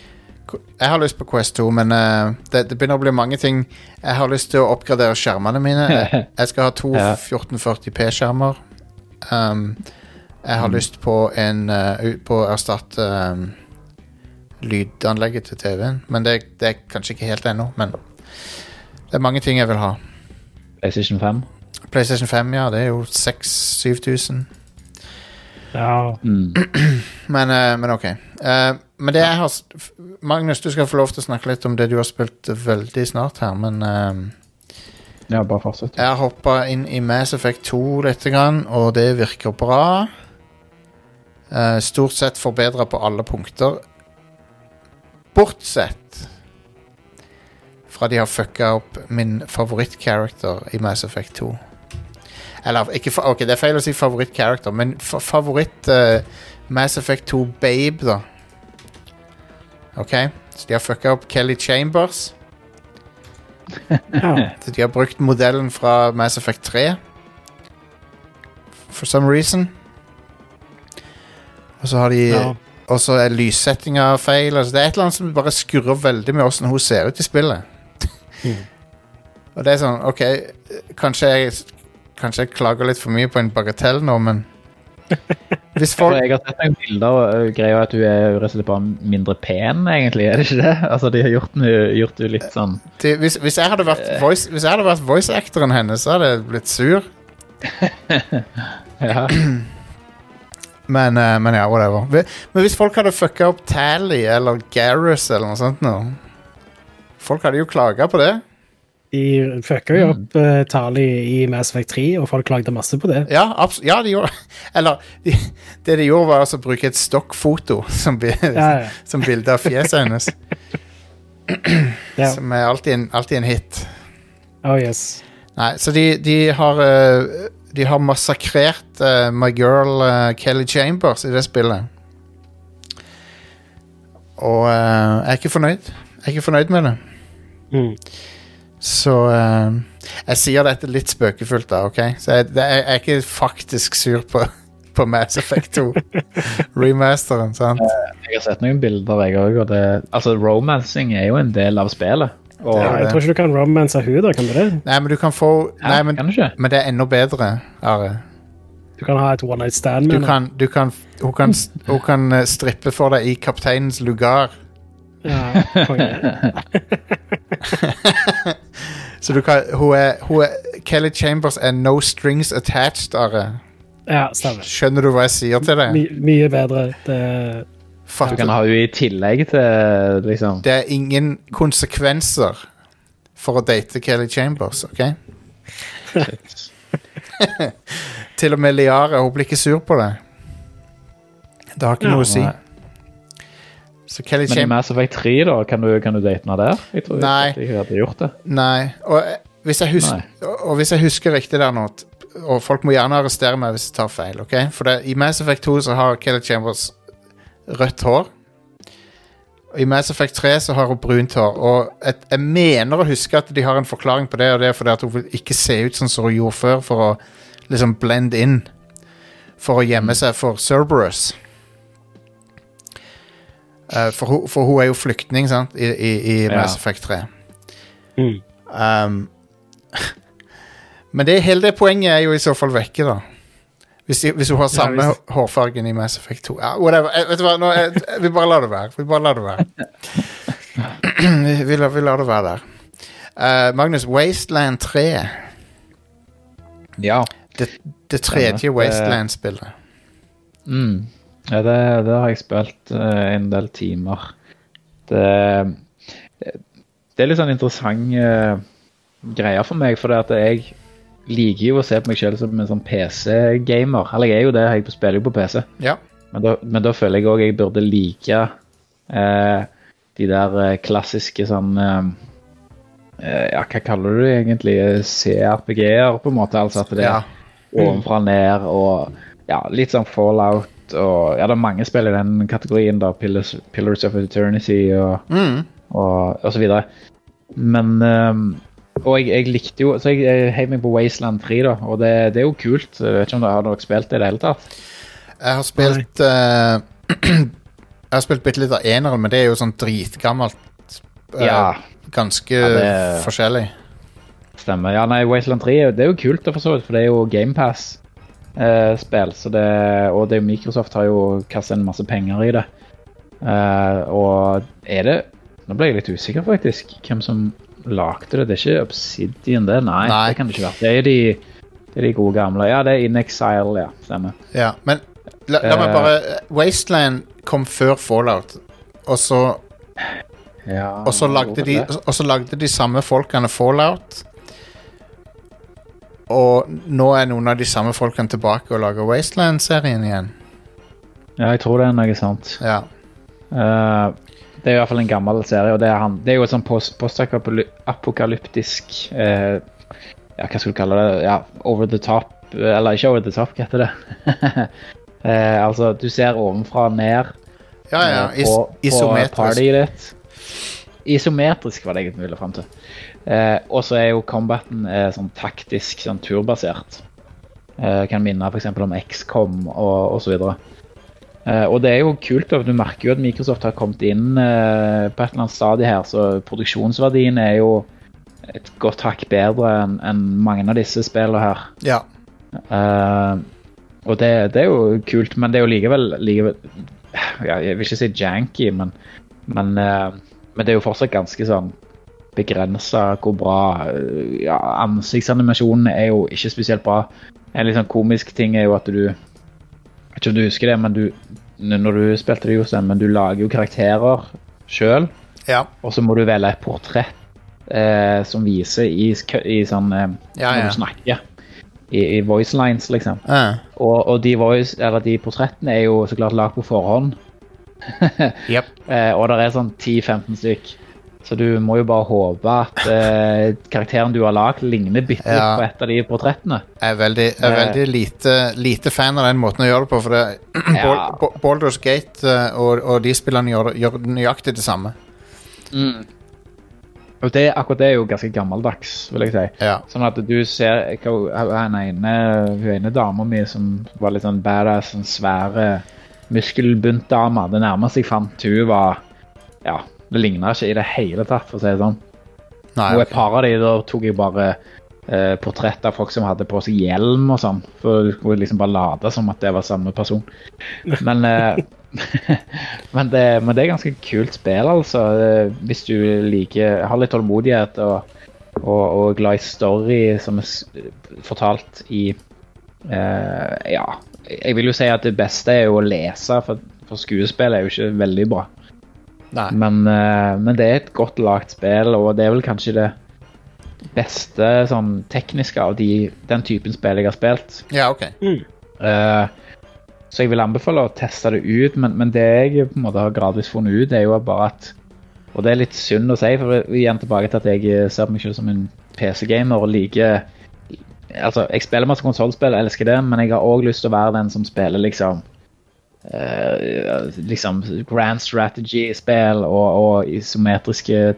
Jeg har lyst på Quest 2, men uh, det, det begynner å bli mange ting. Jeg har lyst til å oppgradere skjermene mine. Jeg, jeg skal ha to Ja. 1440p-skjermer. Um, jeg har lyst på en uh, På å erstatte um, lydanlegget til TV-en. Men det, det er kanskje ikke helt ennå. Men det er mange ting jeg vil ha. PlayStation 5 PlayStation 5, ja, det er jo 6000-7000. Ja. Mm. Men, eh, men ok. Eh, men det jeg har Magnus, du skal få lov til å snakke litt om det du har spilt veldig snart her, men eh, Ja, bare fortsett. Jeg har hoppa inn i Mass Effect 2 litt, grann, og det virker bra. Eh, stort sett forbedra på alle punkter. Bortsett fra de har fucka opp min favorittcharacter i Mass Effect 2. Eller ikke fa Ok, det er feil å si favorittcharacter, men fa favoritt eh, Mass Effect 2 Babe, da. OK? Så de har fucka opp Kelly Chambers. ja. Så de har brukt modellen fra Mass Effect 3 For some reason Og så har de Ja. Og så er lyssettinga feil altså, Det er et eller annet som bare skurrer veldig med Hvordan hun ser ut i spillet Mm. Og det er sånn Ok, kanskje jeg Kanskje jeg klager litt for mye på en bagatell nå Men Hvis folk jeg har sett noen bilder og greia at hun er rett og slett bare mindre pen, egentlig. Er det ikke det? Altså, De har gjort henne gjort litt sånn de, hvis, hvis jeg hadde vært voice, Hvis jeg hadde vært voice-actoren hennes Så hadde jeg blitt sur Ja. Men, eh, men ja, whatever. Men hvis folk hadde fucka opp Tally eller Garrus eller noe sånt nå Folk hadde jo klaga på det. De fucka jo opp uh, Tali i Mass Effect 3, og folk klagde masse på det. Ja, ja de gjorde Eller de, det de gjorde, var altså å bruke et stokkfoto som, bi Ja, ja. som bilde av fjeset hennes. Som er alltid en, alltid en hit. Oh yes. Nei, så de, de har eh, De har massakrert uh, My Girl eh, Kelly Chambers i det spillet. Og eh, jeg er ikke fornøyd. Jeg er ikke fornøyd med det. Mm. Så uh, Jeg sier dette litt spøkefullt, da, OK? Så jeg, jeg er ikke faktisk sur på, på Mass Effect 2. Remasteren, sant? Jeg har sett noen bilder, jeg òg. Altså, romancing er jo en del av spillet. Og, Ja, jeg tror ikke du kan romance henne, da, kan du det? Nei, men du kan få Nei, men, Kan men det er enda bedre, Are. Du kan ha et one night stand med henne. kan, du kan, hun, kan, hun kan eh, strippe for deg i kapteinens lugar. Ja. Så du kan hun er, hun er, Kelly Chambers er no strings attached, Are. ja stemmer. Skjønner du hva jeg sier til deg? My, mye bedre. Det, Du kan ha henne i tillegg til liksom Det er ingen konsekvenser for å date Kelly Chambers, OK? Til og med Liara, hun blir ikke sur på det. Det har ikke Ja. noe å si. Nei. Så Kelly Men i Mass Effect 3, da, kan du, kan du date henne der? Jeg tror Nei. ikke jeg hadde gjort det. Nei. Og eh, hvis jeg, husker, og, hvis jeg husker riktig der nå Og folk må gjerne arrestere meg hvis jeg tar feil, OK? For det, i Mass Effect 2 så har Kelly Chambers rødt hår. Og I Mass Effect 3 så har hun brunt hår. Og et, jeg mener å huske at de har en forklaring på det, og det er fordi at hun vil ikke se ut sånn som hun gjorde før, for å liksom blende inn. For å gjemme seg for Cerberus. Eh, for, hun, for hun er jo flyktning, sant, i, i, i Ja. Mass Effect 3. mm. Um, men det, hele det poenget er jo i så fall vekke, da. Hvis, de, hvis hun har samme hvis- hårfargen i Mass Effect 2. Ja, whatever. Jeg, vet du hva, Nå, jeg, vi bare lar det være. Vi bare lar det være. vi, vi, lar, vi lar det være der. Uh, Magnus, Wasteland 3. Ja. Det, det tredje. Wasteland-spillet. Mm. Ja, det, det har jeg spilt eh, en del timer. Det, det er litt sånn interessant uh, greie for meg, for det at jeg liker jo å se på meg selv som en sånn PC-gamer. Eller jeg er jo det, jeg spiller jo på PC. Ja. Men da, men da føler jeg òg jeg burde like uh, de der eh, klassiske sånn eh, eh, Ja, hva kaller du det egentlig? CRPG-er, på en måte. Altså at det Ja. er ovenfra og ned og ja, litt sånn fallout og Ja, det er mange spill i den kategorien, da. Pillars, Pillars of Eternity og, Mm. og, og så videre. Men um, Og jeg, jeg likte jo Så jeg, jeg heiv meg på Wasteland 3, da, og det, det er jo kult. Jeg vet ikke om dere har dere spilt det i det hele tatt? Jeg har spilt uh, Jeg har spilt bitte litt av eneren, men det er jo sånn dritgammelt. Uh, Ja. Ganske Ja, det- forskjellig. Stemmer. Ja, nei, Wasteland 3 er jo- det er jo kult, for så vidt, for det er jo GamePass-spill. så det, og det, Microsoft har jo kastet inn masse penger i det. Eh, og er det Nå ble jeg litt usikker, faktisk, hvem som lagde det. Det er ikke Obsidian, det? Nei, Nei. det kan det ikke være. Det er de, det er de gode gamle. Ja, det er In Exile, ja. Stemmer. Ja, men la, la meg Eh. bare Wasteland kom før Fallout, og så, Ja, og så, lagde, de, og så lagde de samme folkene Fallout. Og nå er noen av de samme folkene tilbake og lager Wasteland-serien igjen. Ja, jeg tror det er noe sånt. Ja. Uh, det er i hvert fall en gammel serie, og det er, han, det er jo et sånn post- postapokalyptisk eh, Ja, hva skal du kalle det? Ja, over the top eh, Eller ikke over the top, hva heter det? uh, altså, du ser ovenfra og ned Ja, ja. Is på, på isometrisk. partyet ditt. Isometrisk var det jeg ville fram til. Eh, og så er jo combaten eh, sånn taktisk, sånn turbasert. Eh, kan minne f.eks. om XCOM og, osv. Eh, og det er jo kult, du merker jo at Microsoft har kommet inn eh, på et eller annet stadie her, så produksjonsverdien er jo et godt hakk bedre enn en mange av disse spillene her. Ja. Eh, og det, det er jo kult, men det er jo likevel, likevel ja, Jeg vil ikke si janky, men, men, eh, men det er jo fortsatt ganske sånn begrensa hvor bra eh, ja, Ansiktsanimasjonen er jo ikke spesielt bra. En litt sånn komisk ting er jo at du Jeg vet ikke om du husker det, men du når du spilte det, Jostein, men du lager jo karakterer sjøl, Ja. og så må du velge et portrett eh, som viser i, i sånn eh, Ja, Når du snakker. I, i voice lines, liksom. Og, og de, voice, eller de portrettene er jo så klart lagd på forhånd. yep. Eh, og det er sånn 10-15 stykk. Så du må jo bare håpe at eh, karakteren du har lagd, ligner bitte litt Ja. på et av de portrettene. Jeg er veldig, jeg er Eh. veldig lite, lite fan av den måten å gjøre det på. For det, Ja. Baldur's Gate eh, og, og de spillene gjør, gjør nøyaktig det samme. Og det, akkurat det er jo ganske gammeldags, vil jeg si. Ja. Sånn at du ser hun ene, ene dama mi som var litt sånn badass, en svære muskelbunt dame. Det nærmeste jeg fant hun var Ja, det ligna ikke i det hele tatt, for å si det sånn. Nei, Og et par av de da tok jeg bare eh, portrett av folk som hadde på seg hjelm og sånn. For du skulle liksom bare late som at det var samme person. Men, eh, men, det, men det er ganske kult spill, altså. Eh, Hvis du liker Har litt tålmodighet og, og, og glad i story som er fortalt i eh, Ja, jeg vil jo si at det beste er jo å lese, for, for skuespill er jo ikke veldig bra. Men, eh, men det er et godt lagt spill, og det er vel kanskje det beste sånn tekniske av de, den typen spill jeg har spilt. Ja, ok. Eh, så jeg vil anbefale å teste det ut, men, men det jeg på en måte har gradvis funnet ut, det er jo bare at Og det er litt synd å si, for igjen tilbake til at jeg ser på meg selv som en PC-gamer og liker Altså, jeg spiller masse konsollspill, elsker det, men jeg har òg lyst til å være den som spiller liksom eh, liksom grand strategy-spill og, og isometriske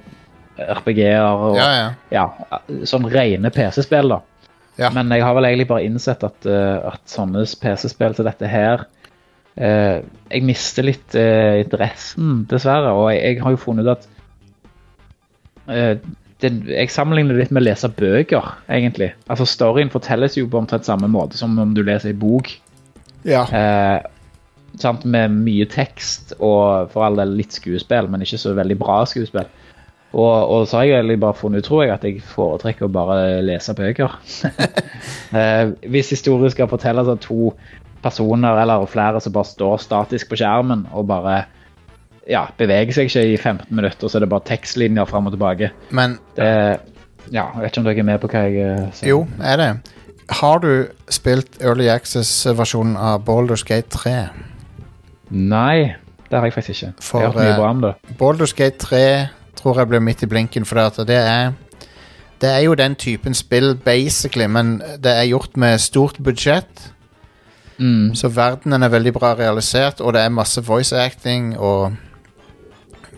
RPG-er og Ja, ja. ja, sånn rene PC-spill, da. Ja. Men jeg har vel egentlig bare innsett at, uh, at sånne PC-spill til dette her uh, Jeg mister litt interessen, dessverre. Og jeg, jeg har jo funnet ut at det, Jeg sammenligner det litt med å lese bøker, egentlig. Altså Storyen fortelles jo på omtrent samme måte som om du leser ei bok. ja. Eh, sant, med mye tekst og for all del litt skuespill, men ikke så veldig bra skuespill. Og, og så har jeg egentlig bare funnet ut, tror jeg, at jeg foretrekker å bare lese bøker. eh, hvis historien skal fortelles av to personer eller flere som bare står statisk på skjermen og bare ja, beveger seg ikke i 15 minutter, så er det bare tekstlinjer fram og tilbake. Men Det, ja, jeg vet ikke om dere er med på hva jeg eh, sier. jo, er det. Har du spilt Early Access-versjonen av Baldur's Gate 3? Nei, det har jeg faktisk ikke. For, jeg har mye eh, bra om det. Baldur's Gate 3 tror jeg blir midt i blinken, for det, at det er Det er jo den typen spill, basically, men det er gjort med stort budsjett. Mm. Så verdenen er veldig bra realisert, og det er masse voice acting, og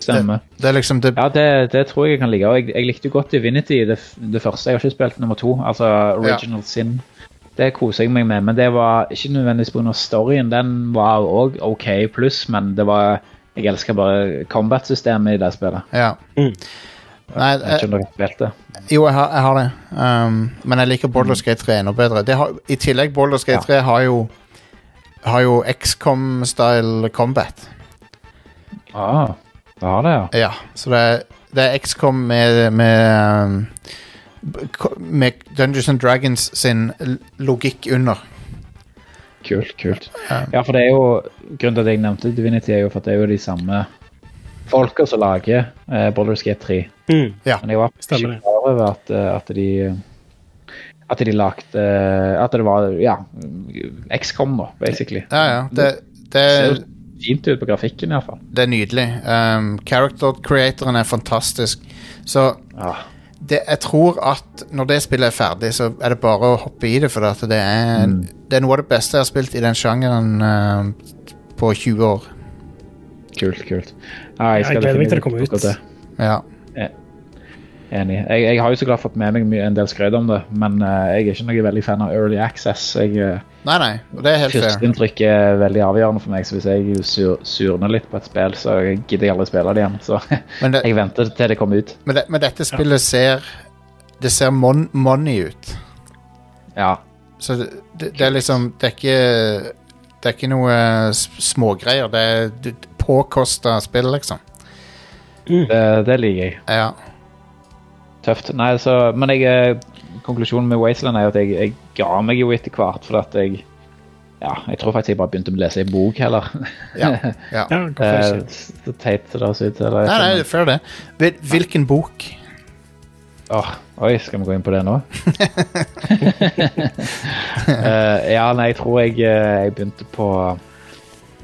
Stemmer. det er liksom det Ja, det, det tror jeg jeg kan like. Og jeg, jeg likte jo godt Divinity, det, det første. Jeg har ikke spilt nummer to, altså Original Sin. Det koser jeg meg med, men det var ikke nødvendigvis pga. storyen. Den var òg OK pluss, men det var Jeg elsker bare combat-systemet i det spillet. Ja. Nei, Jeg vet eh, ikke om dere har spilt det. jo, jeg har, jeg har det. Um, men jeg liker Boulder Skate 3 enda bedre. Det har, I tillegg, Baldur's Gate 3 har jo Har jo XCOM-style combat. Ah, det har det, ja. Ja, så det er, det er XCOM med, med, um, med Dungeons and Dragons sin logikk under. Kult, kult. Ja. Ja, for det er jo Grunnen til at jeg nevnte Divinity, er jo for at det er jo de samme folka som lager eh, Baldur's Gate 3. Mm. Men jeg var ikke klar over at, eh, at de At de lagde At det var ja, XCOM, da, basically. Ja, ja. Det, det, ser fint ut på grafikken, iallfall. det er nydelig. Um, character creatoren er fantastisk. Så Ja. Det, jeg tror at når det spillet er ferdig, så er det bare å hoppe i det. For det, er, Mm. det er noe av det beste jeg har spilt i den sjangeren uh, på 20 år. Kult, kult. Ja, Jeg gleder meg til det kommer ut. Ja. Enig. Jeg, jeg har jo så klart fått med meg mye, en del skrøt om det, men uh, jeg er ikke noe veldig fan av Early Access. Jeg, uh, Nei, nei. Det er helt. Førsteinntrykk er veldig avgjørende for meg, så hvis jeg sur, surner litt på et spill, så gidder jeg aldri spille det igjen. Så det, jeg venter til det kommer ut. men, det, men dette spillet ser Det ser mon money ut. Ja. Så det, det, er liksom Det er ikke Det er ikke noe eh, smågreier. Det er påkosta spill, liksom. Det, det liker jeg. Ja. Tøft. Nei, så, men jeg, eh, konklusjonen med Wasteland er at jeg, jeg ga meg jo etter hvert, for at jeg ja, jeg tror faktisk jeg bare begynte å lese en bok heller. ja, ja. Eh. Så teit det høres ut. Eller, Nei, nei, det er fair, det. Hvil- Hvilken bok? Åh, oi, skal vi gå inn på det nå? uh, ja, nei, jeg tror jeg, jeg begynte på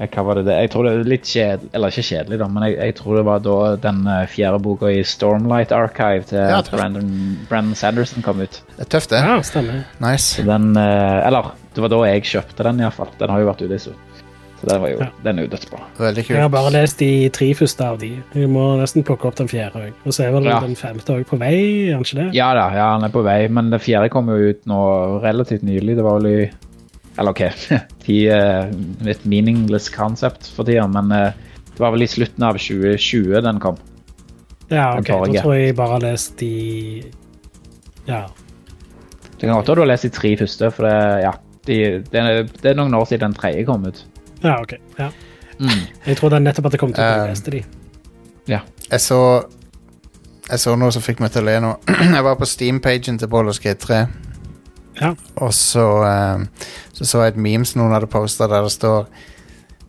Hva var det det? Jeg tror det er litt kjedelig Eller ikke kjedelig, da, men jeg, jeg tror det var da den eh, fjerde boka i Stormlight Archive til Ja. Brandon, Brandon Sanderson kom ut. Det er tøft, det. Ja, stemmer. Nice. Den eh, Eller, det var da jeg kjøpte den, iallfall. Den har jo vært ute en stund. Så den, var jo, Ja. den er jo dødsbra. Veldig Jeg har bare lest de tre første av de. Jeg må nesten plukke opp den fjerde òg. Og så er vel Ja. den femte òg på vei, er han ikke det? Ja da, ja, han er på vei, men den fjerde kom jo ut nå relativt nylig. Det var vel i Eller OK, de, eh, et meaningless concept for tida, men eh, det var vel i slutten av 2020 den kom. Ja, ok. Da tror jeg bare har lest de Ja. Det kan godt være du har lest de tre første, for det, ja, de, det, er, det er noen år siden den tredje kom ut. ja, ok. Ja. Mm. Jeg tror det er nettopp at det kom til å Um, leste de. Jeg så Jeg så noe som fikk meg til å le nå. Jeg var på Steam-pagen til Baldur's Gate 3. Ja. Og så um, så, så jeg et meme som noen hadde posta der det står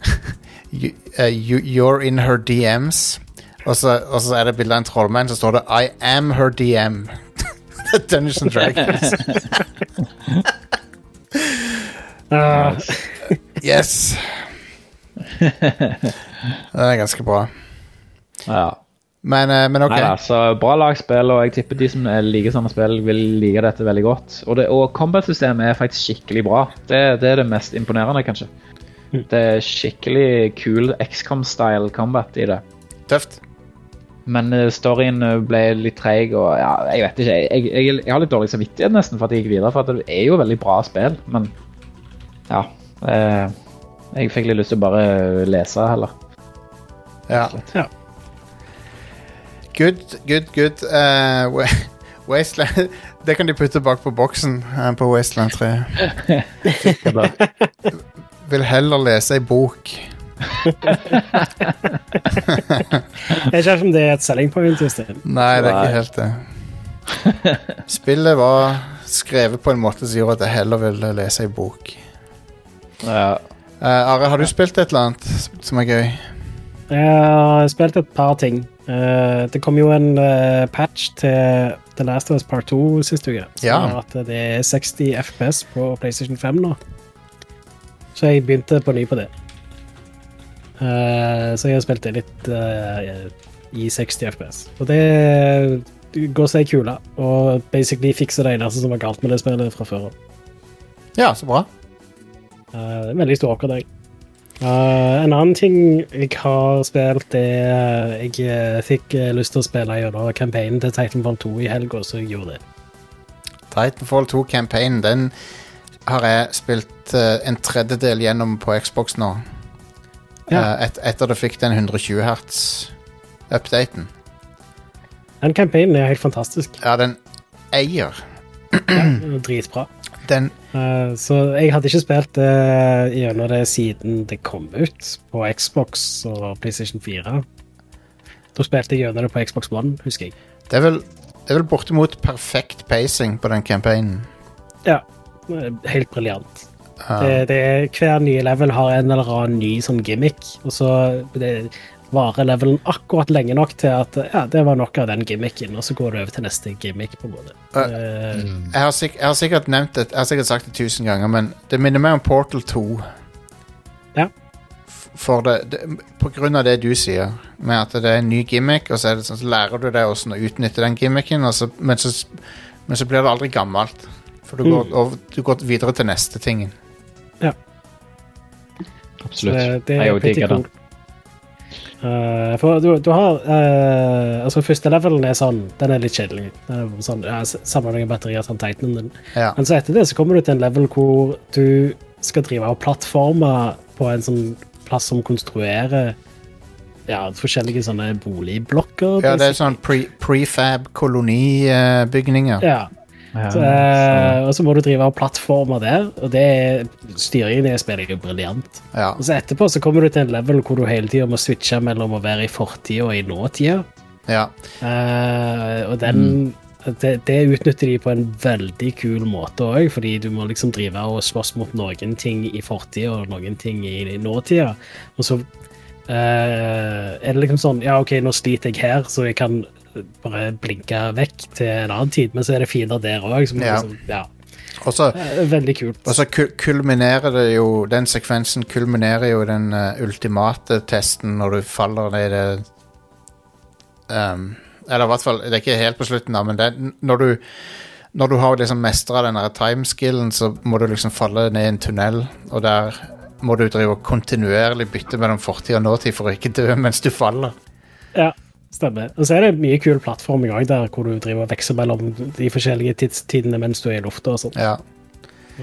you, uh, you, You're in her DMs. Og så, og så er det bilde av en trollmann, så står det I am her DM. Dungeons and Dragons. uh, Yes. Det er ganske bra. Ja. Men, eh, men ok. Nei, altså, bra lagspill, og jeg tipper de som eh, liker sånne spill, vil like dette veldig godt. Og, det, og combat-systemet er faktisk skikkelig bra. Det, det er det mest imponerende, kanskje. Det er skikkelig kul XCOM-style combat i det. Tøft. Men eh, storyen ble litt treig, og ja, jeg vet ikke. Jeg, jeg, jeg har litt dårlig samvittighet nesten for at jeg gikk videre, for at det er jo veldig bra spill, men ja. Eh, jeg fikk litt lyst til å bare lese heller. Ja. Ja. Good, good, good. Uh, Wasteland Det kan de putte bak på boksen uh, på Wasteland 3. Vil heller lese ei bok. Jeg vet ikke om det er et selling point. Justin. Nei, det er ikke helt det. Spillet var skrevet på en måte som gjorde at jeg heller ville lese ei bok. Ja. Uh, Are, har du spilt et eller annet som er gøy? Jeg har spilt et par ting. Eh, det kom jo en uh, patch til The Last of Us Part 2 sist uke. Som Ja. at det er 60 FPS på PlayStation 5 nå. Så jeg begynte på ny på det. Uh, så jeg har spilt det litt i 60 FPS. Og det går seg i kula, og basically fikser det eneste som var galt med det spillet fra før av. Ja, så bra. Veldig stor oppgradering. Eh, en annen ting jeg har spilt, er Jeg eh, fikk eh, lyst til å spille gjennom campaignen til Titanfall 2 i helga, så jeg gjorde det. Titanfall 2-campaignen, den har jeg spilt uh, en tredjedel gjennom på Xbox nå. Ja. Uh, et, etter du fikk den 120 hertz-updaten. Den campaignen er helt fantastisk. Ja, den eier. Ja, Dritbra. Den Uh, så jeg hadde ikke spilt det gjennom det siden det kom ut på Xbox og PlayStation 4. Da spilte jeg gjennom det på Xbox One, husker jeg. Det er vel, det er vel bortimot perfekt pacing på den campaignen. Ja, eh, helt briljant. Det, det er, hver nye level har en eller annen ny sånn gimmick, og så det, varer levelen akkurat lenge nok til at ja, det var nok av den gimmicken, og så går du over til neste gimmick. på en måte. Eh, Jeg har, sikk- jeg har sikkert nevnt det Jeg har sikkert sagt det tusen ganger, men det minner meg om Portal 2. Ja. For det, det, på grunn av det du sier, med at det er en ny gimmick, og så, er det sånn, så lærer du deg hvordan å utnytte den gimmicken, og så, men, så, men så blir det aldri gammelt. For du går, over, du går videre til neste tingen. Ja. Absolutt. Det, det jeg er òg digger den. Eh, for du, du har uh, Altså, første levelen er sånn Den er litt kjedelig. Den er sånn, ja, s- Sammenheng av batterier til Titanen din. Ja. Men så etter det så kommer du til en level hvor du skal drive og plattforme på en sånn plass som konstruerer ja, forskjellige sånne boligblokker. ja, det er sånn pre, prefab kolonibygninger. Ja. Ja, Så, eh, og så må du drive og plattforme der, og det er, styringen i det spillet er jo briljant. Ja. Og så etterpå så kommer du til en level hvor du hele tida må switche mellom å være i fortida og i nåtida. ja. Uh, og den det, det utnytter de på en veldig kul måte òg, fordi du må liksom drive og slåss mot noen ting i fortida og noen ting i, i nåtida. Og så eh, er det liksom sånn Ja, OK, nå sliter jeg her, så jeg kan bare blinke vekk til en annen tid, men så er det fiender der òg. Ja. Liksom, ja. Og eh, Veldig kult. Og så kulminerer det jo Den sekvensen kulminerer jo den uh, ultimate testen når du faller ned i det um, Eller i hvert fall Det er ikke helt på slutten, da, men det, når du Når du har liksom mestra den timeskillen, så må du liksom falle ned i en tunnel, og der må du drive og kontinuerlig bytte mellom fortid og nåtid for å ikke dø mens du faller. Ja, stemmer. Og så er det mye kul plattforming òg, der hvor du driver og vekser mellom de forskjellige tidstidene mens du er i lufta og sånn. Ja.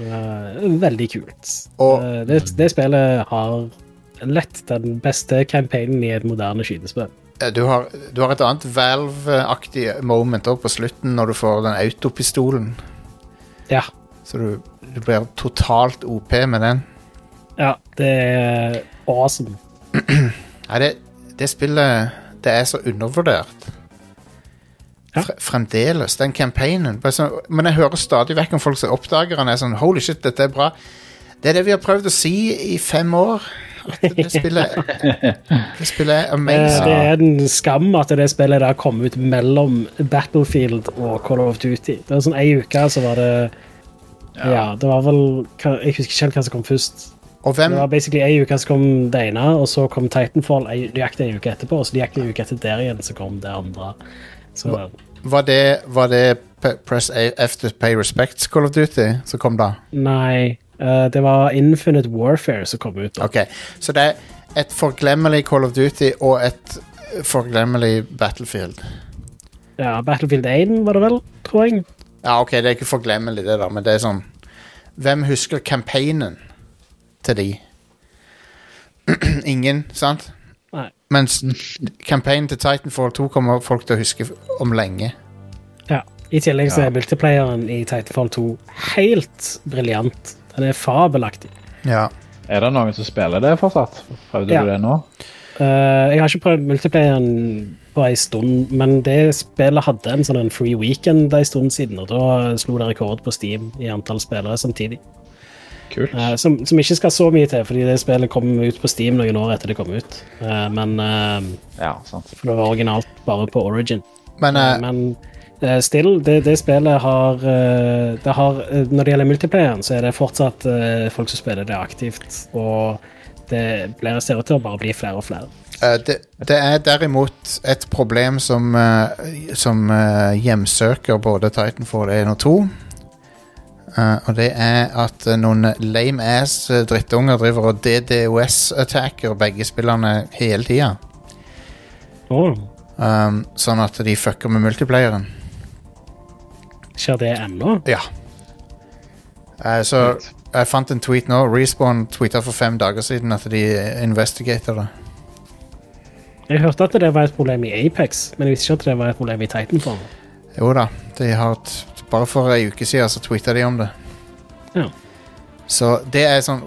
Veldig kult. Og- Eh, det, det spillet har lett den beste campaignen i et moderne skytespill. Du har, du har et annet Valve-aktig moment òg på slutten, når du får den autopistolen. Ja. Så du, du blir totalt OP med den. ja, det er awesome. Nei, det, det spillet Det er så undervurdert. Ja. Fre- Fremdeles. Den campaignen. Men jeg hører stadig vekk om folk som oppdager den. Er sånn, Holy shit, dette er bra. Det er det vi har prøvd å si i fem år. At det spillet Det spillet er Eh, amazing. Det er en skam at det spillet der kom ut mellom Battlefield og Call of Duty. Det var sånn Ei uke så var det Ja, det var vel Jeg husker ikke helt hva som kom først. Hvem Det var basically ei uke så kom det ene, og så kom Titanfall nøyaktig ei uke etterpå. Og så nøyaktig ei uke etter der igjen så kom det andre. Så Var det, var det Press F to Pay Respects Call of Duty som kom da? nei. eh, det var Infinite Warfare som kom ut. da. Okay. Så det er et forglemmelig Call of Duty og et forglemmelig Battlefield. Ja, Battlefield 1 var det vel, tror jeg. Ja, ok, det er ikke forglemmelig det da, men det er sånn Hvem husker campaignen til de? Ingen, sant? Nei. Mens campaignen til Titanfall 2 kommer folk til å huske om lenge. Ja. I tillegg så er multiplayeren i Titanfall 2 helt briljant. Den er fabelaktig. Ja. Er det noen som spiller det fortsatt? Prøvde Ja. du det nå? Uh, jeg har ikke prøvd multiplayeren på ei stund, men det spillet hadde en sånn free weekend en stund siden, og da slo det rekord på Steam i antall spillere samtidig. Kult. Eh, som, som ikke skal så mye til, fordi det spillet kom ut på Steam noen år etter det kom ut. Eh, men eh, Ja, sant. For det var originalt bare på Origin. Men Men still, det, det spillet har, det har Når det gjelder multiplayeren, så er det fortsatt folk som spiller det aktivt. Og det blir, ser ut til å bare bli flere og flere. eh, det, det er derimot et problem som, som hjemsøker både Titanfall 1 og 2. Eh, og det er at eh, noen lame ass eh, drittunger driver og DDoS-attacker begge spillerne hele tida. Um, sånn at de fucker med multiplayeren. Skjer det ennå? Ja. Uh, så jeg fant en tweet nå. Respawn tweeta for fem dager siden at de investigater det. Jeg hørte at det var et problem i Apex, men jeg visste ikke at det var et problem i Titanfall. Jo da, de har t bare for ei uke siden så tweeta de om det. Ja. Så det er sånn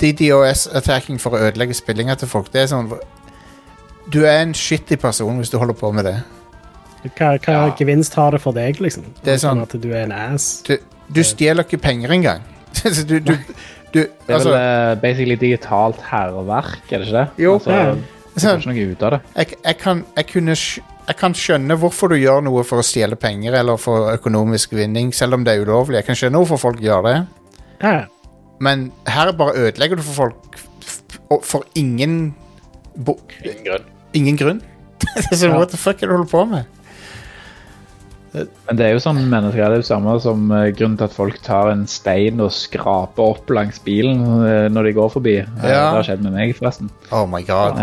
DDoS-attacking for å ødelegge spillinga til folk. Det er sånn Du er en shitty person hvis du holder på med det. Hva, hva Ja. gevinst har det for deg, liksom? Det er sånn- At du er en ass? Du, du stjeler ikke penger engang. Så du, du, du Det er altså, vel uh, basically digitalt hærverk, er det ikke det? Jo. Altså, Ja. Det er ikke noe ut av det. jeg, jeg, kan, jeg, kunne, jeg kan skjønne hvorfor du gjør noe for å stjele penger eller for økonomisk vinning, selv om det er ulovlig. Jeg kan skjønne hvorfor folk gjør det. Ja. Men her bare ødelegger du for folk og for ingen bo, Ingen grunn. Ingen grunn. så Ja. what the fuck er det du holder på med? Men det er jo sånn mennesker, det er jo samme som eh, grunnen til at folk tar en stein og skraper opp langs bilen eh, når de går forbi. Eh, Ja. Det har skjedd med meg, forresten. Oh my god.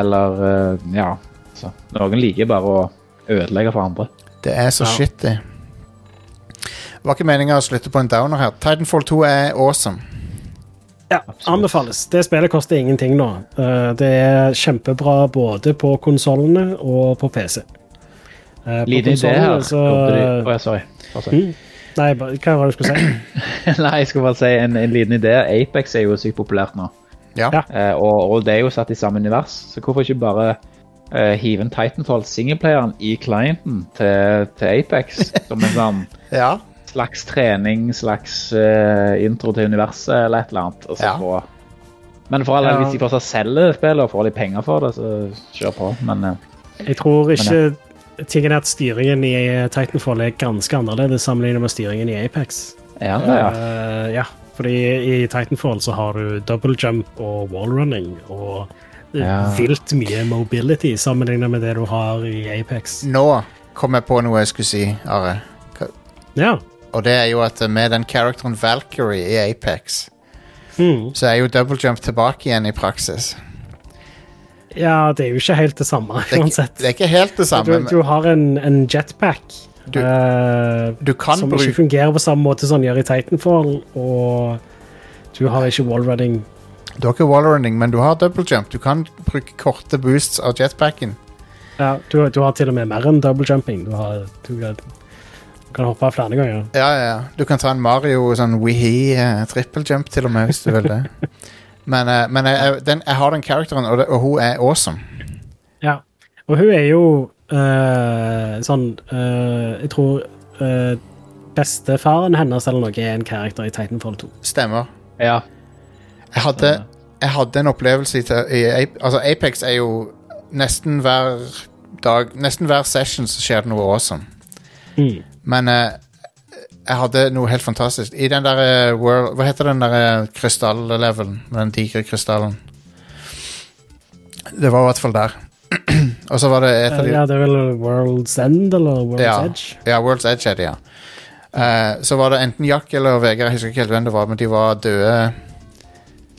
Eller, ja. Så, noen liker bare å ødelegge for andre. Det er så Ja. shitty. Det var ikke meninga å slutte på en downer her. Titanfall 2 er awesome. Ja, anbefales. Det spillet koster ingenting nå. Eh, Det er kjempebra både på konsollene og på PC. Eh, På Liten idé her. så de- ja, sorry. Mm. Nei, hva var det du skulle si? Nei, jeg skulle bare si en, en liten idé. Apex er jo sykt populært nå. Ja. Ja. Eh, og, og det er jo satt i samme univers, så hvorfor ikke bare eh, hive en Titanfall singleplayeren i clienten til, til Apex? Som en sånn ja. slags trening, slags uh, intro til universet eller et eller annet. Og så Ja. få men for alle, Ja. hvis de fortsatt selger spillet og får litt penger for det, så kjør på. Men uh, Jeg tror ikke Tingen er at styringen i Titanfall er ganske annerledes sammenlignet med styringen i Apex. ja, det, ja. Uh, ja, fordi i Titanfall så har du double jump og wallrunning og Ja. vilt mye mobility sammenlignet med det du har i Apex. Nå kom jeg på noe jeg skulle si, Are. Ja. Og det er jo at med den characteren Valkyrie i Apex, Mm. så er jo double jump tilbake igjen i praksis. ja, det er jo ikke helt det samme, Det er, uansett. det er ikke helt det samme. Du, du har en, en jetpack Du- uh, Du kan som ikke fungerer på samme måte som den gjør i Titanfall, og du har ikke wallrunning. Du har ikke wallrunning, men du har double jump. Du kan bruke korte boosts av jetpacken. Ja, du, du har til og med mer enn double jumping. Du, har, du, kan- du kan hoppe flere ganger. Ja, ja, ja. Du kan ta en Mario sånn wehi uh, trippeljump til og med, hvis du vil det. Men, uh, men jeg, jeg, den, jeg har den characteren, og, det, og hun er awesome. Ja. Og hun er jo uh, sånn eh, Jeg tror uh, bestefaren hennes eller noe er en karakter i Titanfall 2. Stemmer. ja. Jeg hadde, jeg hadde en opplevelse i, i Altså, Apex er jo nesten hver dag Nesten hver session så skjer det noe awesome. Mm. Men eh, jeg hadde noe helt fantastisk. I den der eh, world Hva heter den der eh, krystall-levelen? Den digre krystallen. Det var i hvert fall der. Og så var det et av de Ja, det er vel World's End eller World's Ja. Edge. Ja, World's Edge er det, ja. Uh, så var det enten Jack eller Vegard, jeg husker ikke helt hvem det var, men de var døde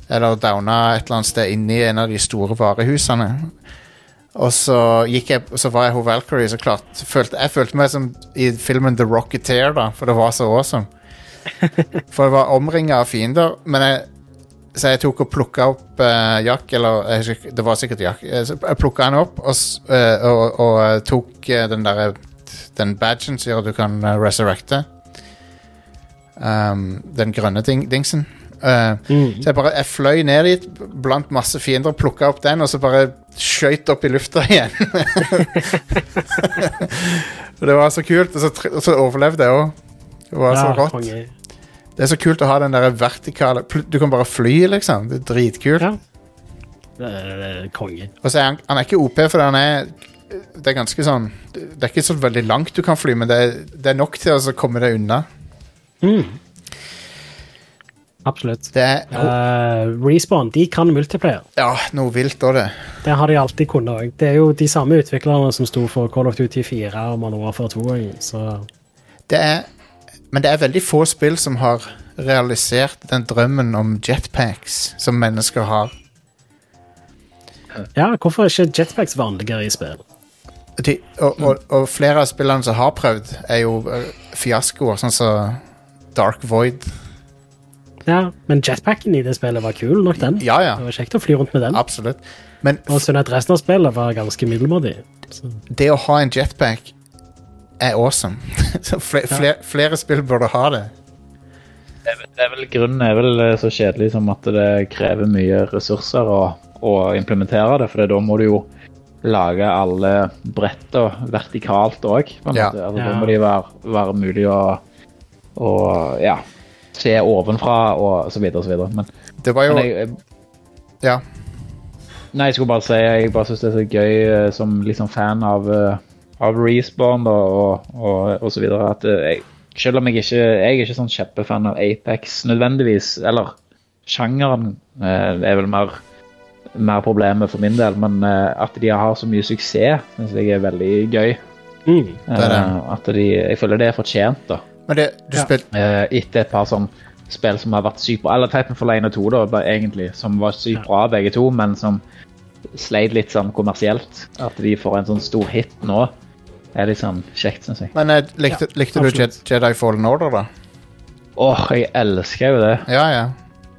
eller downa et eller annet sted inni en av de store varehusene. Og så gikk jeg, så var jeg hos Valkyrie, så klart følte, Jeg følte meg som i filmen The Rocketeer, da, for det var så awesome. For jeg var omringa av fiender, men jeg så jeg tok og plukka opp uh, Jack, eller jeg det var sikkert Jack. Eh, Jeg plukka han opp og, eh, og, og tok uh, den derre Den badgen som gjør at du kan uh, resurrecte. Um, den grønne ding, dingsen. Eh, Mm. Så jeg bare jeg fløy ned dit blant masse fiender, plukka opp den, og så bare skøyt opp i lufta igjen. Og det var så kult, og så, og så overlevde jeg òg. Det var så Ja, rått. konge. Det er så kult å ha den der vertikale Du kan bare fly, liksom. Det er dritkult. Ja. Det er konge. Og så er han, han er ikke OP, for han er Det er ganske sånn Det er ikke så veldig langt du kan fly, men det er, det er nok til å så komme deg unna. Mm. Absolutt. Er uh, Respawn de kan multiplayer. ja, noe vilt òg, det. Det har de alltid kunnet òg. Det er jo de samme utviklerne som sto for Call of Duty 4 og Manoa Warfare 2. også, Så det er men det er veldig få spill som har realisert den drømmen om jetpacks som mennesker har. ja, hvorfor er ikke jetpacks vanligere i spill? De, og, og, og flere av spillene som har prøvd, er jo eh, fiaskoer, sånn som Dark Void. Ja, Men jetpacken i det spillet var kul nok, den. Ja, ja, Det var kjekt å fly rundt med den. absolutt. Men Og sånn at resten av spillet var ganske middelmådig. Så, det å ha en jetpack er awesome. Så fle, flere, flere spill burde ha det. Det er, det er vel Grunnen er vel eh, så kjedelig som at det krever mye ressurser å, å implementere det. For da må du jo lage alle bretter vertikalt òg. Ja. Altså, Ja. Da må de være, være mulig å, å ja, se ovenfra og så videre og så videre. Men, Det var jo men jeg, jeg, Ja. nei, jeg skulle bare si jeg bare syns det er så gøy eh, som liksom fan av, eh, av Respawn da, og, og, og så videre at eh, jeg, selv om jeg ikke jeg er ikke sånn kjempefan av Apex nødvendigvis, eller sjangeren er vel mer, mer problemet for min del, men at de har så mye suksess, syns jeg er veldig gøy. Mm. Eh, at de, jeg føler det er fortjent, da. Men det, du Ja. spilte uh, etter et par sånn spill som har vært sykt bra, eller Titanfall 1 og 2 da, bare egentlig, som var sykt bra begge to, men som sleit litt sånn kommersielt. At de får en sånn stor hit nå, er litt sånn kjekt, synes jeg. men eh, likte, likte du Jed. Jedi Fallen Order, da? Åh, jeg elsker jo det. Ja, ja.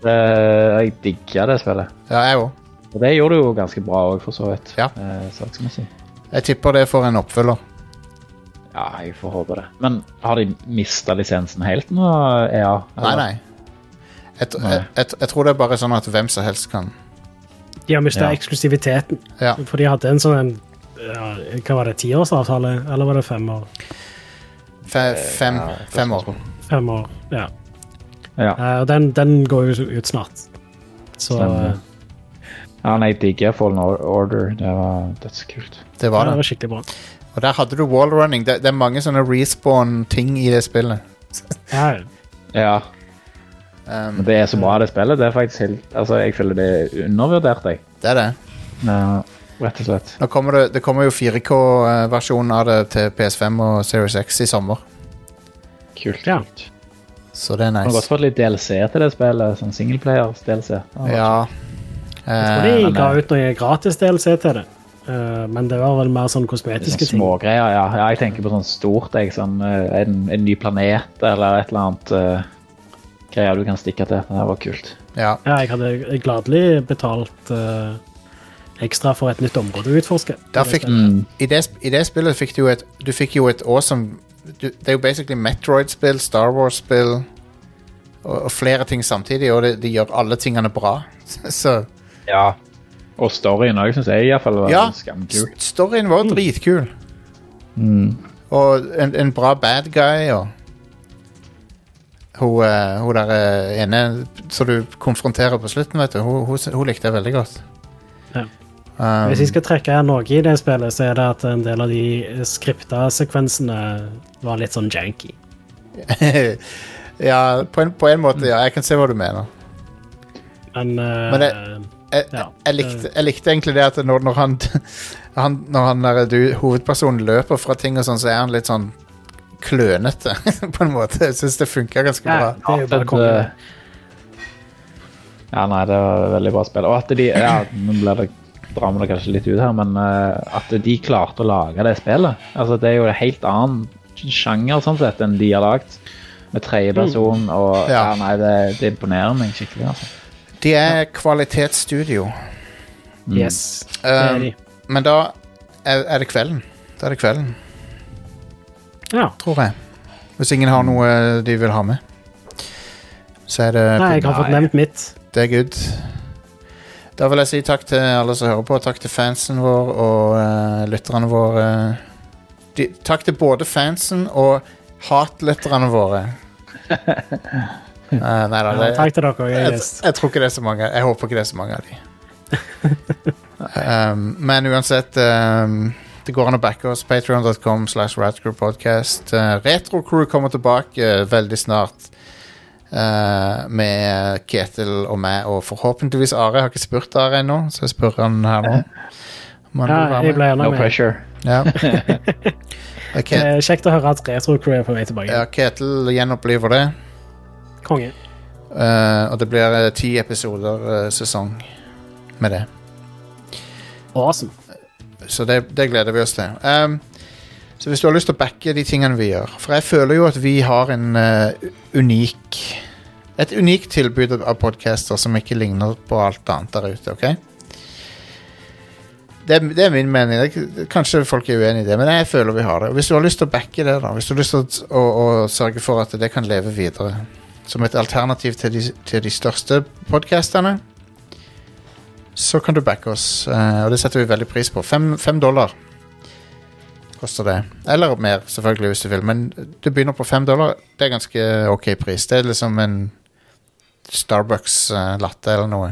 det jeg digger det spillet. Ja, jeg òg. Og det gjorde du jo ganske bra òg, for så vidt. Ja. Eh. Jeg tipper det får en oppfølger. Ja, jeg får håpe det. Men har de mista lisensen helt nå, EA? Nei, nei. Jeg, jeg, jeg, jeg tror det er bare sånn at hvem som helst kan. De har mista Ja. eksklusiviteten. Ja. For de hadde en sånn en, ja, Hva var det, tiårsavtale? Eller var det fem år? Fe, fem, Ja, fem år. Fem år, ja. Ja. Eh, Og den, den går jo ut snart. Så Stemmer. eh, ja, nei, digger Fallen Order. Det var dødskult. Det ja, var det det. var skikkelig bra. Og der hadde du wallrunning. Det, det er mange sånne respawn-ting i det spillet. Ja, Ja, Um, det er så bra, det spillet. Det er faktisk helt Altså, jeg føler det er undervurdert, jeg. det er det. Ja, rett og slett. Nå kommer det, det kommer jo 4K-versjonen av det til PS5 og Series X i sommer. Kult. Ja. Så det er nice. Man har også godt fått litt DLC til det spillet. Sånn singleplayers-DLC. Ja. jeg tror Eh, de ga eh, ut noe gratis DLC til det. Eh, men det var vel mer sånn kosmetiske ting. Smågreier, ja. ja. Jeg tenker på sånn stort. Jeg, sånn, en, en ny planet eller et eller annet uh, greier du kan stikke til. Det var kult. ja. Ja, jeg hadde gladelig betalt uh, ekstra for et nytt område å utforske. Der fikk, Mm. i, det, I det spillet fikk du jo et Du fikk jo et awesome du, Det er jo basically Metroid-spill, Star Wars-spill og, og flere ting samtidig, og det, de gjør alle tingene bra. Så Ja. Og storyen òg, syns jeg I hvert fall var Ja. skamkul. storyen var dritkul. Mm. Og en, en bra bad guy, og Hun, uh, hun der eh, ene som du konfronterer på slutten, vet du, hun, hun, hun likte jeg veldig godt. Ja. Um, Hvis jeg skal trekke noe i det spillet, så er det at en del av de skripta sekvensene var litt sånn janky. ja, på en, på en måte, ja. Jeg kan se hva du mener. Men, uh, Men det- Jeg, Ja, jeg, likte, jeg likte egentlig det at når, når han, han Når han der, du, hovedpersonen løper fra ting og sånn, så er han litt sånn klønete, på en måte. Jeg syns det funka ganske ja, bra. er bare Det-. Ja, nei, det var et veldig bra spill. Og at de Ja, nå blir det drar vi det kanskje litt ut her, men eh, at de klarte å lage det spillet Altså, Det er jo en helt annen sjanger sånn sett enn de har lagd. Med tredjeperson og Ja. ja. nei, det, det imponerer meg skikkelig. altså. De er kvalitetsstudio. Yes, det er Um, de. men da er, er det kvelden. Da er det kvelden, Ja. tror jeg. Hvis ingen har noe de vil ha med. Så er det Nei, jeg har fått nevnt mitt. Det er good. Da vil jeg si takk til alle som hører på. Takk til fansen vår og uh, lytterne våre. De, takk til både fansen og hatlytterne våre. Eh, nei da, Ja, takk til dere. Jeg, jeg, jeg tror ikke det er så mange. Jeg håper ikke det er så mange av de. um, men uansett um, Det går an å backe oss. Patreon.com slash radcrewpodcast. Uh, Retrocrew kommer tilbake uh, veldig snart. Uh, med Ketil og meg, og forhåpentligvis Are. Jeg har ikke spurt Are ennå, så jeg spør han her nå. Man Ja, jeg ble gjerne No med. pressure. Ja. Okay. Eh, Kjekt å høre at Retro Crew er på vei tilbake. ja, Ketil gjenoppliver det. Konge. eh, og det blir eh, ti episoder eh, sesong med det. Awesome. Så det, det gleder vi oss til. Um, så hvis du har lyst til å backe de tingene vi gjør For jeg føler jo at vi har en eh, unik Et unikt tilbud av podcaster som ikke ligner på alt annet der ute. ok? Det, er- det er min mening. Det er ikke- Kanskje folk er uenig i det, men jeg føler vi har det. Og Hvis du har lyst til å backe det, da Hvis du har lyst til å, å, å sørge for at det kan leve videre som et alternativ til de, til de største podkastene, så kan du backe oss, Uh, og det setter vi veldig pris på. Fem, fem dollar. koster det. Eller mer, selvfølgelig, hvis du vil. Men du begynner på fem dollar. Det er ganske ok pris. Det er liksom en Starbucks eh, latte eller noe.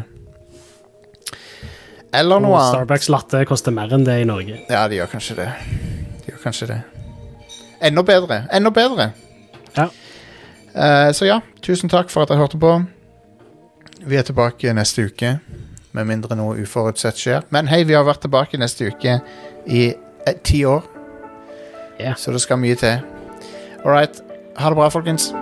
Eller noe annet. Starbucks latte koster mer enn det i Norge. Ja, de gjør kanskje det. De gjør kanskje det. Enda bedre. Enda bedre. Ja. Eh, så ja, tusen takk for at dere hørte på. Vi er tilbake neste uke, med mindre noe uforutsett skjer. Men hei, vi har vært tilbake neste uke i eh, ti år, yeah. så det skal mye til. All right. Ha det bra, folkens.